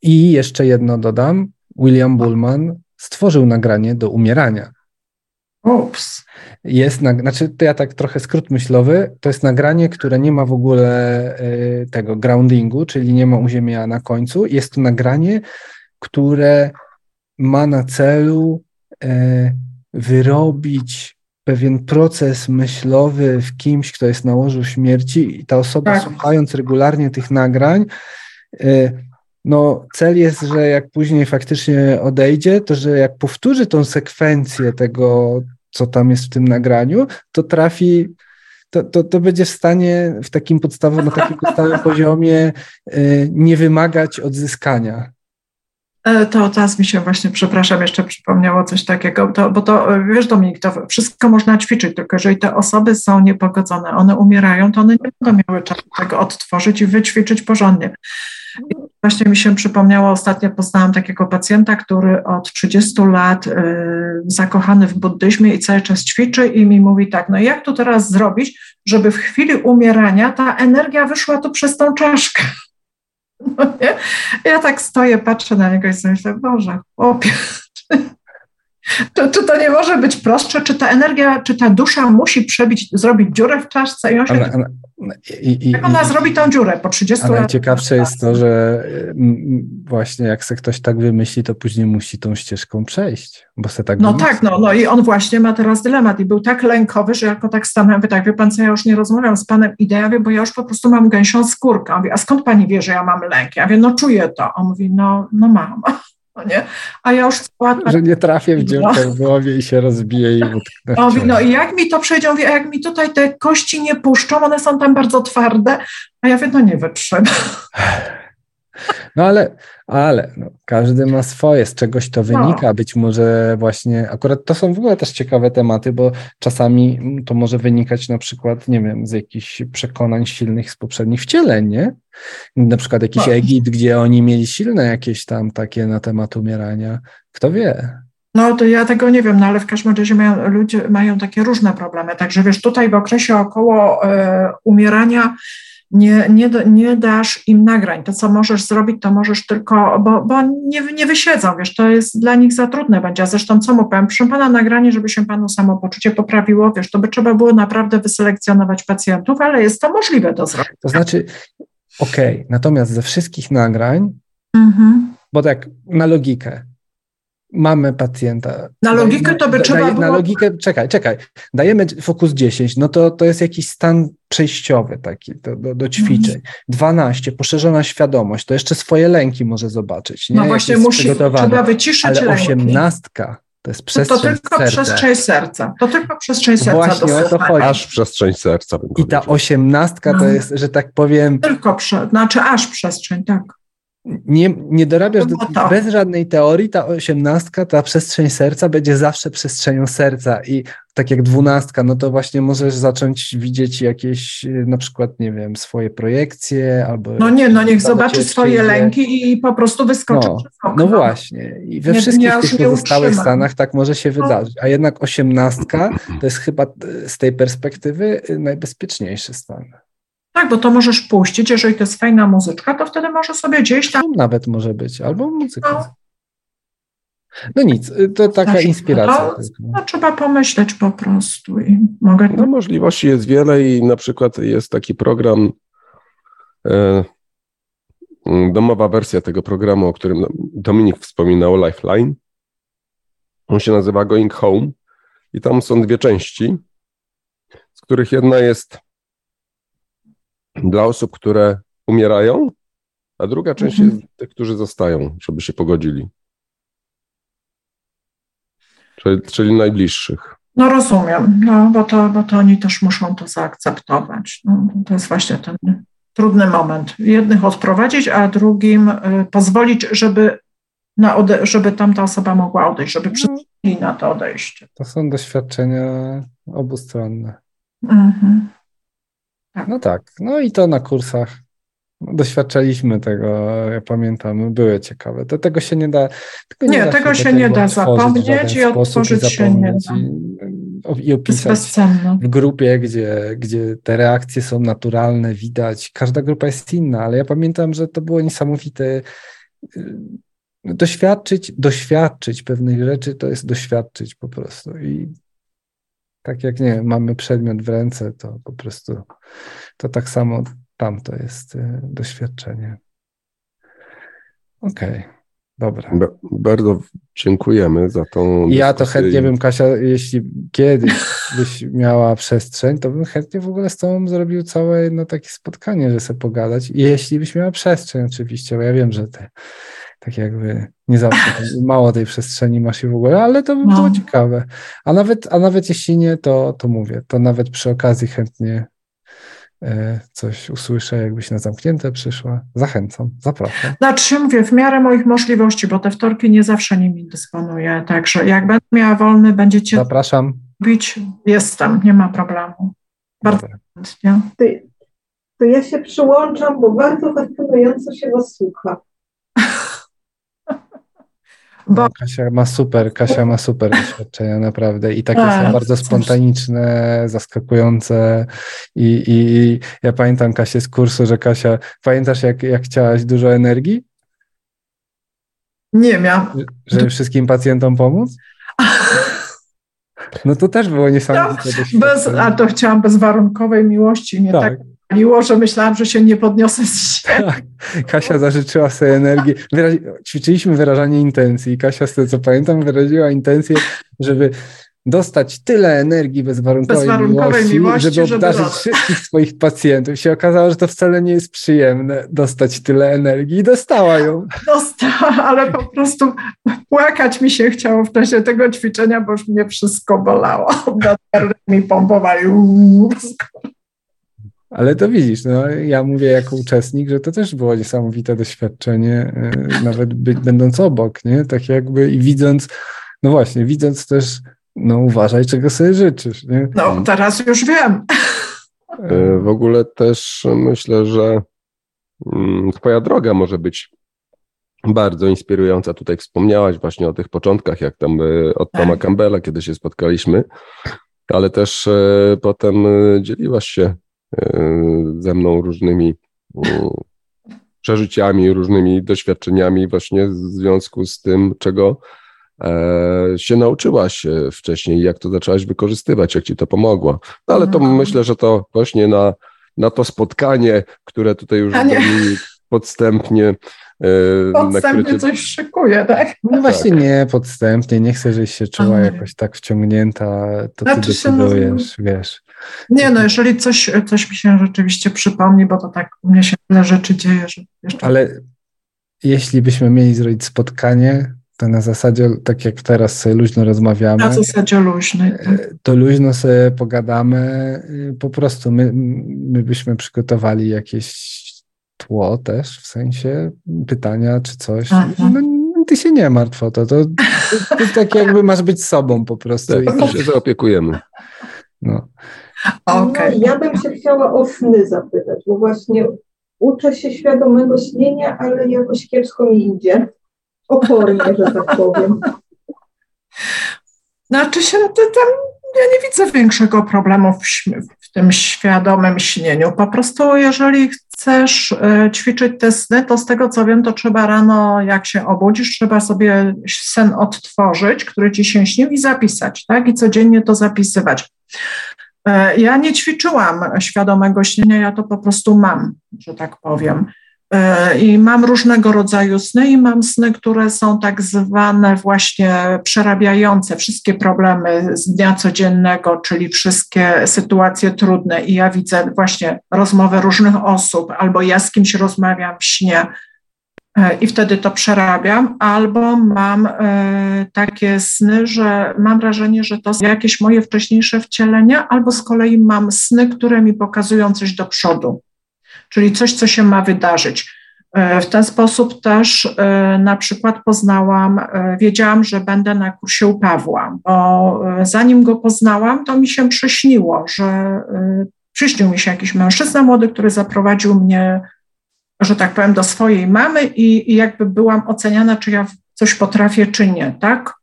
I jeszcze jedno dodam, William Bullman stworzył nagranie do umierania. Ups. Jest, znaczy to ja tak trochę skrót myślowy, to jest nagranie, które nie ma w ogóle y, tego groundingu, czyli nie ma uziemienia na końcu. Jest to nagranie, które ma na celu y, wyrobić pewien proces myślowy w kimś, kto jest na łożu śmierci i ta osoba tak. słuchając regularnie tych nagrań, y, no cel jest, że jak później faktycznie odejdzie, to że jak powtórzy tą sekwencję tego, co tam jest w tym nagraniu, to trafi to, to, to będzie w stanie w takim podstawowym, na takim podstawowym poziomie y, nie wymagać odzyskania. E, to teraz mi się właśnie, przepraszam, jeszcze przypomniało coś takiego, to, bo to, e, wiesz Dominik, to wszystko można ćwiczyć, tylko jeżeli te osoby są niepogodzone, one umierają, to one nie będą miały czasu tego odtworzyć i wyćwiczyć porządnie. I właśnie mi się przypomniało, ostatnio poznałam takiego pacjenta, który od 30 lat y, zakochany w buddyzmie i cały czas ćwiczy i mi mówi tak, no jak to teraz zrobić, żeby w chwili umierania ta energia wyszła tu przez tą czaszkę. Ja tak stoję, patrzę na niego i sobie myślę, Boże, chłopie, czy, to nie może być prostsze? Czy ta energia, czy ta dusza musi przebić, zrobić dziurę w czaszce i on się... Ona, ona, i, jak ona i, zrobi tą dziurę po 30 latach? Najciekawsze jest to, że właśnie jak se ktoś tak wymyśli, to później musi tą ścieżką przejść, bo se tak No wymyśli. tak, no, no i on właśnie ma teraz dylemat i był tak lękowy, że jako tak stanąłem, tak, wie pan co, ja już nie rozmawiam z panem ideawie, bo ja już po prostu mam gęsią skórkę. On mówi, a skąd pani wie, że ja mam lęk? Ja wiem, no czuję to. On mówi, no, no mam. No nie? A ja już cała... Że nie trafię w dziurkę no. w głowie i się rozbiję i utknę. No, no i jak mi to przejdzie, mówię, jak mi tutaj te kości nie puszczą, one są tam bardzo twarde, a ja wiem, no nie wytrzymam. No ale, ale no, każdy ma swoje, z czegoś to wynika. No. Być może właśnie, akurat to są w ogóle też ciekawe tematy, bo czasami to może wynikać na przykład, nie wiem, z jakichś przekonań silnych z poprzednich wcieleń, nie? Na przykład jakiś no. Egipt, gdzie oni mieli silne jakieś tam takie na temat umierania. Kto wie? No to ja tego nie wiem, no ale w każdym razie mają, ludzie mają takie różne problemy. Także wiesz, tutaj w okresie około y, umierania nie, nie, nie dasz im nagrań. To, co możesz zrobić, to możesz tylko, bo, bo nie, nie wysiedzą, wiesz, to jest dla nich za trudne będzie. A zresztą co mu powiem, proszę pana nagranie, żeby się panu samopoczucie poprawiło, wiesz, to by trzeba było naprawdę wyselekcjonować pacjentów, ale jest to możliwe do zrobienia. To znaczy, okej, okay, natomiast ze wszystkich nagrań, mhm. bo tak na logikę, mamy pacjenta. Na logikę to by trzeba było... Na logikę, czekaj, czekaj, dajemy fokus 10, no to, to jest jakiś stan przejściowy taki do, do, do ćwiczeń. Mhm. 12, poszerzona świadomość, to jeszcze swoje lęki może zobaczyć. Nie? No właśnie musi, trzeba wyciszyć Ale lęki. osiemnastka to jest przestrzeń no to tylko serca. przestrzeń serca. To tylko przestrzeń serca. Właśnie o to chodzi. Aż przestrzeń serca. I ta osiemnastka to no. jest, że tak powiem... Tylko, prze, znaczy aż przestrzeń, tak nie, nie dorabiasz do, bez żadnej teorii, ta osiemnastka, ta przestrzeń serca będzie zawsze przestrzenią serca. I tak jak dwunastka, no to właśnie możesz zacząć widzieć jakieś na przykład, nie wiem, swoje projekcje albo... No nie, no niech zobaczy swoje lęki i po prostu wyskoczy no, przez okno. No właśnie. I we nie, wszystkich tych pozostałych stanach tak może się no. wydarzyć, a jednak osiemnastka to jest chyba z tej perspektywy najbezpieczniejszy stan. Tak, bo to możesz puścić, jeżeli to jest fajna muzyczka, to wtedy może sobie gdzieś tam... Nawet może być, albo muzyka. No, no nic, to taka znaczy, inspiracja. No, no, trzeba pomyśleć po prostu i mogę... No możliwości jest wiele i na przykład jest taki program, e, domowa wersja tego programu, o którym Dominik wspominał, Lifeline. On się nazywa Going Home i tam są dwie części, z których jedna jest dla osób, które umierają, a druga część mhm. jest tych, którzy zostają, żeby się pogodzili. Czyli, czyli najbliższych. No rozumiem, no, bo, to, bo to oni też muszą to zaakceptować. No, to jest właśnie ten trudny moment. Jednych odprowadzić, a drugim y, pozwolić, żeby, na ode- żeby tamta osoba mogła odejść, żeby przyjęli na to odejście. To są doświadczenia obustronne. Mhm. No tak, no i to na kursach doświadczaliśmy tego, ja pamiętam, były ciekawe. To tego się nie da. Tego nie, nie tego się nie da zapomnieć i otworzyć się nie da. I, i opisać w grupie, gdzie, gdzie te reakcje są naturalne, widać. Każda grupa jest inna, ale ja pamiętam, że to było niesamowite. Doświadczyć, doświadczyć pewnych rzeczy to jest doświadczyć po prostu. I tak jak nie mamy przedmiot w ręce, to po prostu to tak samo tam to jest y, doświadczenie. Okej, okay, dobra. bardzo dziękujemy za tą. Ja to chętnie bym, Kasia, jeśli kiedyś byś miała przestrzeń, to bym chętnie w ogóle z Tobą zrobił całe jedno takie spotkanie, że sobie pogadać. Jeśli byś miała przestrzeń, oczywiście, bo ja wiem, że Ty tak jakby nie zawsze mało tej przestrzeni masz i w ogóle, ale to by no. było ciekawe. A nawet, a nawet jeśli nie, to, to mówię, to nawet przy okazji chętnie e, coś usłyszę, jakbyś na zamknięte przyszła. Zachęcam, zapraszam. Znaczy mówię, w miarę moich możliwości, bo te wtorki nie zawsze nimi dysponuję, także jak będę miała wolny, będziecie Zapraszam. Bić, jestem, nie ma problemu. Bardzo chętnie. To ja się przyłączam, bo bardzo fascynująco się was słucha. Bo... No, Kasia ma super, Kasia ma super doświadczenia naprawdę i takie A, są bardzo spontaniczne, zaskakujące i, i, ja pamiętam Kasię z kursu, że Kasia, pamiętasz jak, jak chciałaś dużo energii? Nie miałam. Żeby wszystkim pacjentom pomóc? No to też było niesamowite no, bez, A to chciałam bezwarunkowej miłości, nie tak, tak miło, że myślałam, że się nie podniosę z ziemi. Tak. Kasia zażyczyła sobie energii. Wyrazi... Ćwiczyliśmy wyrażanie intencji. Kasia, z tego co pamiętam, wyraziła intencję, żeby dostać tyle energii bezwarunkowej, bezwarunkowej miłości, miłości, żeby obdarzyć żeby... wszystkich swoich pacjentów. Się okazało, że to wcale nie jest przyjemne dostać tyle energii i dostała ją. Dostała, ale po prostu płakać mi się chciało w czasie tego ćwiczenia, bo już mnie wszystko bolało. mi pompowali. Ale to widzisz, no, ja mówię jako uczestnik, że to też było niesamowite doświadczenie, y, nawet by, będąc obok, nie? Tak jakby i widząc, no właśnie, widząc też, no uważaj, czego sobie życzysz, nie? No, teraz już wiem. Y, w ogóle też myślę, że mm, twoja droga może być bardzo inspirująca. Tutaj wspomniałaś właśnie o tych początkach, jak tam od Toma tak. Campbella, kiedy się spotkaliśmy, ale też potem dzieliłaś się ze mną różnymi przeżyciami, różnymi doświadczeniami właśnie w związku z tym, czego e, się nauczyłaś e, wcześniej, jak to zaczęłaś wykorzystywać, jak ci to pomogło. No ale to mhm. myślę, że to właśnie na, na to spotkanie, które tutaj już podstępnie E, podstępnie cię... coś szykuje, tak? No właśnie nie, podstępnie, nie chcę, żebyś się czuła jakoś tak wciągnięta, to znaczy ty decydujesz, no... wiesz. Nie no, jeżeli coś, coś mi się rzeczywiście przypomni, bo to tak u mnie się tyle rzeczy dzieje, że jeszcze... Ale jeśli byśmy mieli zrobić spotkanie, to na zasadzie, tak jak teraz sobie luźno rozmawiamy. Na zasadzie luźnej. E, tak. To luźno sobie pogadamy. Po prostu my, my byśmy przygotowali jakieś tło też, w sensie pytania czy coś. No, ty się nie martw o to. To, to, to tak jakby masz być sobą po prostu. Tak, I się zaopiekujemy. No. Okay. No, ja bym się chciała o sny zapytać, bo właśnie uczę się świadomego śnienia, ale jakoś kiepsko mi idzie. Opornie, że tak powiem. Znaczy się, to tam ja nie widzę większego problemu w, w, tym świadomym śnieniu. Po prostu, jeżeli chcesz e, ćwiczyć te sny, to z tego co wiem, to trzeba rano, jak się obudzisz, trzeba sobie sen odtworzyć, który ci się śnił i zapisać, tak? I codziennie to zapisywać. E, ja nie ćwiczyłam świadomego śnienia, ja to po prostu mam, że tak powiem. E, I mam różnego rodzaju sny i mam sny, które są tak zwane właśnie przerabiające wszystkie problemy z dnia codziennego, czyli wszystkie sytuacje trudne i ja widzę właśnie rozmowę różnych osób, albo ja z kimś rozmawiam w śnie i wtedy to przerabiam, albo mam e, takie sny, że mam wrażenie, że to są jakieś moje wcześniejsze wcielenia, albo z kolei mam sny, które mi pokazują coś do przodu czyli coś, co się ma wydarzyć. E, w ten sposób też e, na przykład poznałam, e, wiedziałam, że będę na kursie u Pawła, bo zanim go poznałam, to mi się przyśniło, że przyśnił mi się jakiś mężczyzna młody, który zaprowadził mnie, że tak powiem, do swojej mamy i, i jakby byłam oceniana, czy ja coś potrafię, czy nie, tak?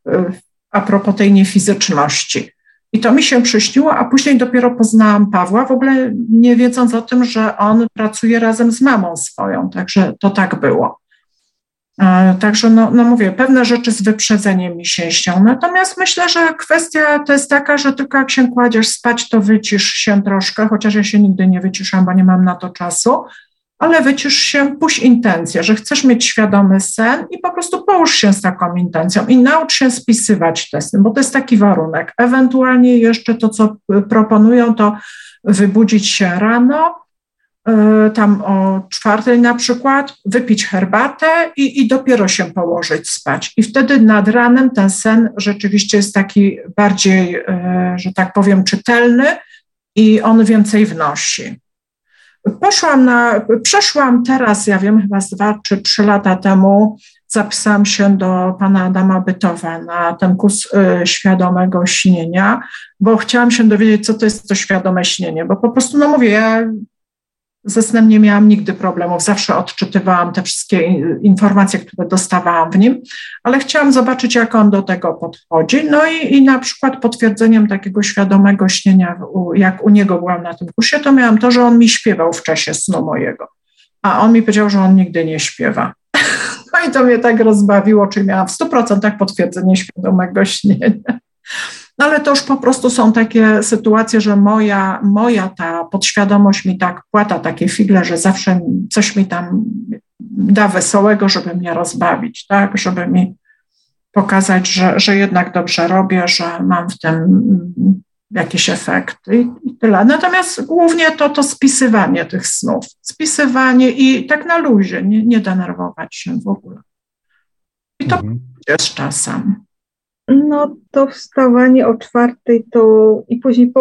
A propos tej niefizyczności. I to mi się przyśniło, a później dopiero poznałam Pawła, w ogóle nie wiedząc o tym, że on pracuje razem z mamą swoją, także to tak było. E, także, no, no mówię, pewne rzeczy z wyprzedzeniem mi się śnią. Natomiast myślę, że kwestia to jest taka, że tylko jak się kładziesz spać, to wycisz się troszkę, chociaż ja się nigdy nie wyciszam, bo nie mam na to czasu, ale wycisz się, puść intencję, że chcesz mieć świadomy sen i po prostu połóż się z taką intencją i naucz się spisywać te sny, bo to jest taki warunek. Ewentualnie jeszcze to, co proponują, to wybudzić się rano, y, tam o czwartej na przykład, wypić herbatę i, i dopiero się położyć spać. I wtedy nad ranem ten sen rzeczywiście jest taki bardziej, y, że tak powiem, czytelny i on więcej wnosi. Poszłam na, przeszłam teraz, ja wiem, chyba z dwa czy trzy lata temu, zapisałam się do pana Adama Bytowa na ten kurs y, świadomego śnienia, bo chciałam się dowiedzieć, co to jest to świadome śnienie, bo po prostu, no mówię, ja ze snem nie miałam nigdy problemów, zawsze odczytywałam te wszystkie informacje, które dostawałam w nim, ale chciałam zobaczyć, jak on do tego podchodzi. No i, i na przykład potwierdzeniem takiego świadomego śnienia, jak u niego byłam na tym kursie, to miałam to, że on mi śpiewał w czasie snu mojego, a on mi powiedział, że on nigdy nie śpiewa. No i to mnie tak rozbawiło, czyli miałam w 100% potwierdzenie świadomego śnienia. No ale to już po prostu są takie sytuacje, że moja, moja ta podświadomość mi tak płata takie figle, że zawsze coś mi tam da wesołego, żeby mnie rozbawić, tak, żeby mi pokazać, że, że jednak dobrze robię, że mam w tym mm, jakieś efekty i, tyle. Natomiast głównie to to spisywanie tych snów. Spisywanie i tak na luzie, nie, nie denerwować się w ogóle. I to mhm. z czasem. No to wstawanie o czwartej to i później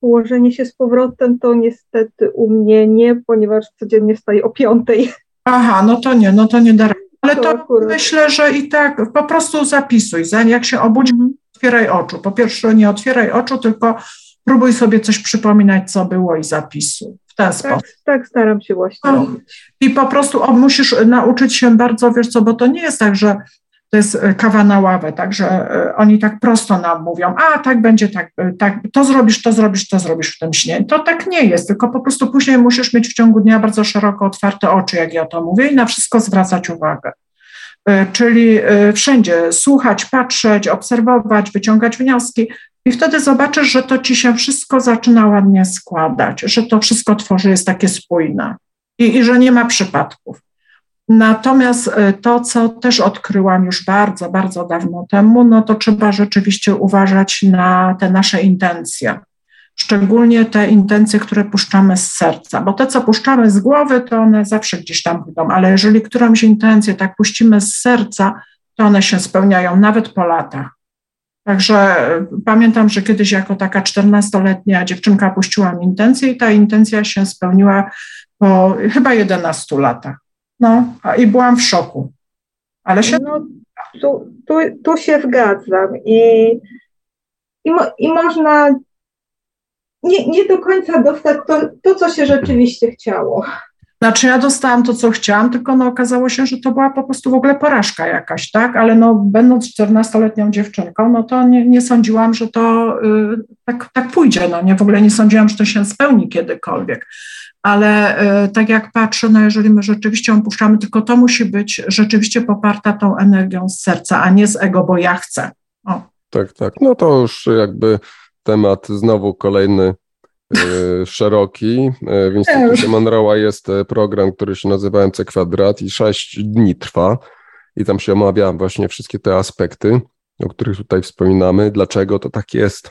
położenie się z powrotem to niestety u mnie nie, ponieważ codziennie wstaję o piątej. Aha, no to nie, no to nie da Ale to, to myślę, że i tak po prostu zapisuj. Jak się obudzi, mhm. otwieraj oczu. Po pierwsze nie otwieraj oczu, tylko próbuj sobie coś przypominać, co było i zapisuj. W ten tak, sposób. Tak, staram się właśnie no. I po prostu o, musisz nauczyć się bardzo, wiesz co, bo to nie jest tak, że to jest e, kawa na ławę, także e, oni tak prosto nam mówią, a tak będzie, tak, e, tak, to zrobisz, to zrobisz, to zrobisz w tym śnie. To tak nie jest, tylko po prostu później musisz mieć w ciągu dnia bardzo szeroko otwarte oczy, jak ja to mówię, i na wszystko zwracać uwagę. Czyli wszędzie słuchać, patrzeć, obserwować, wyciągać wnioski, i wtedy zobaczysz, że to ci się wszystko zaczyna ładnie składać, że to wszystko tworzy, jest takie spójne i, i że nie ma przypadków. Natomiast e, to, co też odkryłam już bardzo, bardzo dawno temu, no to trzeba rzeczywiście uważać na te nasze intencje. Szczególnie te intencje, które puszczamy z serca, bo te, co puszczamy z głowy, to one zawsze gdzieś tam pójdą, ale jeżeli którąś intencję tak puścimy z serca, to one się spełniają nawet po latach. Także e, pamiętam, że kiedyś jako taka 14-letnia dziewczynka puściłam intencję i ta intencja się spełniła po chyba 11 latach. No, i byłam w szoku. Ale się. No, tu, tu, tu się zgadzam. I, i, mo, i można nie, nie do końca dostać to, to, co się rzeczywiście chciało. Znaczy ja dostałam to, co chciałam, tylko no okazało się, że to była po prostu w ogóle porażka jakaś, tak? Ale no będąc 14-letnią dziewczynką, no to nie, nie sądziłam, że to y, tak, tak pójdzie, no nie, w ogóle nie sądziłam, że to się spełni kiedykolwiek ale e, tak jak patrzę, no jeżeli my rzeczywiście opuszczamy, tylko to musi być rzeczywiście poparta tą energią z serca, a nie z ego, bo ja chcę. O. Tak, tak. No to już jakby temat znowu kolejny e, szeroki. E, w Instytucie Monroe'a jest program, który się nazywa MC Kwadrat i sześć dni trwa i tam się omawia właśnie wszystkie te aspekty, o których tutaj wspominamy, dlaczego to tak jest,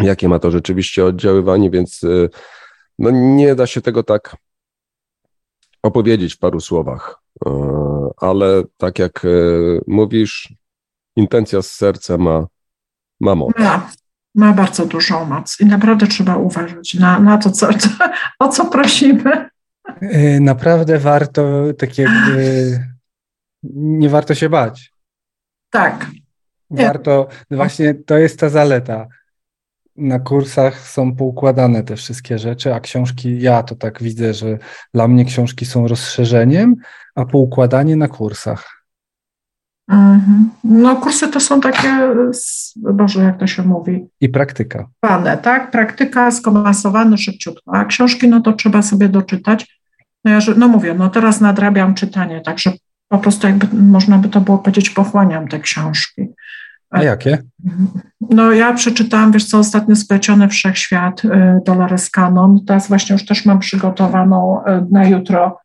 jakie ma to rzeczywiście oddziaływanie, więc no nie da się tego tak opowiedzieć w paru słowach, e, ale tak jak e, mówisz, intencja z serca ma, ma moc. Ma, ma bardzo dużą moc i naprawdę trzeba uważać na, na to, co, co, o co prosimy. E, naprawdę warto, tak jakby, nie warto się bać. Tak. Warto, właśnie to jest ta zaleta na kursach są poukładane te wszystkie rzeczy, a książki, ja to tak widzę, że dla mnie książki są rozszerzeniem, a poukładanie na kursach. Mhm. No, kursy to są takie, Boże, jak to się mówi? I praktyka. Pane, tak? Praktyka skomasowane szybciutko, a książki, no to trzeba sobie doczytać. No ja, no mówię, no teraz nadrabiam czytanie, także po prostu jakby można by to było powiedzieć, pochłaniam te książki. A jakie? No ja przeczytałam, wiesz co, ostatnio Spleciony Wszechświat y, Dolores Cannon. Teraz właśnie już też mam przygotowaną y, na jutro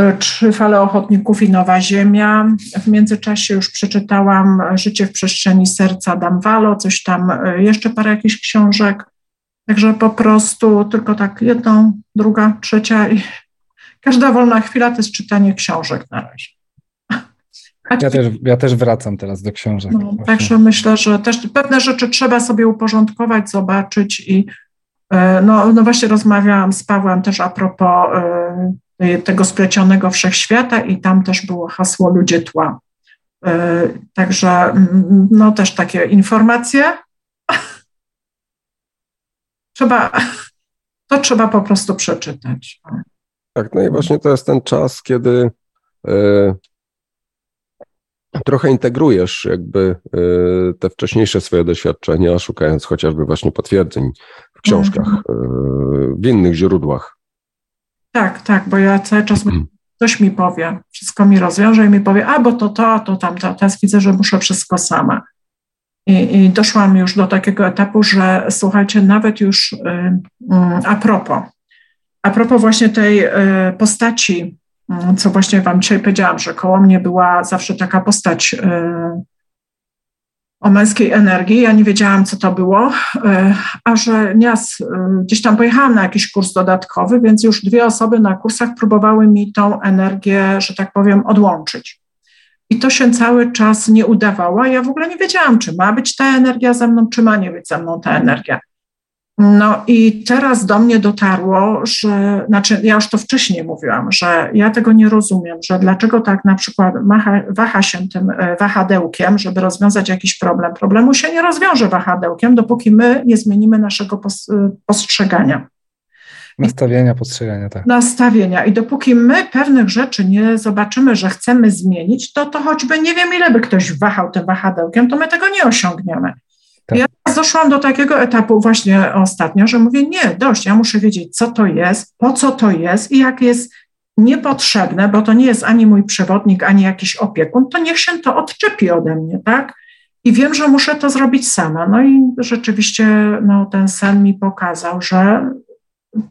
y, Trzy fale ochotników i Nowa Ziemia. W międzyczasie już przeczytałam Życie w przestrzeni serca Damwalo, coś tam, jeszcze parę jakichś książek. Także po prostu tylko tak jedną, druga, trzecia i każda wolna chwila to jest czytanie książek na razie. Ja też, ja też wracam teraz do książek. No, także myślę, że też pewne rzeczy trzeba sobie uporządkować, zobaczyć i e, no, no właśnie rozmawiałam z Pawłem też a propos e, tego splecionego wszechświata i tam też było hasło ludzie tła. E, także mm, no też takie informacje. trzeba, to trzeba po prostu przeczytać. Tak, no i właśnie to jest ten czas, kiedy trochę integrujesz jakby y, te wcześniejsze swoje doświadczenia, szukając chociażby właśnie potwierdzeń w książkach, mhm. w innych źródłach. Tak, tak, bo ja cały czas mhm. coś mi powie, wszystko mi rozwiąże i mi powie, a bo to to, to tamto. Teraz widzę, że muszę wszystko sama. I, I doszłam już do takiego etapu, że słuchajcie, nawet już a propos, a propos właśnie tej postaci co właśnie Wam dzisiaj powiedziałam, że koło mnie była zawsze taka postać e, o męskiej energii. Ja nie wiedziałam, co to było, e, a że nieraz gdzieś tam pojechałam na jakiś kurs dodatkowy, więc już dwie osoby na kursach próbowały mi tą energię, że tak powiem, odłączyć. I to się cały czas nie udawało. Ja w ogóle nie wiedziałam, czy ma być ta energia ze mną, czy ma nie być ze mną ta energia. No i teraz do mnie dotarło, że, znaczy ja już to wcześniej mówiłam, że ja tego nie rozumiem, że dlaczego tak na przykład macha, waha się tym e, wahadełkiem, żeby rozwiązać jakiś problem. Problemu się nie rozwiąże wahadełkiem, dopóki my nie zmienimy naszego e, postrzegania. Nastawienia, postrzegania, tak. Nastawienia. I dopóki my pewnych rzeczy nie zobaczymy, że chcemy zmienić, to to choćby nie wiem, ile by ktoś wahał tym wahadełkiem, to my tego nie osiągniemy. Tak. Ja doszłam do takiego etapu właśnie ostatnio, że mówię, nie, dość, ja muszę wiedzieć, co to jest, po co to jest i jak jest niepotrzebne, bo to nie jest ani mój przewodnik, ani jakiś opiekun, to niech się to odczepi ode mnie, tak? I wiem, że muszę to zrobić sama. No i rzeczywiście no, ten sen mi pokazał, że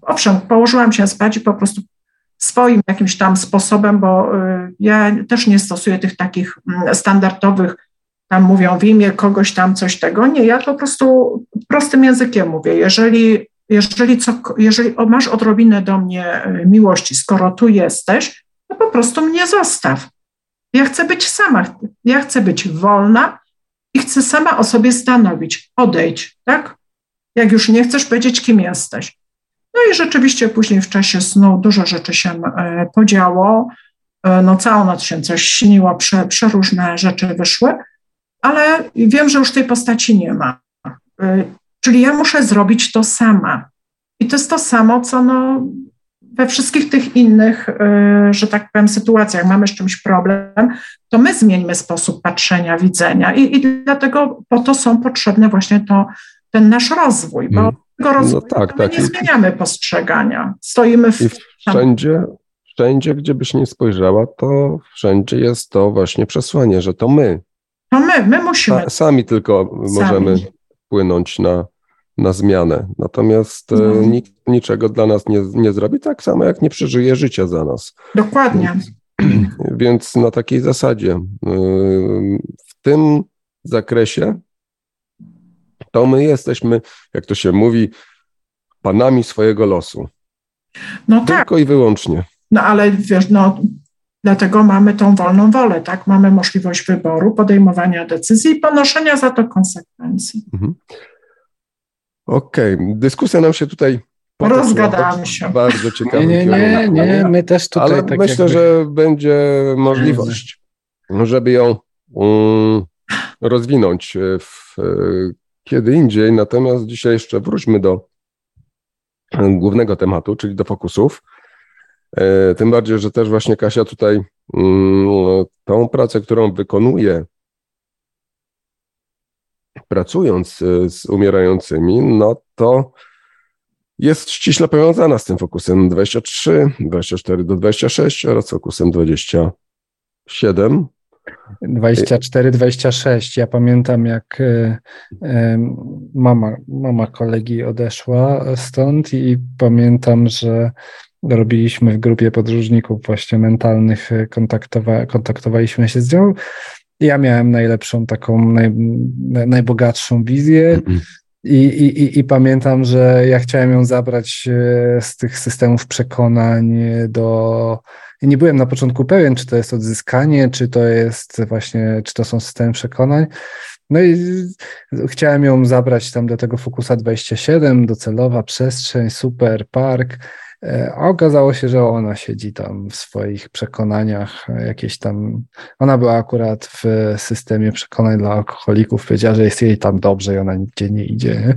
owszem, położyłam się spać i po prostu swoim jakimś tam sposobem, bo y, ja też nie stosuję tych takich mm, standardowych, tam mówią w imię kogoś tam coś tego. Nie, ja po prostu prostym językiem mówię. Jeżeli, jeżeli, co, jeżeli masz odrobinę do mnie y, miłości, skoro tu jesteś, to po prostu mnie zostaw. Ja chcę być sama, ja chcę być wolna i chcę sama o sobie stanowić. Odejdź, tak? Jak już nie chcesz powiedzieć, kim jesteś. No i rzeczywiście później w czasie snu dużo rzeczy się e, podziało. E, no całą noc się coś śniło, prze, przeróżne rzeczy wyszły, ale wiem, że już tej postaci nie ma. E, czyli ja muszę zrobić to sama. I to jest to samo, co no we wszystkich tych innych, że tak powiem, sytuacjach mamy z czymś problem, to my zmieńmy sposób patrzenia, widzenia i, i dlatego po to są potrzebne właśnie to, ten nasz rozwój, bo hmm tego rozwoju, no tak, tak. nie zmieniamy postrzegania. Stoimy w... I wszędzie, wszędzie, gdzie byś nie spojrzała, to wszędzie jest to właśnie przesłanie, że to my. To my, my musimy. sami tylko sami. możemy wpłynąć na, na zmianę. Natomiast e, no. nikt niczego dla nas nie, nie zrobi, tak samo jak nie przeżyje życia za nas. Dokładnie. Więc, więc na takiej zasadzie. E, w tym zakresie to my jesteśmy, jak to się mówi, panami swojego losu. No tak. Tylko i wyłącznie. No ale wiesz, no dlatego mamy tą wolną wolę, tak? Mamy możliwość wyboru, podejmowania decyzji i ponoszenia za to konsekwencji. Mhm. Okej, okay. dyskusja nam się tutaj Rozgadamy się. Bardzo ciekawe. Nie, nie, nie, nie, my też tutaj. Ale tak myślę, jakby... że będzie możliwość, żeby ją um, rozwinąć w kiedy indziej. Natomiast dzisiaj jeszcze wróćmy do głównego tematu, czyli do fokusów. E, tym bardziej, że też właśnie Kasia tutaj mm, tą pracę, którą wykonuje, pracując e, z umierającymi, no to jest ściśle powiązana z tym fokusem 23, 24 do 26 oraz fokusem 27. 24-26. Ja pamiętam, jak e, mama, mama kolegi odeszła stąd i pamiętam, że robiliśmy w grupie podróżników właśnie mentalnych, e, kontaktowa kontaktowaliśmy się z nią. Ja miałem najlepszą, taką naj, najbogatszą wizję. I, i, I pamiętam, że ja chciałem ją zabrać z tych systemów przekonań do nie byłem na początku pewien, czy to jest odzyskanie, czy to jest właśnie, czy to są systemy przekonań. No i chciałem ją zabrać tam do tego Focusa 27, docelowa przestrzeń, super park. E, a okazało się, że ona siedzi tam w swoich przekonaniach, jakieś tam. Ona była akurat w systemie przekonań dla alkoholików, powiedziała, że jest jej tam dobrze i ona nigdzie nie idzie. Nie?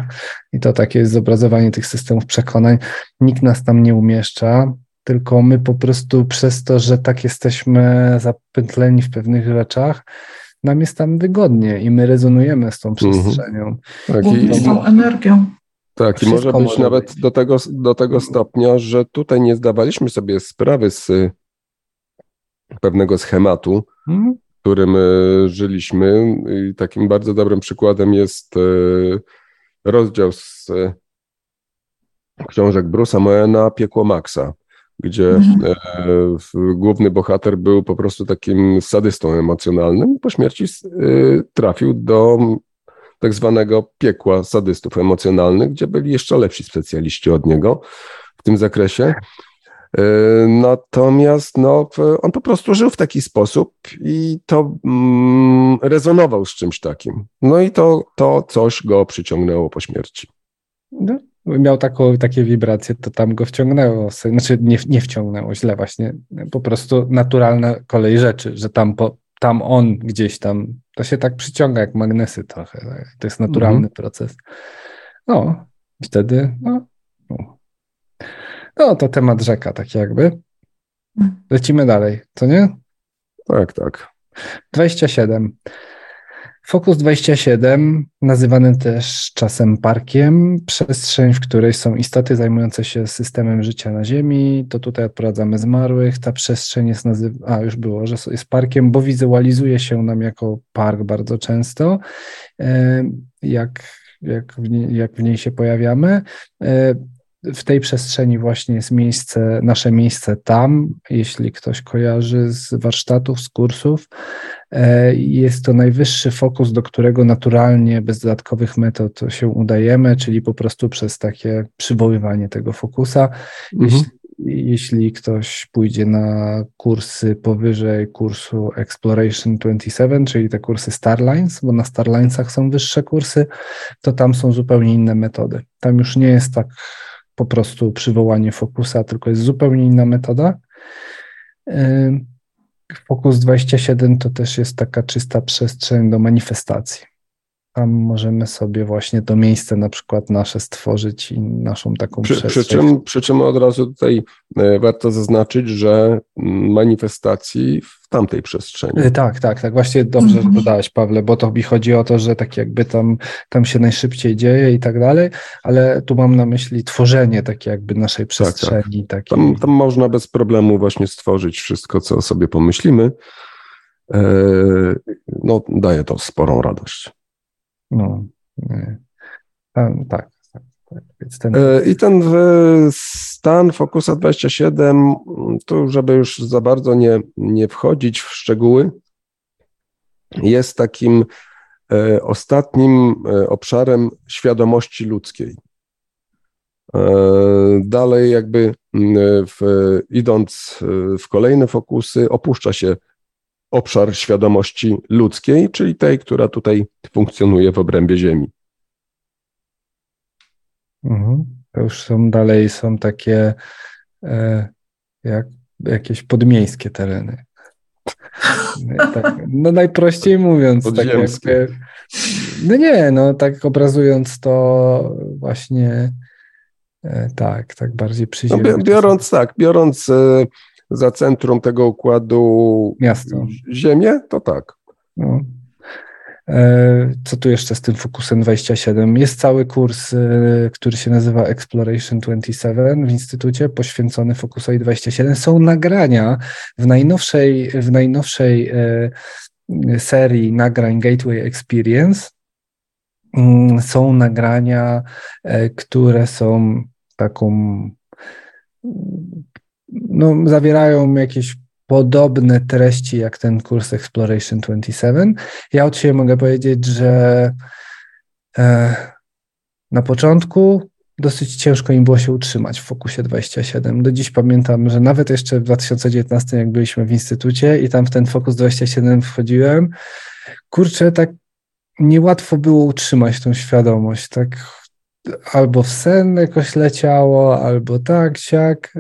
I to takie jest zobrazowanie tych systemów przekonań. Nikt nas tam nie umieszcza tylko my po prostu przez to, że tak jesteśmy zapętleni w pewnych rzeczach, nam jest tam wygodnie i my rezonujemy z tą mhm. przestrzenią. Tak, i, z tą energią. Tak, i może być może nawet być. Do, tego, do tego stopnia, że tutaj nie zdawaliśmy sobie sprawy z pewnego schematu, hmm? którym e, żyliśmy. I takim bardzo dobrym przykładem jest rozdział z książek Bruce'a Moena Piekło Maxa gdzie mhm. główny bohater był po prostu takim sadystą emocjonalnym. Po śmierci trafił do tak zwanego piekła sadystów emocjonalnych, gdzie byli jeszcze lepsi specjaliści od niego w tym zakresie. E, natomiast no, on po prostu żył w taki sposób i to mm, rezonował z czymś takim. No i to, to coś go przyciągnęło po śmierci. No, miał taką, takie wibracje, to tam go wciągnęło. Znaczy nie, nie wciągnęło źle właśnie. Po prostu naturalna kolej rzeczy, że tam, po, tam on gdzieś tam, to się tak przyciąga jak magnesy trochę. Tak? To jest naturalny mhm. proces. No, wtedy, no, no, no, to temat rzeka, tak jakby. Lecimy dalej, co nie? Tak, tak. 27. Fokus 27, nazywany też czasem parkiem, przestrzeń, w której są istoty zajmujące się systemem życia na Ziemi, to tutaj odprowadzamy zmarłych. Ta przestrzeń jest nazywana, a już było, że jest parkiem, bo wizualizuje się nam jako park bardzo często, e, jak, jak, w, niej, jak w niej się pojawiamy. W tej przestrzeni właśnie jest miejsce, nasze miejsce tam, jeśli ktoś kojarzy z warsztatów, z kursów. E, jest to najwyższy fokus, do którego naturalnie, bez dodatkowych metod się udajemy, czyli po prostu przez takie przywoływanie tego fokusa. Mhm. Jeśli, jeśli ktoś pójdzie na kursy powyżej kursu Exploration 27, czyli te kursy Starlines, bo na Starlinesach są wyższe kursy, to tam są zupełnie inne metody. Tam już nie jest tak po prostu przywołanie fokusa, tylko jest zupełnie inna metoda. Fokus 27 to też jest taka czysta przestrzeń do manifestacji. Tam możemy sobie właśnie to miejsce na przykład nasze stworzyć i naszą taką przy, przestrzeń. Przy czym, przy czym od razu tutaj e, warto zaznaczyć, że manifestacji w tamtej przestrzeni. E, tak, tak, tak. Właśnie dobrze mhm. dodałeś, Pawle, bo to mi chodzi o to, że tak jakby tam, tam się najszybciej dzieje i tak dalej, ale tu mam na myśli tworzenie takiej jakby naszej przestrzeni. Tak, tak. Tam, tam można bez problemu właśnie stworzyć wszystko, co sobie pomyślimy. E, no, daje to sporą radość. No, tak, tak. Ten... E, I ten stan Focusa 27, tu żeby już za bardzo nie, nie wchodzić w szczegóły, jest takim e, ostatnim e, obszarem świadomości ludzkiej. Dalej, jakby w, idąc w kolejne fokusy, opuszcza się obszar świadomości ludzkiej, czyli tej, która tutaj funkcjonuje w obrębie Ziemi. Mhm. To już są dalej, są takie e, jak jakieś podmiejskie tereny. Tak, no najprościej mówiąc, tak jakby, no nie, no tak obrazując to właśnie e, tak, tak bardziej przyziemnie. No, biorąc tak, biorąc e, za centrum tego układu miasto. Ziemię, to tak. No. E, co tu jeszcze z tym Fokusem 27? Jest cały kurs, e, który się nazywa Exploration 27 w Instytucie, poświęcony Fokusowi 27. Są nagrania w najnowszej, w najnowszej e, serii nagrań Gateway Experience. Mm, są nagrania, które są taką no, zawierają jakieś podobne treści jak ten kurs Exploration 27. Ja od siebie mogę powiedzieć, że e, na początku dosyć ciężko im było się utrzymać w Fokusie 27. Do dziś pamiętam, że nawet jeszcze w 2019, jak byliśmy w instytucie i tam w ten Fokus 27 wchodziłem, kurczę, tak niełatwo było utrzymać tą świadomość, tak albo w sen jakoś leciało, albo tak, siak.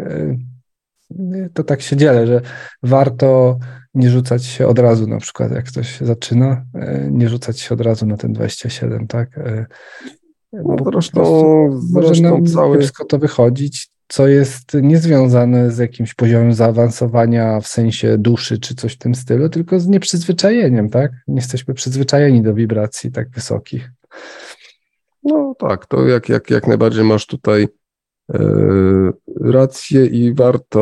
To tak się dzielę, że warto nie rzucać się od razu, na przykład jak ktoś zaczyna, e, nie rzucać się od razu na ten 27, tak? E, no zresztą, może nam cały... wszystko to wychodzić, co jest niezwiązane z jakimś poziomem zaawansowania w sensie duszy czy coś w tym stylu, tylko z nieprzyzwyczajeniem, tak? Nie jesteśmy przyzwyczajeni do wibracji tak wysokich. No tak, to jak, jak, jak najbardziej masz tutaj rację i warto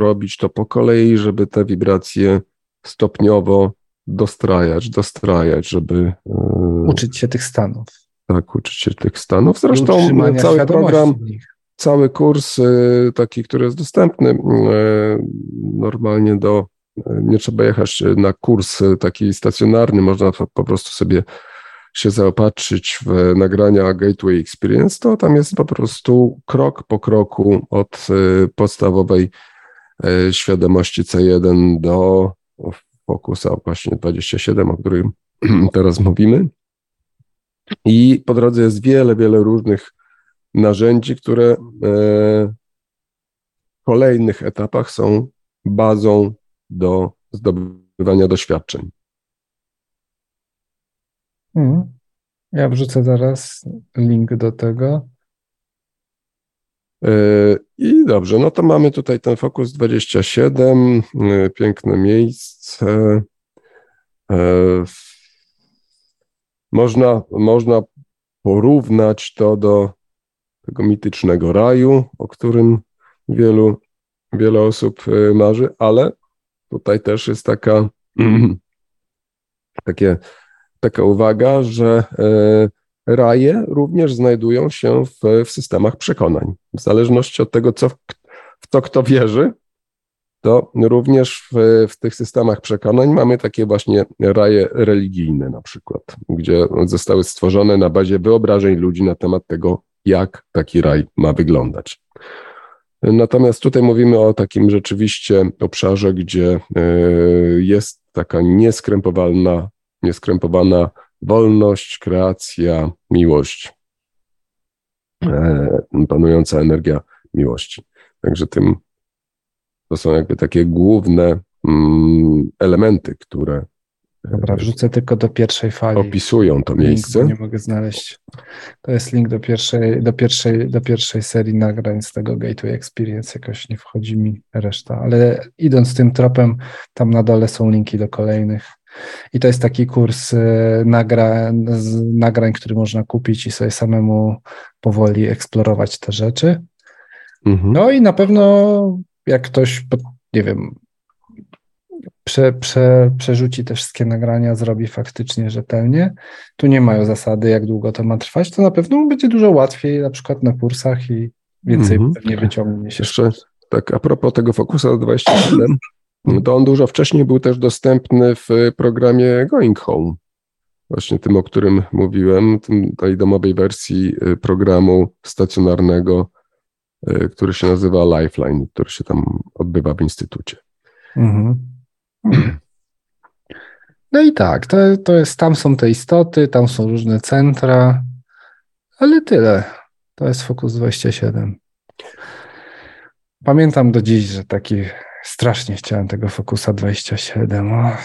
robić to po kolei, żeby te wibracje stopniowo dostrajać, dostrajać, żeby. E, uczyć się tych stanów. Tak, uczyć się tych stanów. Zresztą cały program, cały kurs taki, który jest dostępny normalnie do, nie trzeba jechać na kurs taki stacjonarny, można po prostu sobie się zaopatrzyć w nagrania Gateway Experience, to tam jest po prostu krok po kroku od podstawowej świadomości C1 do Focusa właśnie 27, o którym teraz mówimy. I po drodze jest wiele, wiele różnych narzędzi, które e, w kolejnych etapach są bazą do zdobywania doświadczeń. Mhm. Ja wrzucę zaraz link do tego. E, I dobrze, no to mamy tutaj ten Focus 27, e, piękne miejsce. Można, można porównać to do tego mitycznego raju, o którym wielu, wiele osób marzy, ale tutaj też jest taka, takie, taka uwaga, że y, raje również znajdują się w, w systemach przekonań. W zależności od tego, co, w co kto wierzy, to również w, w, tych systemach przekonań mamy takie właśnie raje religijne na przykład, gdzie zostały stworzone na bazie wyobrażeń ludzi na temat tego, jak taki raj ma wyglądać. Natomiast tutaj mówimy o takim rzeczywiście obszarze, gdzie e, jest taka nieskrępowalna, nieskrępowana wolność, kreacja, miłość, e, panująca energia miłości. Także tym to są jakby takie główne mm, elementy, które Dobra, wrzucę tylko do pierwszej fali. Opisują to miejsce. Link, nie mogę znaleźć. To jest link do pierwszej, do, pierwszej, do pierwszej serii nagrań z tego Gateway Experience. Jakoś nie wchodzi mi reszta, ale idąc tym tropem, tam na dole są linki do kolejnych. I to jest taki kurs e, nagra, nagrań, który można kupić i sobie samemu powoli eksplorować te rzeczy. Mhm. No i na pewno jak ktoś, nie wiem, prze, prze, przerzuci te wszystkie nagrania, zrobi faktycznie rzetelnie. Tu nie mają zasady, jak długo to ma trwać, to na pewno będzie dużo łatwiej, na przykład na kursach i więcej -hmm. pewnie wyciągnie się. Jeszcze tak, a propos tego Focusa 27, to on dużo wcześniej był też dostępny w programie Going Home. Właśnie tym, o którym mówiłem, tym, tej domowej wersji y, programu stacjonarnego, y, który się nazywa Lifeline, który się tam odbywa w instytucie. Mhm. No i tak, to, to jest, tam są te istoty, tam są różne centra, ale tyle. To jest Focus 27. Pamiętam do dziś, że taki strasznie chciałem tego Focusa 27. O,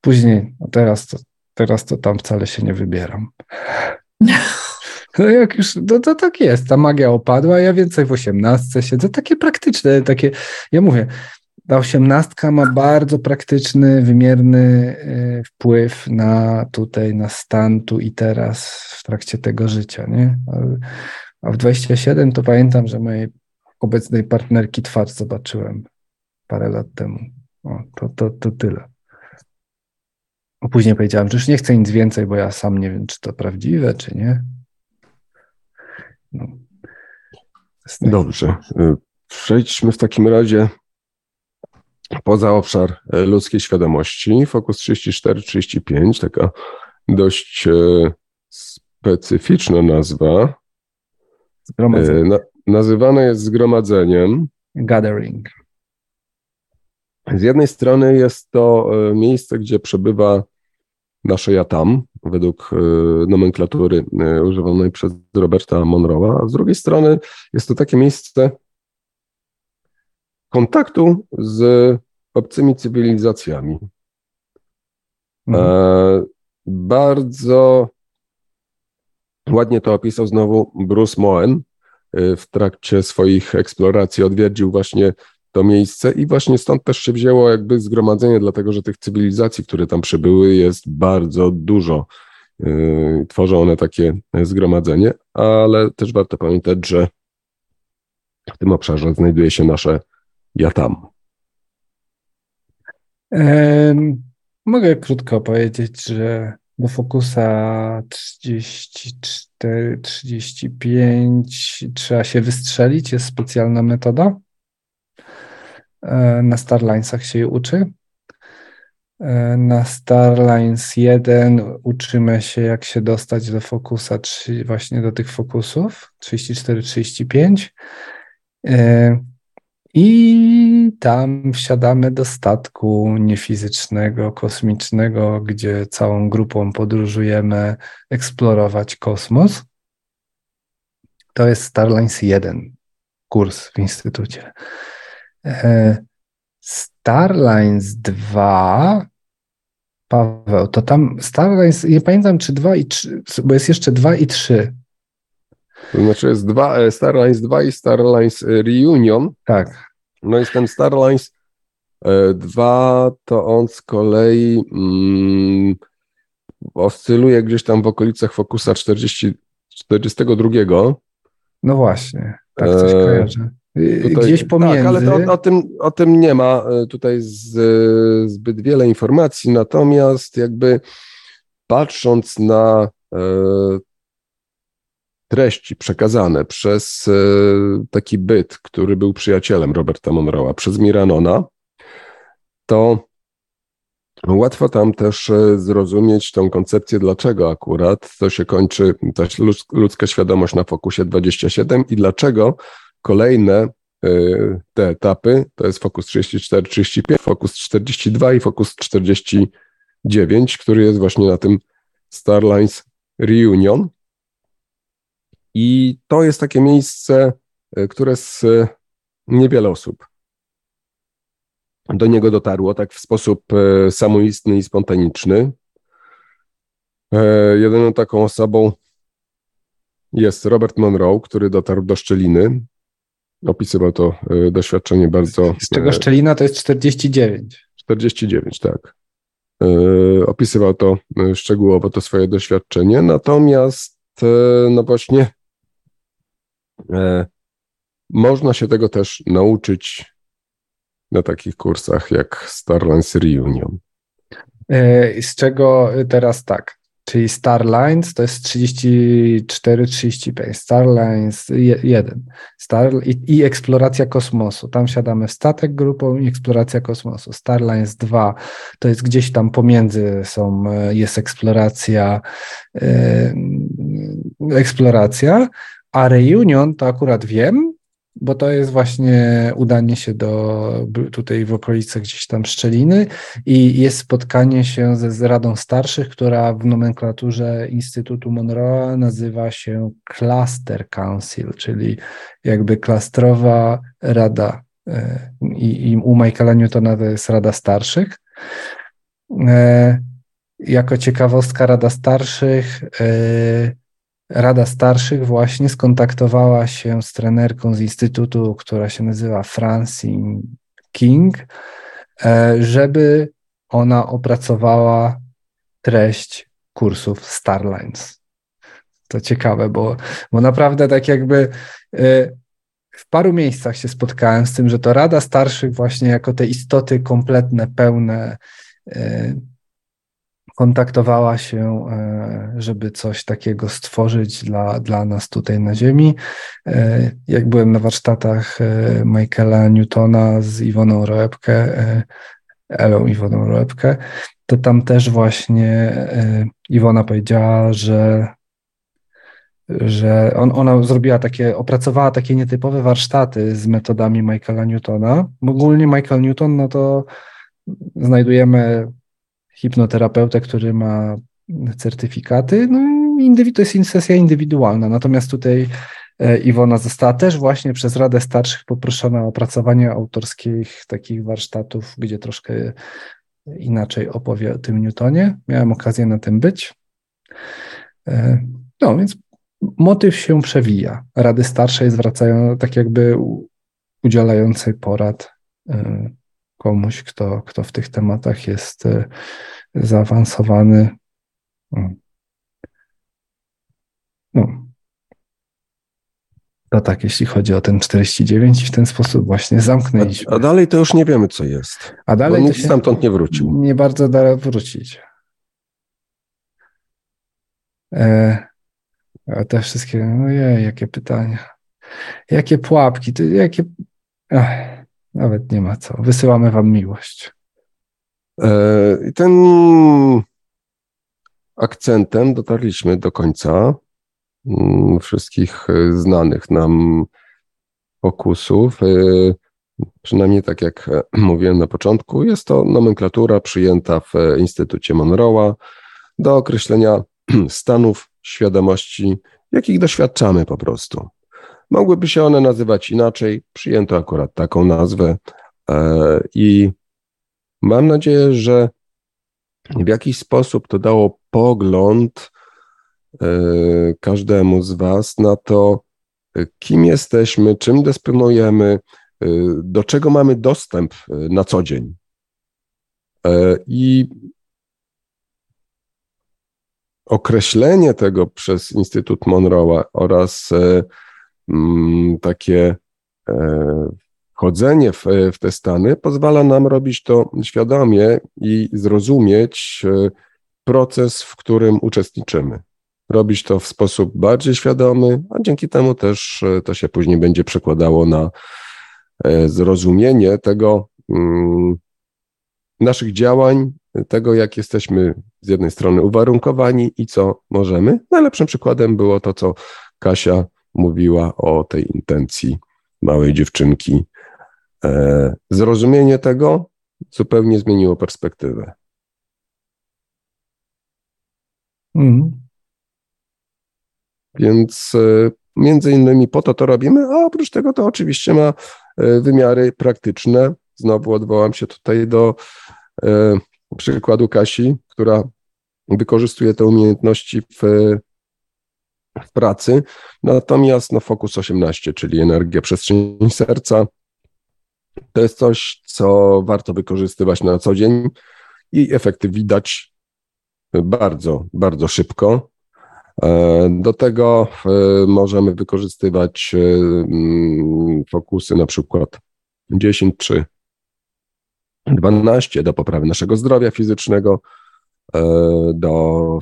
później, a teraz to, teraz to tam wcale się nie wybieram. No jak już, to, to tak jest, ta magia opadła, ja więcej w osiemnastce siedzę, takie praktyczne, takie, ja mówię, ta osiemnastka ma bardzo praktyczny, wymierny e, wpływ na tutaj, na stan tu i teraz w trakcie tego życia, nie? A w 27 to pamiętam, że mojej obecnej partnerki twarz zobaczyłem parę lat temu. O, to, to, to tyle. A później powiedziałem, że już nie chcę nic więcej, bo ja sam nie wiem, czy to prawdziwe, czy nie. No. Dobrze. Y, przejdźmy w takim razie poza obszar e, ludzkiej świadomości. Fokus 34-35, taka dość e, specyficzna nazwa. E, na, nazywane jest zgromadzeniem. Gathering. Z jednej strony jest to miejsce, gdzie przebywa nasze ja tam, według nomenklatury używanej przez Roberta Monroe'a, a z drugiej strony jest to takie miejsce, kontaktu z obcymi cywilizacjami. Mhm. E, bardzo ładnie to opisał znowu Bruce Moen e, w trakcie swoich eksploracji. Odwiedził właśnie to miejsce i właśnie stąd też się wzięło jakby zgromadzenie, dlatego że tych cywilizacji, które tam przybyły, jest bardzo dużo. E, tworzą one takie zgromadzenie, ale też warto pamiętać, że w tym obszarze znajduje się nasze ja tam. mogę krótko powiedzieć, że do Focusa 34, 35 trzeba się wystrzelić, jest specjalna metoda. E, na Starlinesach się je uczy. E, na Starlines 1 uczymy się, jak się dostać do Focusa, właśnie do tych fokusów 34-35. I tam wsiadamy do statku niefizycznego, kosmicznego, gdzie całą grupą podróżujemy eksplorować kosmos. To jest Starlines 1, kurs w instytucie. E, Starlines 2, Paweł, to tam Starlines, nie pamiętam czy 2 i 3, bo jest jeszcze 2 i 3. To znaczy jest dwa, e, Starlines 2 i Starlines Reunion. Tak. No i ten Starlines 2 e, to on z kolei mm, oscyluje gdzieś tam w okolicach Focusa 40, 42. No właśnie, tak coś e, kojarzę. Tutaj, gdzieś pomiędzy. Tak, ale to, o, tym, o tym nie ma tutaj z, zbyt wiele informacji, natomiast jakby patrząc na treści przekazane przez e, taki byt, który był przyjacielem Roberta Monroe'a, przez Miranona, to łatwo tam też e, zrozumieć tą koncepcję, dlaczego akurat to się kończy, ta ludzka świadomość na fokusie 27 i dlaczego kolejne e, te etapy, to jest fokus 34, 35, fokus 42 i fokus 49, który jest właśnie na tym Starlines Reunion. I to jest takie miejsce, e, które z e, niewiele osób do niego dotarło tak w sposób samoistny i spontaniczny. Jedyną taką osobą jest Robert Monroe, który dotarł do Szczeliny. Opisywał to doświadczenie bardzo. Z czego Szczelina to jest 49. 49, tak. Opisywał to szczegółowo, to swoje doświadczenie. Natomiast, no właśnie, E, można się tego też nauczyć na takich kursach jak Starlines Reunion. E, z czego teraz tak, czyli Starlines to jest 34-35, Starlines 1 Star, i, i, eksploracja kosmosu. Tam siadamy w statek grupą i eksploracja kosmosu. Starlines 2 to jest gdzieś tam pomiędzy są, e, jest eksploracja, eksploracja, a reunion to akurat wiem, bo to jest właśnie udanie się do tutaj w okolicy gdzieś tam Szczeliny i jest spotkanie się ze z Radą Starszych, która w nomenklaturze Instytutu Monroe'a nazywa się Cluster Council, czyli jakby klastrowa rada e, i, i u Michaela Newtona to jest Rada Starszych. E, jako ciekawostka Rada Starszych e, Rada Starszych właśnie skontaktowała się z trenerką z Instytutu, która się nazywa Francine King, e, żeby ona opracowała treść kursów Starlines. To ciekawe, bo, bo naprawdę tak jakby e, w paru miejscach się spotkałem z tym, że to Rada Starszych właśnie jako te istoty kompletne, pełne, e, kontaktowała się, e, żeby coś takiego stworzyć dla, dla nas tutaj na Ziemi. E, jak byłem na warsztatach e, Michaela Newtona z Iwoną Roebkę, Elą Iwoną Roebkę, to tam też właśnie Iwona powiedziała, że że on, ona zrobiła takie, opracowała takie nietypowe warsztaty z metodami Michaela Newtona. Ogólnie Michael Newton, no to znajdujemy hipnoterapeutę, który ma certyfikaty. No to jest sesja indywidualna. Natomiast tutaj e, Iwona została też właśnie przez Radę Starszych poproszona o opracowanie autorskich takich warsztatów, gdzie troszkę inaczej opowie o tym Newtonie. Miałem okazję na tym być. E, no więc motyw się przewija. Rady starsze zwracają tak jakby udzielającej porad e, komuś, kto, kto w tych tematach jest e, zaawansowany. No. To tak, jeśli chodzi o ten 49 i w ten sposób właśnie zamknęliśmy. A, a dalej to już nie wiemy, co jest. A dalej nikt stamtąd nie wrócił. Nie bardzo da wrócić. E, a te wszystkie, ojej, jakie pytania. Jakie pułapki, to jakie... Ach, nawet nie ma co. Wysyłamy wam miłość. I ten akcentem dotarliśmy do końca mm, wszystkich e, znanych nam pokusów. E, przynajmniej tak jak e, mówiłem na początku, jest to nomenklatura przyjęta w Instytucie Monroe'a do określenia stanów świadomości, jakich doświadczamy po prostu. Mogłyby się one nazywać inaczej, przyjęto akurat taką nazwę i mam nadzieję, że w jakiś sposób to dało pogląd e, każdemu z Was na to, e, kim jesteśmy, czym dysponujemy, e, do czego mamy dostęp na co dzień. I określenie tego przez Instytut Monroe'a oraz takie Chodzenie w, w te stany pozwala nam robić to świadomie i zrozumieć e, proces, w którym uczestniczymy. Robić to w sposób bardziej świadomy, a dzięki temu też e, to się później będzie przekładało na e, zrozumienie tego, mm, naszych działań, tego, jak jesteśmy z jednej strony uwarunkowani i co możemy. Najlepszym przykładem było to, co Kasia mówiła o tej intencji małej dziewczynki, E, zrozumienie tego zupełnie zmieniło perspektywę. Mhm. Więc e, między innymi po to to robimy, a oprócz tego to oczywiście ma e, wymiary praktyczne. Znowu odwołam się tutaj do przykładu Kasi, która wykorzystuje te umiejętności w, w pracy. Natomiast no, Focus 18, czyli energia przestrzeni serca, to jest coś, co warto wykorzystywać na co dzień i efekty widać bardzo, bardzo szybko. E, do tego e, możemy wykorzystywać e, mm, fokusy na przykład 10 czy 12 do poprawy naszego zdrowia fizycznego, do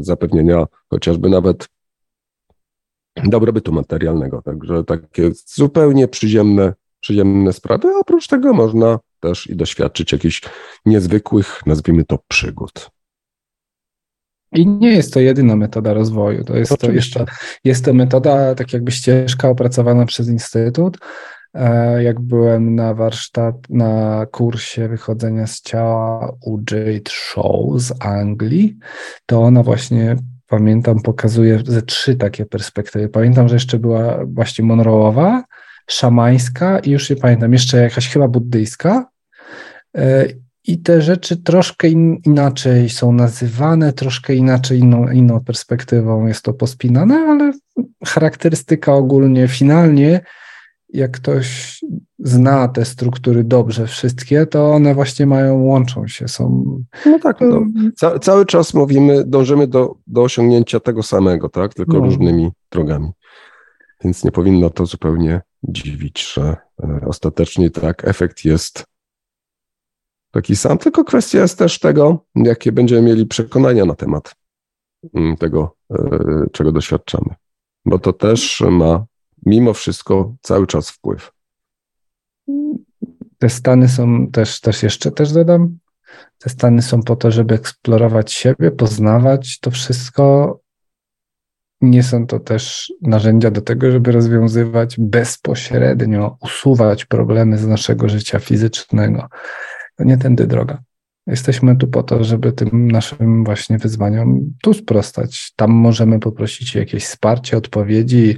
zapewnienia chociażby nawet dobrobytu materialnego. Także takie zupełnie przyziemne przyjemne sprawy, a oprócz tego można też i doświadczyć jakichś niezwykłych, nazwijmy to, przygód. I nie jest to jedyna metoda rozwoju. To jest, to jeszcze, jest to metoda, tak jakby ścieżka opracowana przez Instytut. E, jak byłem na warsztat, na kursie wychodzenia z ciała u Jade Show z Anglii, to ona właśnie pamiętam, pokazuje ze trzy takie perspektywy. Pamiętam, że jeszcze była właśnie Monroe'owa, szamańska i już nie pamiętam, jeszcze jakaś chyba buddyjska. E, I te rzeczy troszkę in, inaczej są nazywane, troszkę inaczej, inną, inną perspektywą jest to pospinane, ale charakterystyka ogólnie, finalnie, jak ktoś zna te struktury dobrze, wszystkie, to one właśnie mają, łączą się, są. No tak, no, ca cały czas mówimy, dążymy do, do osiągnięcia tego samego, tak? Tylko no. różnymi drogami. Więc nie powinno to zupełnie dziwić, że e, ostatecznie tak efekt jest taki sam, tylko kwestia jest też tego, jakie będziemy mieli przekonania na temat mm, tego, e, czego doświadczamy. Bo to też ma mimo wszystko cały czas wpływ. Te stany są też, też jeszcze też dodam, te stany są po to, żeby eksplorować siebie, poznawać to wszystko, nie są to też narzędzia do tego, żeby rozwiązywać bezpośrednio, usuwać problemy z naszego życia fizycznego. To nie tędy droga. Jesteśmy tu po to, żeby tym naszym właśnie wyzwaniom tu sprostać. Tam możemy poprosić o jakieś wsparcie, odpowiedzi,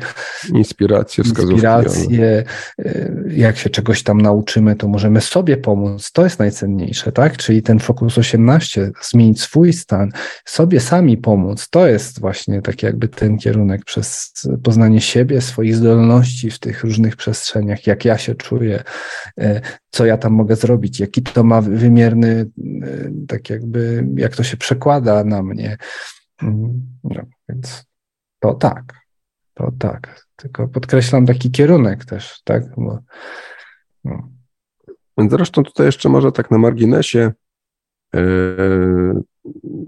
inspiracje, wskazówki. Inspiracje. Y, jak się czegoś tam nauczymy, to możemy sobie pomóc. To jest najcenniejsze, tak? Czyli ten Fokus 18, zmienić swój stan, sobie sami pomóc. To jest właśnie taki jakby ten kierunek przez poznanie siebie, swoich zdolności w tych różnych przestrzeniach, jak ja się czuję, y, co ja tam mogę zrobić, jaki to ma wymierny Y, tak jakby, jak to się przekłada na mnie. Mm, no, więc to tak, to tak. Tylko podkreślam taki kierunek też, tak? Bo, no. Zresztą tutaj jeszcze może tak na marginesie yy,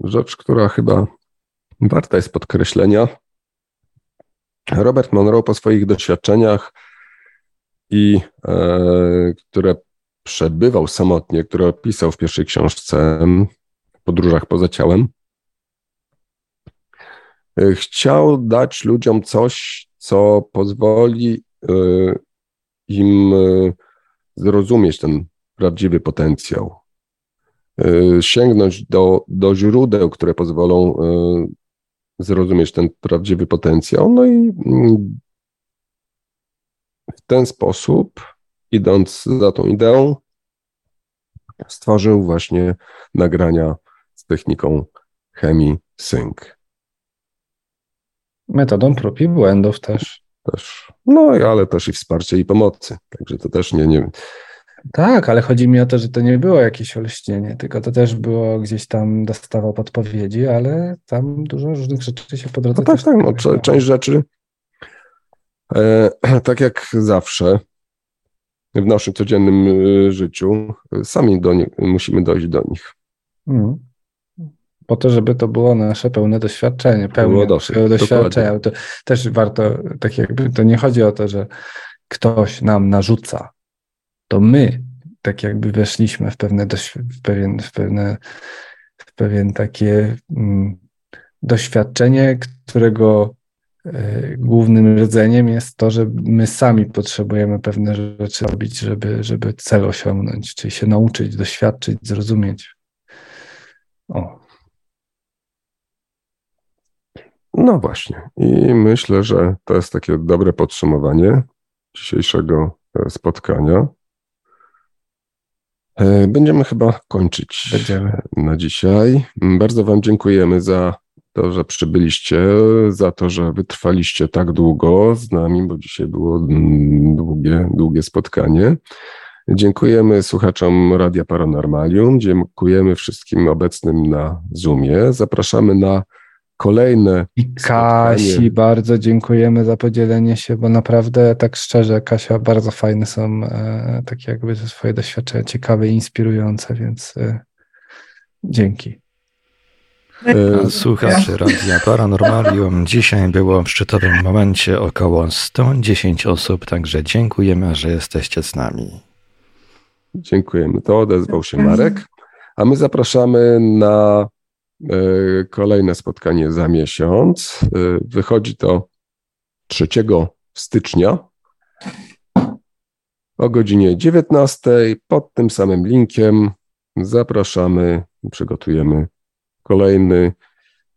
rzecz, która chyba warta jest podkreślenia. Robert Monroe po swoich doświadczeniach i e, które przebywał samotnie, które opisał w pierwszej książce Podróżach poza ciałem, e, chciał dać ludziom coś, co pozwoli e, im e, zrozumieć ten prawdziwy potencjał, sięgnąć do, do źródeł, które pozwolą zrozumieć ten prawdziwy potencjał. No i mm, w ten sposób, idąc za tą ideą, stworzył właśnie nagrania z techniką chemii sync. Metodą prób i błędów też. Też. No, ale też i wsparcie i pomocy. Także to też nie, nie. Tak, ale chodzi mi o to, że to nie było jakieś olśnienie, tylko to też było gdzieś tam dostawał podpowiedzi, ale tam dużo różnych rzeczy się po drodze. No tak, tak. No, część rzeczy, e, tak jak zawsze, w naszym codziennym y, życiu, sami do nich, musimy dojść do nich. Hmm. Po to, żeby to było nasze pełne doświadczenie, pełne doświadczenie. To też warto, tak jakby, to nie chodzi o to, że ktoś nam narzuca. To my, tak jakby weszliśmy w pewne, w pewien, w pewne, w pewien takie mm, doświadczenie, którego głównym rdzeniem jest to, że my sami potrzebujemy pewne rzeczy robić, żeby, żeby cel osiągnąć, czyli się nauczyć, doświadczyć, zrozumieć. O. No właśnie. I myślę, że to jest takie dobre podsumowanie dzisiejszego e, spotkania. E, będziemy chyba kończyć Będziemy. na dzisiaj. Bardzo Wam dziękujemy za to, że przybyliście, za to, że wytrwaliście tak długo z nami, bo dzisiaj było długie, długie spotkanie. Dziękujemy słuchaczom Radia Paranormalium, dziękujemy wszystkim obecnym na Zoomie. Zapraszamy na kolejne. I Kasi, spotkanie. bardzo dziękujemy za podzielenie się, bo naprawdę tak szczerze, Kasia, bardzo fajne są e, takie jakby swoje doświadczenia, ciekawe i inspirujące, więc e, dzięki. E, słuchacze Radia Paranormalium. Dzisiaj było w szczytowym momencie około 110 osób, także dziękujemy, że jesteście z nami. Dziękujemy. To odezwał się Marek. A my zapraszamy na e, kolejne spotkanie za miesiąc. E, wychodzi to 3 stycznia o godzinie 19 pod tym samym linkiem. Zapraszamy, przygotujemy kolejny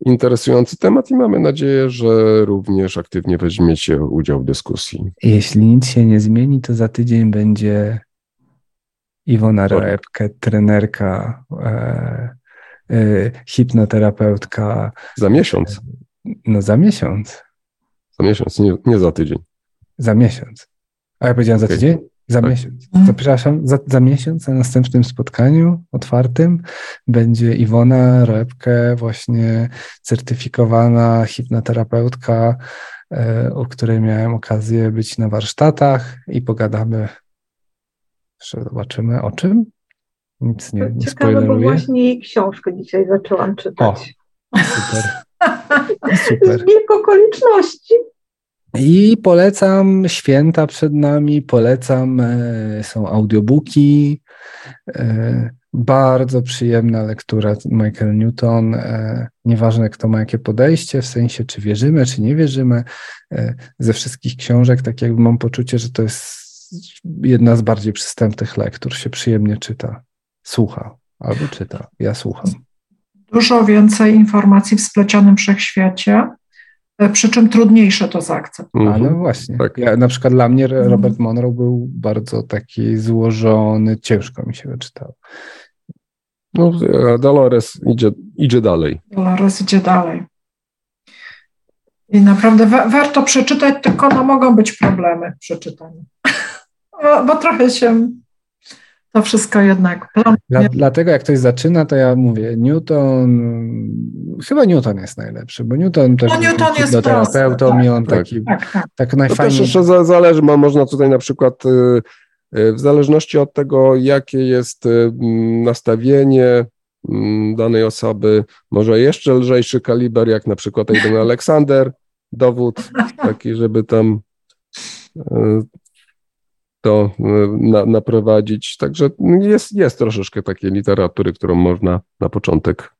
interesujący temat i mamy nadzieję, że również aktywnie weźmiecie udział w dyskusji. Jeśli nic się nie zmieni, to za tydzień będzie Iwona Roepke, trenerka, e, e, hipnoterapeutka. Za miesiąc. No za miesiąc. Za miesiąc, nie, nie za tydzień. Za miesiąc. A ja powiedziałem okay. za tydzień? Za tak. miesiąc. Zapraszam, za, za miesiąc na następnym spotkaniu otwartym będzie Iwona Roepke, właśnie certyfikowana hipnoterapeutka, e, u której miałem okazję być na warsztatach i pogadamy. Jeszcze zobaczymy o czym. Nic nie, nie Ciekawe, bo właśnie książkę dzisiaj zaczęłam czytać. O, super. super. Zbieg okoliczności. I polecam święta przed nami, polecam, e, są audiobooki, e, bardzo przyjemna lektura Michael Newton. E, nieważne, kto ma jakie podejście, w sensie, czy wierzymy, czy nie wierzymy. Ze wszystkich książek, tak jakby mam poczucie, że to jest jedna z bardziej przystępnych lektur, się przyjemnie czyta, słucha albo czyta. Ja słucham. Dużo więcej informacji w splecionym wszechświecie przy czym trudniejsze to zaakceptować. Ale właśnie. Tak. Ja, na przykład dla mnie mhm. Robert Monroe był bardzo taki złożony, ciężko mi się wyczytało. No, Dolores idzie, idzie dalej. Dolores idzie dalej. I naprawdę wa warto przeczytać, tylko no, mogą być problemy w przeczytaniu. bo, bo trochę się to wszystko jednak. Dla, dlatego jak ktoś zaczyna, to ja mówię, Newton, chyba Newton jest najlepszy, bo Newton też no, Newton jest do terapeutą tak, i on tak, taki, tak, tak. tak najfajniej. To też jeszcze zależy, można tutaj na przykład y, y, w zależności od tego, jakie jest y, nastawienie mm, danej osoby, może jeszcze lżejszy kaliber, jak na przykład Aiden Aleksander, dowód taki, żeby tam to e, na, naprowadzić. Także jest, jest troszeczkę takiej literatury, którą można na początek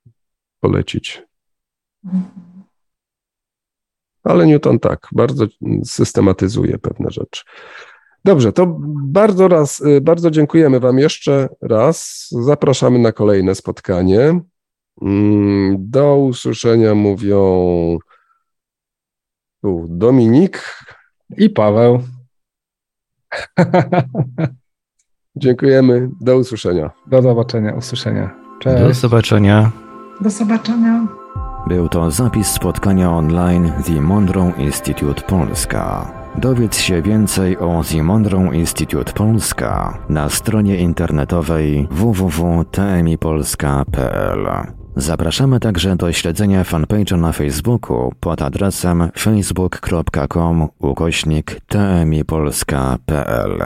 polecić. Ale Newton tak, bardzo systematyzuje pewne rzeczy. Dobrze, to bardzo raz, y, bardzo dziękujemy Wam jeszcze raz. Zapraszamy na kolejne spotkanie. Mm, do usłyszenia mówią Dominik i Paweł. Dziękujemy. Do usłyszenia. Do zobaczenia, usłyszenia. Cześć. Do zobaczenia. Do zobaczenia. Był to zapis spotkania online The Monroe Institute Polska. Dowiedz się więcej o The Monroe Institute Polska na stronie internetowej www.tmipolska.pl. Zapraszamy także do śledzenia fanpage'a na Facebooku pod adresem facebook.com ukośnik tmipolska.pl.